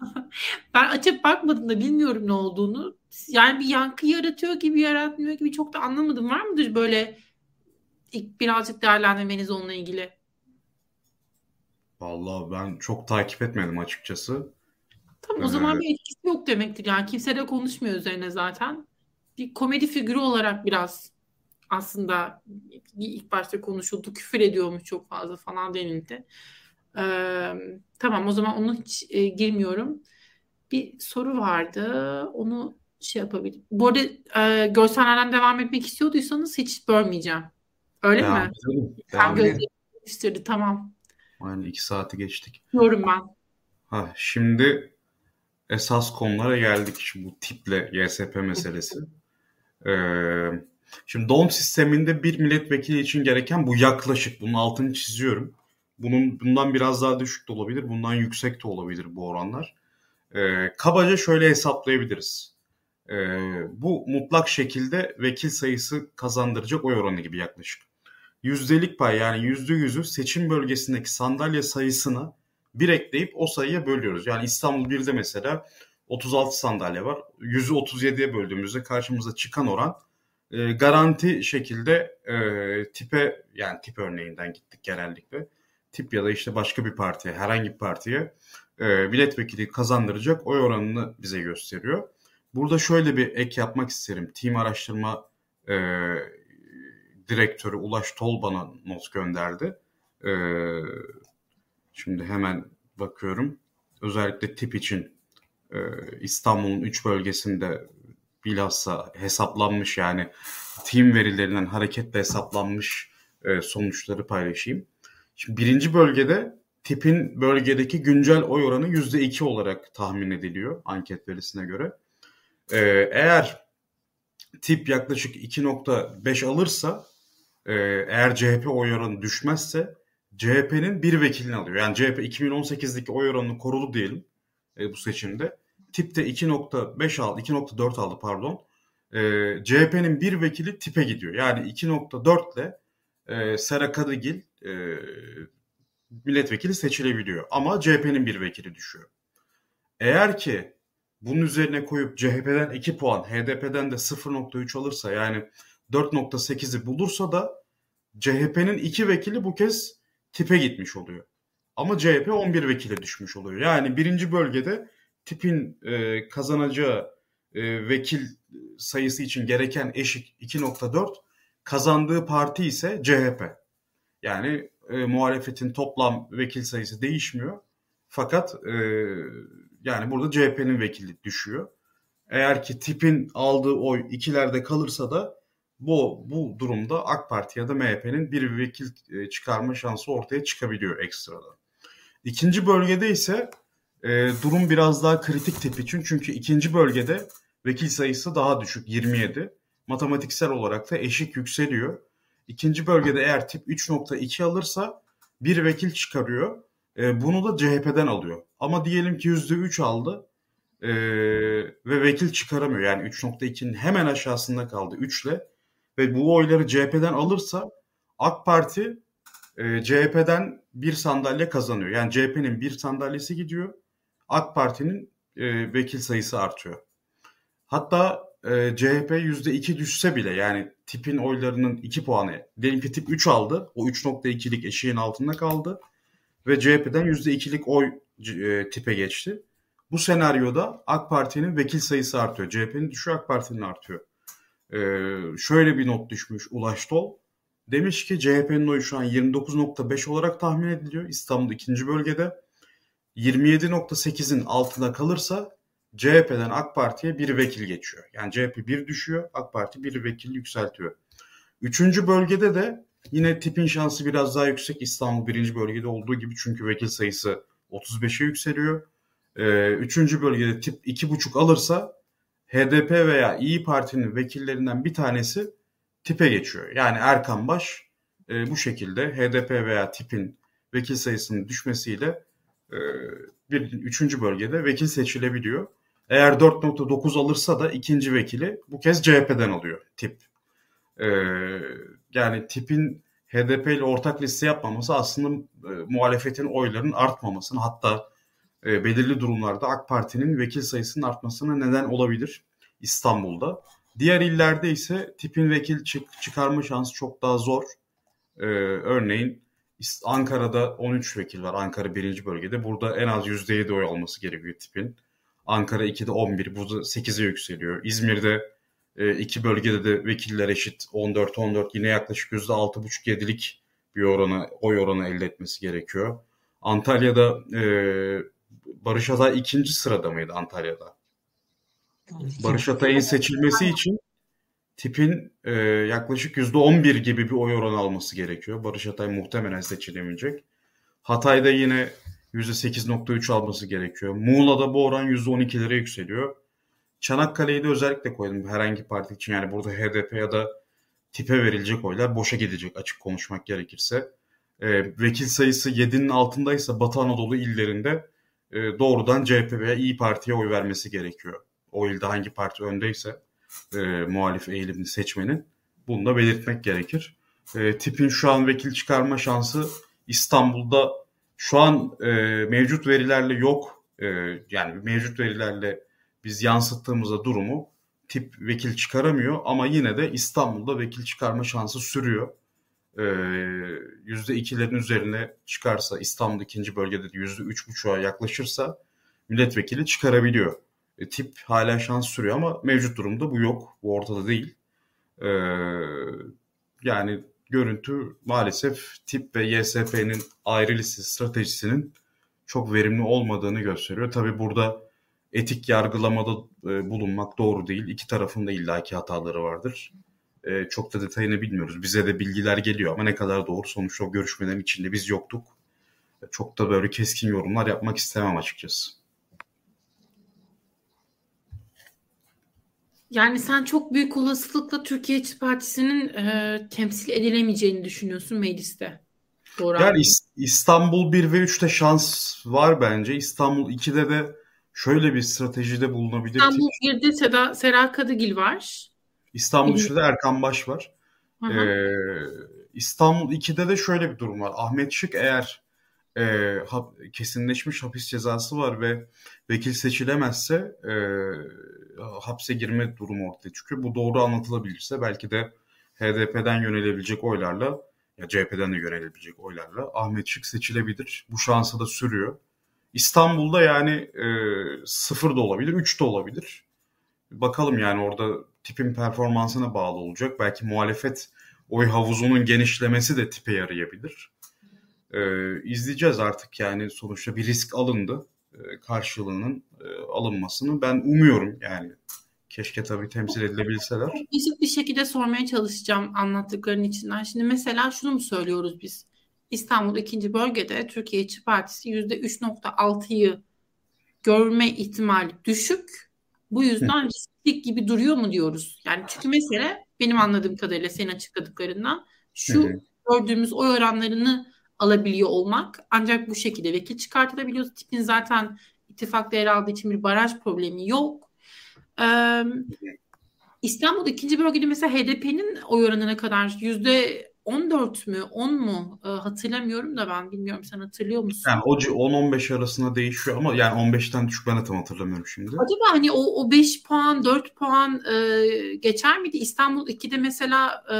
ben açıp bakmadım da bilmiyorum ne olduğunu. Yani bir yankı yaratıyor gibi yaratmıyor gibi çok da anlamadım. Var mıdır böyle ilk birazcık değerlendirmeniz onunla ilgili? Vallahi ben çok takip etmedim açıkçası. Tamam o Ee, zaman bir etkisi yok demektir yani. Kimse de konuşmuyor üzerine zaten. Bir komedi figürü olarak biraz aslında ilk başta konuşuldu. Küfür ediyormuş çok fazla falan denildi. Ee, tamam o zaman onu hiç e, girmiyorum. Bir soru vardı. Onu şey yapabilirim. Bu arada e, görsellerden devam etmek istiyorduysanız hiç bölmeyeceğim. Öyle devam mi? edelim. Sen Devam gözlerini gösterdi. Tamam. Yani iki saati geçtik. Diyorum ben. Ha, şimdi esas konulara geldik. Şimdi bu tiple YSP meselesi. Ee, şimdi doğum sisteminde bir milletvekili için gereken bu yaklaşık. Bunun altını çiziyorum. Bunun bundan biraz daha düşük de olabilir, bundan yüksek de olabilir bu oranlar. Ee, kabaca şöyle hesaplayabiliriz. Ee, bu mutlak şekilde vekil sayısı kazandıracak oy oranı gibi yaklaşık. Yüzdelik pay yani yüzde yüzü seçim bölgesindeki sandalye sayısına bir ekleyip o sayıya bölüyoruz. Yani İstanbul 1'de mesela 36 sandalye var. 100'ü 37'ye böldüğümüzde karşımıza çıkan oran e, garanti şekilde e, tipe yani tip örneğinden gittik genellikle. Tip ya da işte başka bir partiye herhangi bir partiye e, milletvekili kazandıracak oy oranını bize gösteriyor. Burada şöyle bir ek yapmak isterim. Team araştırma e, direktörü Ulaş Tol bana not gönderdi. E, şimdi hemen bakıyorum. Özellikle tip için e, İstanbul'un 3 bölgesinde bilhassa hesaplanmış yani team verilerinden hareketle hesaplanmış e, sonuçları paylaşayım. Şimdi birinci bölgede tipin bölgedeki güncel oy oranı %2 olarak tahmin ediliyor anket verisine göre. E, eğer tip yaklaşık 2.5 alırsa e, eğer CHP oy oranı düşmezse CHP'nin bir vekilini alıyor. Yani CHP 2018'deki oy oranını korudu diyelim e, bu seçimde. Tipte 2.5 aldı, 2.4 aldı pardon. E, CHP'nin bir vekili tipe gidiyor. Yani 2.4 ile e, Sera Kadıgil e, milletvekili seçilebiliyor. Ama CHP'nin bir vekili düşüyor. Eğer ki bunun üzerine koyup CHP'den 2 puan, HDP'den de 0.3 alırsa yani 4.8'i bulursa da CHP'nin 2 vekili bu kez tipe gitmiş oluyor. Ama CHP 11 vekile düşmüş oluyor. Yani birinci bölgede tipin e, kazanacağı e, vekil sayısı için gereken eşik 2.4 kazandığı parti ise CHP. Yani e, muhalefetin toplam vekil sayısı değişmiyor. Fakat e, yani burada CHP'nin vekili düşüyor. Eğer ki tipin aldığı oy ikilerde kalırsa da bu bu durumda AK Parti ya da MHP'nin bir vekil e, çıkarma şansı ortaya çıkabiliyor ekstradan. İkinci bölgede ise e, durum biraz daha kritik tip için. Çünkü ikinci bölgede vekil sayısı daha düşük 27. Matematiksel olarak da eşik yükseliyor. İkinci bölgede eğer tip 3.2 alırsa bir vekil çıkarıyor. E, bunu da CHP'den alıyor. Ama diyelim ki %3 aldı e, ve vekil çıkaramıyor. Yani 3.2'nin hemen aşağısında kaldı 3 ile. Ve bu oyları CHP'den alırsa AK Parti e, CHP'den bir sandalye kazanıyor. Yani CHP'nin bir sandalyesi gidiyor. AK Parti'nin e, vekil sayısı artıyor. Hatta e, CHP %2 düşse bile yani tipin oylarının 2 puanı. Diyelim ki tip 3 aldı. O 3.2'lik eşiğin altında kaldı. Ve CHP'den %2'lik oy e, tipe geçti. Bu senaryoda AK Parti'nin vekil sayısı artıyor. CHP'nin düşüyor, AK Parti'nin artıyor. Ee, şöyle bir not düşmüş Ulaş Tol. Demiş ki CHP'nin oyu şu an 29.5 olarak tahmin ediliyor İstanbul ikinci bölgede. 27.8'in altında kalırsa CHP'den AK Parti'ye bir vekil geçiyor. Yani CHP bir düşüyor, AK Parti bir vekil yükseltiyor. Üçüncü bölgede de yine tipin şansı biraz daha yüksek İstanbul birinci bölgede olduğu gibi çünkü vekil sayısı 35'e yükseliyor. Ee, üçüncü bölgede tip iki buçuk alırsa HDP veya İyi Parti'nin vekillerinden bir tanesi tipe geçiyor. Yani Erkan Baş e, bu şekilde HDP veya tipin vekil sayısının düşmesiyle e, bir üçüncü bölgede vekil seçilebiliyor. Eğer 4.9 alırsa da ikinci vekili bu kez CHP'den alıyor tip. E, yani tipin HDP ile ortak liste yapmaması aslında e, muhalefetin oylarının artmamasını hatta e, belirli durumlarda AK Parti'nin vekil sayısının artmasına neden olabilir İstanbul'da. Diğer illerde ise tipin vekil çık çıkarma şansı çok daha zor. Ee, örneğin Ankara'da 13 vekil var. Ankara birinci bölgede. Burada en az %7 oy alması gerekiyor tipin. Ankara 2'de 11, burada 8'e yükseliyor. İzmir'de e, iki bölgede de vekiller eşit 14-14 yine yaklaşık %6,5-7'lik bir oranı, oy oranı elde etmesi gerekiyor. Antalya'da e, Barış Atay ikinci sırada mıydı Antalya'da? Barış Atay'ın seçilmesi için tipin e, yaklaşık %11 gibi bir oy oranı alması gerekiyor. Barış Atay muhtemelen seçilemeyecek. Hatay'da yine %8.3 alması gerekiyor. Muğla'da bu oran %12'lere yükseliyor. Çanakkale'yi de özellikle koydum herhangi parti için. Yani burada HDP ya da tipe verilecek oylar boşa gidecek açık konuşmak gerekirse. E, vekil sayısı 7'nin altındaysa Batı Anadolu illerinde e, doğrudan CHP veya İyi Parti'ye oy vermesi gerekiyor. O ilde hangi parti öndeyse e, muhalif eğilimli seçmenin bunu da belirtmek gerekir. E, tipin şu an vekil çıkarma şansı İstanbul'da şu an e, mevcut verilerle yok. E, yani mevcut verilerle biz yansıttığımızda durumu tip vekil çıkaramıyor ama yine de İstanbul'da vekil çıkarma şansı sürüyor. Ee, %2'lerin üzerine çıkarsa İstanbul ikinci bölgede de %3,5'a yaklaşırsa milletvekili çıkarabiliyor. E, tip hala şans sürüyor ama mevcut durumda bu yok. Bu ortada değil. E, yani görüntü maalesef tip ve YSP'nin ayrı liste stratejisinin çok verimli olmadığını gösteriyor. Tabi burada etik yargılamada e, bulunmak doğru değil. İki tarafın da illaki hataları vardır. E, çok da detayını bilmiyoruz. Bize de bilgiler geliyor ama ne kadar doğru sonuçta o görüşmelerin içinde biz yoktuk. Çok da böyle keskin yorumlar yapmak istemem açıkçası. Yani sen çok büyük olasılıkla Türkiye İşçi Partisi'nin e, temsil edilemeyeceğini düşünüyorsun mecliste. Doğru yani İstanbul 1 ve 3'te şans var bence. İstanbul 2'de de şöyle bir stratejide bulunabilir. İstanbul 1'de Seda, Sera Kadıgil var. İstanbul 3'te de Erkan Baş var. Ee, İstanbul 2'de de şöyle bir durum var. Ahmet Şık eğer e, hap, kesinleşmiş hapis cezası var ve vekil seçilemezse e, hapse girme durumu ortaya çıkıyor. Bu doğru anlatılabilirse belki de HDP'den yönelebilecek oylarla ya CHP'den de yönelebilecek oylarla Ahmet Şık seçilebilir. Bu şansı da sürüyor. İstanbul'da yani e, sıfır da olabilir, üç de olabilir. Bakalım yani orada tipin performansına bağlı olacak. Belki muhalefet oy havuzunun genişlemesi de tipe yarayabilir. E, izleyeceğiz artık yani sonuçta bir risk alındı. E, karşılığının e, alınmasını ben umuyorum yani. Keşke tabii temsil edilebilseler. Eşit bir şekilde sormaya çalışacağım anlattıkların içinden. Şimdi mesela şunu mu söylüyoruz biz? İstanbul ikinci bölgede Türkiye İşçi Partisi %3.6'yı görme ihtimali düşük. Bu yüzden riskli gibi duruyor mu diyoruz? Yani çünkü mesele benim anladığım kadarıyla senin açıkladıklarından şu gördüğümüz oy oranlarını alabiliyor olmak. Ancak bu şekilde vekil çıkartılabiliyor. Tipin zaten ittifakta yer aldığı için bir baraj problemi yok. Ee, İstanbul ikinci bölgede mesela HDP'nin oy oranına kadar yüzde 14 mü 10 mu e, hatırlamıyorum da ben bilmiyorum sen hatırlıyor musun? Yani o 10-15 arasında değişiyor ama yani 15'ten düşük ben de tam hatırlamıyorum şimdi. Acaba hani o, o 5 puan 4 puan e, geçer miydi? İstanbul 2'de mesela e,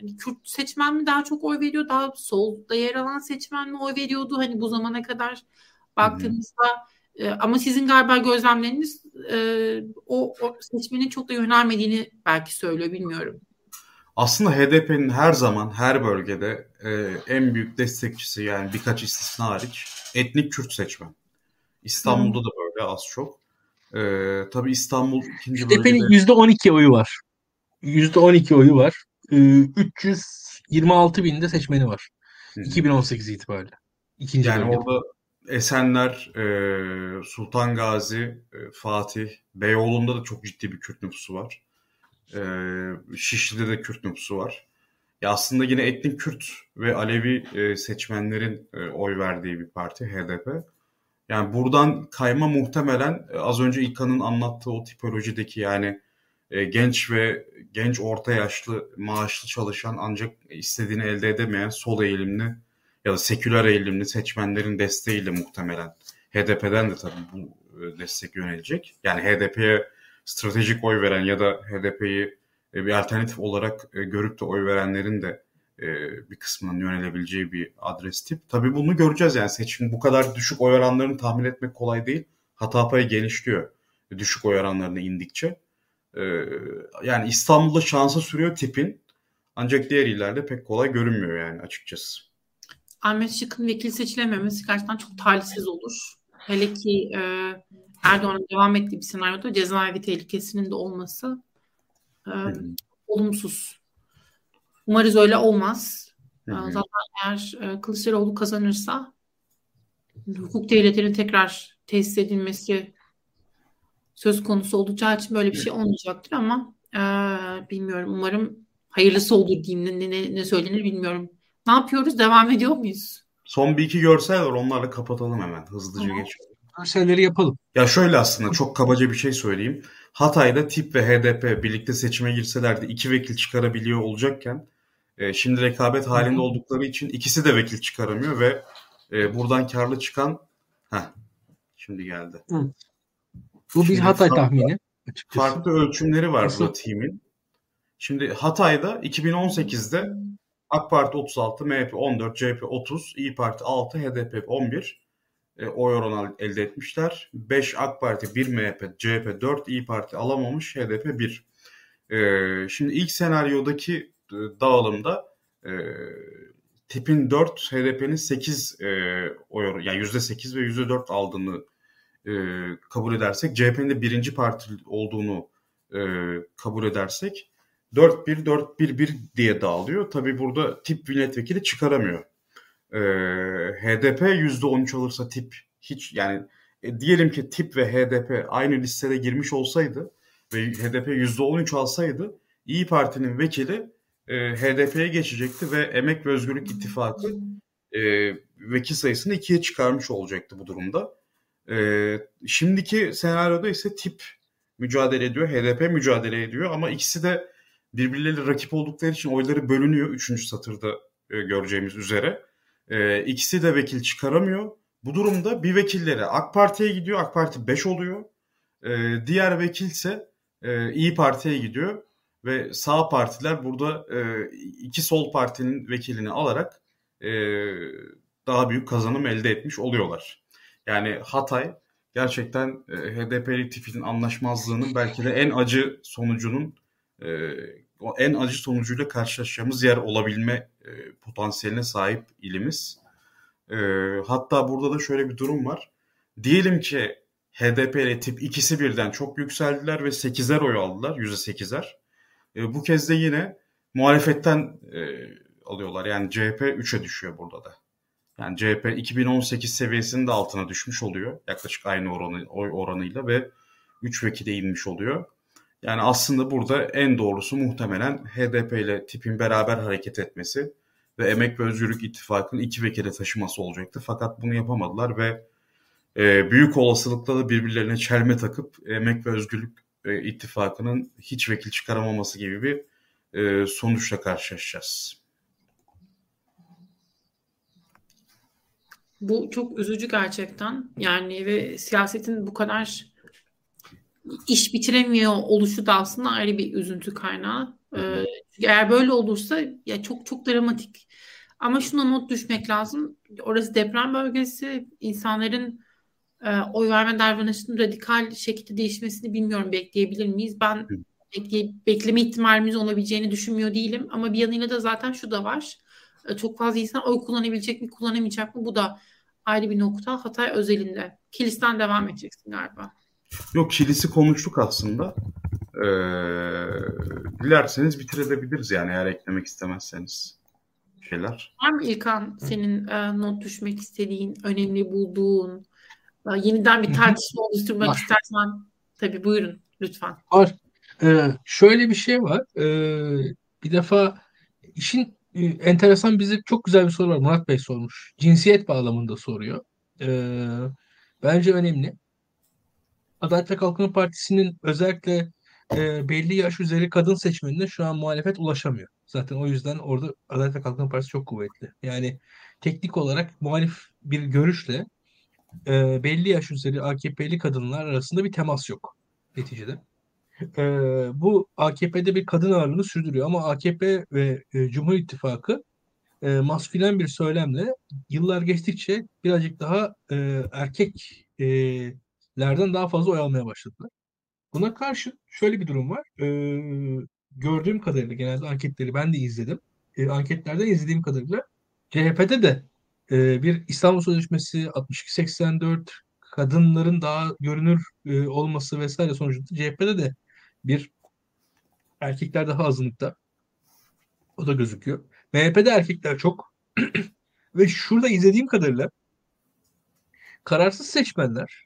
hani Kürt seçmen mi daha çok oy veriyor? Daha solda yer alan seçmen mi oy veriyordu? Hani bu zamana kadar baktığımızda e, ama sizin galiba gözlemleriniz e, o, o seçmenin çok da yönelmediğini belki söylüyor bilmiyorum. Aslında HDP'nin her zaman her bölgede e, en büyük destekçisi yani birkaç istisna hariç etnik Kürt seçmen. İstanbul'da da böyle az çok. Ee, tabii İstanbul ikinci HDP'nin bölgede. %12 oyu var. %12 oyu var. Ee, 326 binde seçmeni var. Hı. 2018 itibariyle. İkinci Yani bölgede. orada Esenler, e, Sultan Gazi, e, Fatih, Beyoğlu'nda da çok ciddi bir Kürt nüfusu var. E, Şişli'de de Kürt nüfusu var. Ya aslında yine etnik Kürt ve Alevi e, seçmenlerin e, oy verdiği bir parti HDP. Yani buradan kayma muhtemelen e, az önce İlkan'ın anlattığı o tipolojideki yani e, genç ve genç orta yaşlı maaşlı çalışan ancak istediğini elde edemeyen sol eğilimli ya da seküler eğilimli seçmenlerin desteğiyle muhtemelen HDP'den de tabii bu e, destek yönelecek. Yani HDP'ye stratejik oy veren ya da HDP'yi e, bir alternatif olarak e, görüp de oy verenlerin de e, bir kısmının yönelebileceği bir adres tip. Tabii bunu göreceğiz yani seçim bu kadar düşük oy oranlarını tahmin etmek kolay değil. Hata payı genişliyor düşük oy oranlarına indikçe. Yani İstanbul'da şansa sürüyor tipin ancak diğer illerde pek kolay görünmüyor yani açıkçası. Ahmet Şık'ın vekil seçilememesi gerçekten çok talihsiz olur. Hele ki e, Erdoğan'ın devam ettiği bir senaryoda cezaevi tehlikesinin de olması e, olumsuz. Umarız öyle olmaz. E, hı. Zaten eğer e, Kılıçdaroğlu kazanırsa hukuk devletinin tekrar tesis edilmesi söz konusu olacağı için böyle bir şey olmayacaktır ama e, bilmiyorum. Umarım hayırlısı olur diyeyim. Ne, ne, ne söylenir bilmiyorum. Ne yapıyoruz? Devam ediyor muyuz? Son bir iki görsel var onlarla kapatalım hemen hızlıca Tamam. geçelim. Görselleri yapalım. Ya şöyle aslında çok kabaca bir şey söyleyeyim. Hatay'da TİP ve HDP birlikte seçime girselerdi iki vekil çıkarabiliyor olacakken e, şimdi rekabet halinde oldukları için ikisi de vekil çıkaramıyor ve e, buradan karlı çıkan heh, şimdi geldi. Bu bir Şimdi Hatay farklı- tahmini. Açıkçası. Farklı ölçümleri var Nasıl? burada TİM'in. Şimdi Hatay'da 2018'de AK Parti 36, MHP 14, CHP 30, İyi Parti 6, HDP 11 e, oy oranı elde etmişler. 5 AK Parti, 1 MHP, CHP 4, İyi Parti alamamış, HDP 1. E, şimdi ilk senaryodaki e, dağılımda e, tipin 4, HDP'nin 8 e, oy oranı, yani %8 ve %4 aldığını e, kabul edersek, CHP'nin de birinci parti olduğunu e, kabul edersek 4-1-4-1-1 diye dağılıyor. Tabi burada tip milletvekili çıkaramıyor. Ee, HDP %13 alırsa tip hiç yani e, diyelim ki tip ve HDP aynı listede girmiş olsaydı ve HDP %13 alsaydı İyi Parti'nin vekili e, HDP'ye geçecekti ve Emek ve Özgürlük İttifakı e, vekil sayısını ikiye çıkarmış olacaktı bu durumda. E, şimdiki senaryoda ise tip mücadele ediyor, HDP mücadele ediyor ama ikisi de birbirleriyle rakip oldukları için oyları bölünüyor. Üçüncü satırda e, göreceğimiz üzere. E, ikisi de vekil çıkaramıyor. Bu durumda bir vekilleri AK Parti'ye gidiyor. AK Parti 5 oluyor. E, diğer vekilse e, İyi Parti'ye gidiyor. Ve sağ partiler burada e, iki sol partinin vekilini alarak e, daha büyük kazanım elde etmiş oluyorlar. Yani Hatay gerçekten e, HDP'li tipinin anlaşmazlığının belki de en acı sonucunun e, en acı sonucuyla karşılaşacağımız yer olabilme e, potansiyeline sahip ilimiz. E, hatta burada da şöyle bir durum var. Diyelim ki HDP ile tip ikisi birden çok yükseldiler ve 8'er oy aldılar. %8'er. E, bu kez de yine muhalefetten alıyorlar. Yani CHP 3'e düşüyor burada da. Yani CHP 2018 seviyesinin de altına düşmüş oluyor. Yaklaşık aynı oranı, oy oranıyla ve 3 vekile inmiş oluyor. Yani aslında burada en doğrusu muhtemelen HDP ile tipin beraber hareket etmesi ve Emek ve Özgürlük İttifakı'nın iki vekile taşıması olacaktı. Fakat bunu yapamadılar ve e, büyük olasılıkla da birbirlerine çelme takıp Emek ve Özgürlük e, İttifakı'nın hiç vekil çıkaramaması gibi bir e, sonuçla karşılaşacağız. Bu çok üzücü gerçekten. Yani ve siyasetin bu kadar iş bitiremiyor oluşu da aslında ayrı bir üzüntü kaynağı. Ee, eğer böyle olursa ya çok çok dramatik. Ama şuna not düşmek lazım. Orası deprem bölgesi. İnsanların e, oy verme davranışının radikal şekilde değişmesini bilmiyorum. Bekleyebilir miyiz? Ben bekley bekleme ihtimalimiz olabileceğini düşünmüyor değilim. Ama bir yanıyla da zaten şu da var. E, çok fazla insan oy kullanabilecek mi, kullanamayacak mı? Bu da ayrı bir nokta. Hatay özelinde. Kilis'ten devam edeceksin galiba. Yok kilisi konuştuk aslında. Ee, dilerseniz bitirebiliriz yani eğer eklemek istemezseniz şeyler. Var mı İlkan senin e, not düşmek istediğin, önemli bulduğun, e, yeniden bir tartışma oluşturmak var. istersen tabii buyurun lütfen. Var. Ee, şöyle bir şey var. Ee, bir defa işin e, enteresan bize çok güzel bir soru var. Murat Bey sormuş. Cinsiyet bağlamında soruyor. Ee, bence önemli. Adalet ve Kalkınma Partisi'nin özellikle e, belli yaş üzeri kadın seçmenine şu an muhalefet ulaşamıyor. Zaten o yüzden orada Adalet ve Kalkınma Partisi çok kuvvetli. Yani teknik olarak muhalif bir görüşle e, belli yaş üzeri AKP'li kadınlar arasında bir temas yok neticede. E, bu AKP'de bir kadın ağırlığını sürdürüyor ama AKP ve e, Cumhur İttifakı e, maskülen bir söylemle yıllar geçtikçe birazcık daha e, erkeklerden daha fazla oy almaya başladılar. Buna karşı şöyle bir durum var. Ee, gördüğüm kadarıyla genelde anketleri ben de izledim. Ee, anketlerden izlediğim kadarıyla CHP'de de e, bir İstanbul Sözleşmesi 62-84 kadınların daha görünür e, olması vesaire sonucunda CHP'de de bir erkekler daha azınlıkta. O da gözüküyor. MHP'de erkekler çok. Ve şurada izlediğim kadarıyla kararsız seçmenler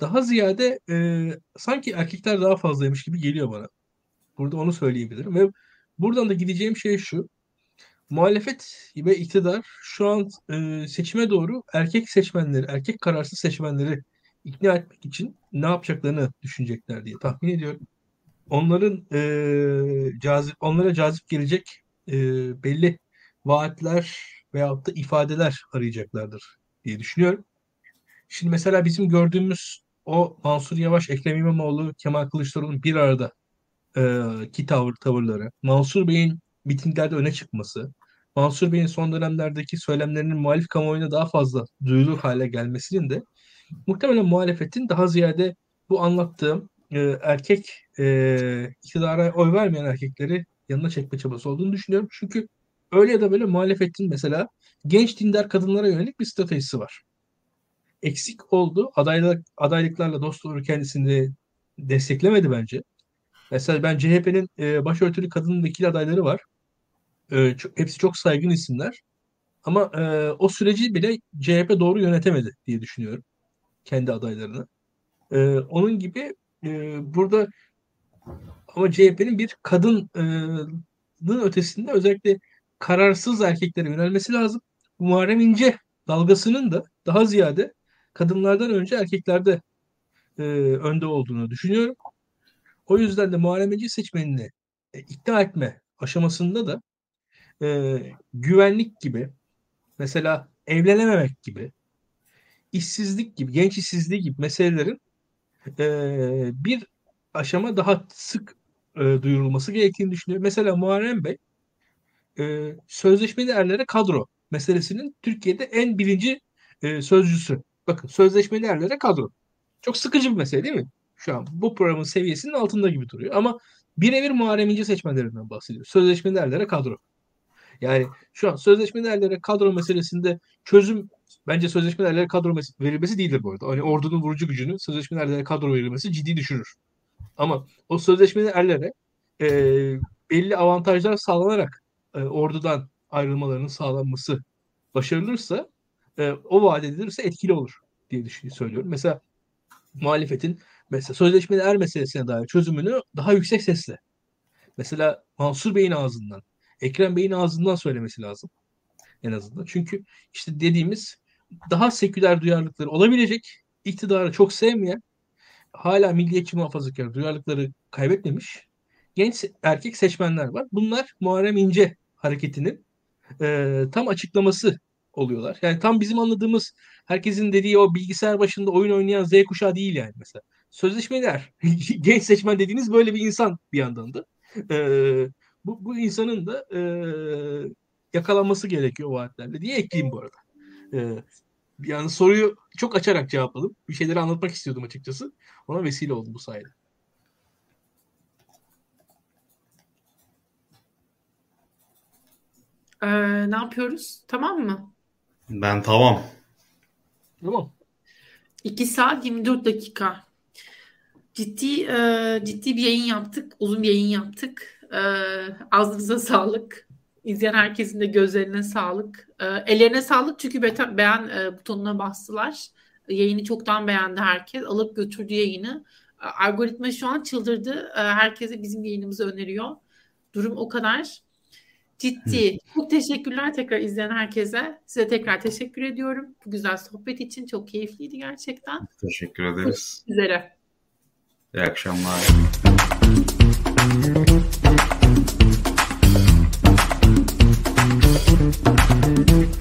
daha ziyade e, sanki erkekler daha fazlaymış gibi geliyor bana. Burada onu söyleyebilirim ve buradan da gideceğim şey şu. Muhalefet ve iktidar şu an e, seçime doğru erkek seçmenleri, erkek kararsız seçmenleri ikna etmek için ne yapacaklarını düşünecekler diye tahmin ediyorum. Onların e, cazip, onlara cazip gelecek e, belli vaatler veyahut da ifadeler arayacaklardır diye düşünüyorum. Şimdi mesela bizim gördüğümüz o Mansur Yavaş, Ekrem İmamoğlu, Kemal Kılıçdaroğlu'nun bir arada e, ki tavır, tavırları, Mansur Bey'in mitinglerde öne çıkması, Mansur Bey'in son dönemlerdeki söylemlerinin muhalif kamuoyuna daha fazla duyulur hale gelmesinin de muhtemelen muhalefetin daha ziyade bu anlattığım e, erkek e, iktidara oy vermeyen erkekleri yanına çekme çabası olduğunu düşünüyorum. Çünkü öyle ya da böyle muhalefetin mesela genç dindar kadınlara yönelik bir stratejisi var eksik oldu. Adaylık, adaylıklarla dost doğru kendisini desteklemedi bence. Mesela ben CHP'nin e, başörtülü kadın vekil adayları var. E, çok, hepsi çok saygın isimler. Ama e, o süreci bile CHP doğru yönetemedi diye düşünüyorum. Kendi adaylarını. E, onun gibi e, burada ama CHP'nin bir kadının ötesinde özellikle kararsız erkeklere yönelmesi lazım. Muharrem İnce dalgasının da daha ziyade kadınlardan önce erkeklerde e, önde olduğunu düşünüyorum. O yüzden de Muharrem İnce seçmenini e, ikna etme aşamasında da e, güvenlik gibi mesela evlenememek gibi işsizlik gibi, genç işsizliği gibi meselelerin e, bir aşama daha sık e, duyurulması gerektiğini düşünüyorum. Mesela Muharrem Bey e, sözleşmeli erlere kadro meselesinin Türkiye'de en birinci e, sözcüsü. Bakın sözleşmeli erlere kadro. Çok sıkıcı bir mesele değil mi? Şu an bu programın seviyesinin altında gibi duruyor. Ama birebir Muharrem İnce seçmenlerinden bahsediyor. Sözleşmeli erlere kadro. Yani şu an sözleşmeli erlere kadro meselesinde çözüm bence sözleşmeli erlere kadro verilmesi değildir bu arada. Hani ordunun vurucu gücünü sözleşmeli erlere kadro verilmesi ciddi düşürür. Ama o sözleşmeli erlere e, belli avantajlar sağlanarak e, ordudan ayrılmalarının sağlanması başarılırsa e, o vaat edilirse etkili olur diye söylüyorum. Mesela muhalefetin mesela sözleşmeli er meselesine dair çözümünü daha yüksek sesle mesela Mansur Bey'in ağzından, Ekrem Bey'in ağzından söylemesi lazım en azından. Çünkü işte dediğimiz daha seküler duyarlılıkları olabilecek, iktidarı çok sevmeyen, hala milliyetçi muhafazakar duyarlılıkları kaybetmemiş genç erkek seçmenler var. Bunlar Muharrem İnce hareketinin e, tam açıklaması oluyorlar. Yani tam bizim anladığımız herkesin dediği o bilgisayar başında oyun oynayan Z kuşağı değil yani mesela. Sözleşmeler. Genç seçmen dediğiniz böyle bir insan bir yandan da. Ee, bu, bu insanın da e, yakalanması gerekiyor vaatlerle diye ekleyeyim bu arada. Ee, yani soruyu çok açarak cevapladım. Bir şeyleri anlatmak istiyordum açıkçası. Ona vesile oldu bu sayede. Ee, ne yapıyoruz? Tamam mı? Ben tamam. Tamam. 2 saat 24 dakika. Ciddi e, ciddi bir yayın yaptık. Uzun bir yayın yaptık. E, ağzınıza sağlık. İzleyen herkesin de gözlerine sağlık. E, ellerine sağlık çünkü be- beğen e, butonuna bastılar. Yayını çoktan beğendi herkes. Alıp götürdü yayını. E, algoritma şu an çıldırdı. E, herkese bizim yayınımızı öneriyor. Durum o kadar. Ciddi. Çok teşekkürler tekrar izleyen herkese. Size tekrar teşekkür ediyorum. Bu güzel sohbet için çok keyifliydi gerçekten. Teşekkür ederiz. Görüşmek üzere. İyi akşamlar. Thank you.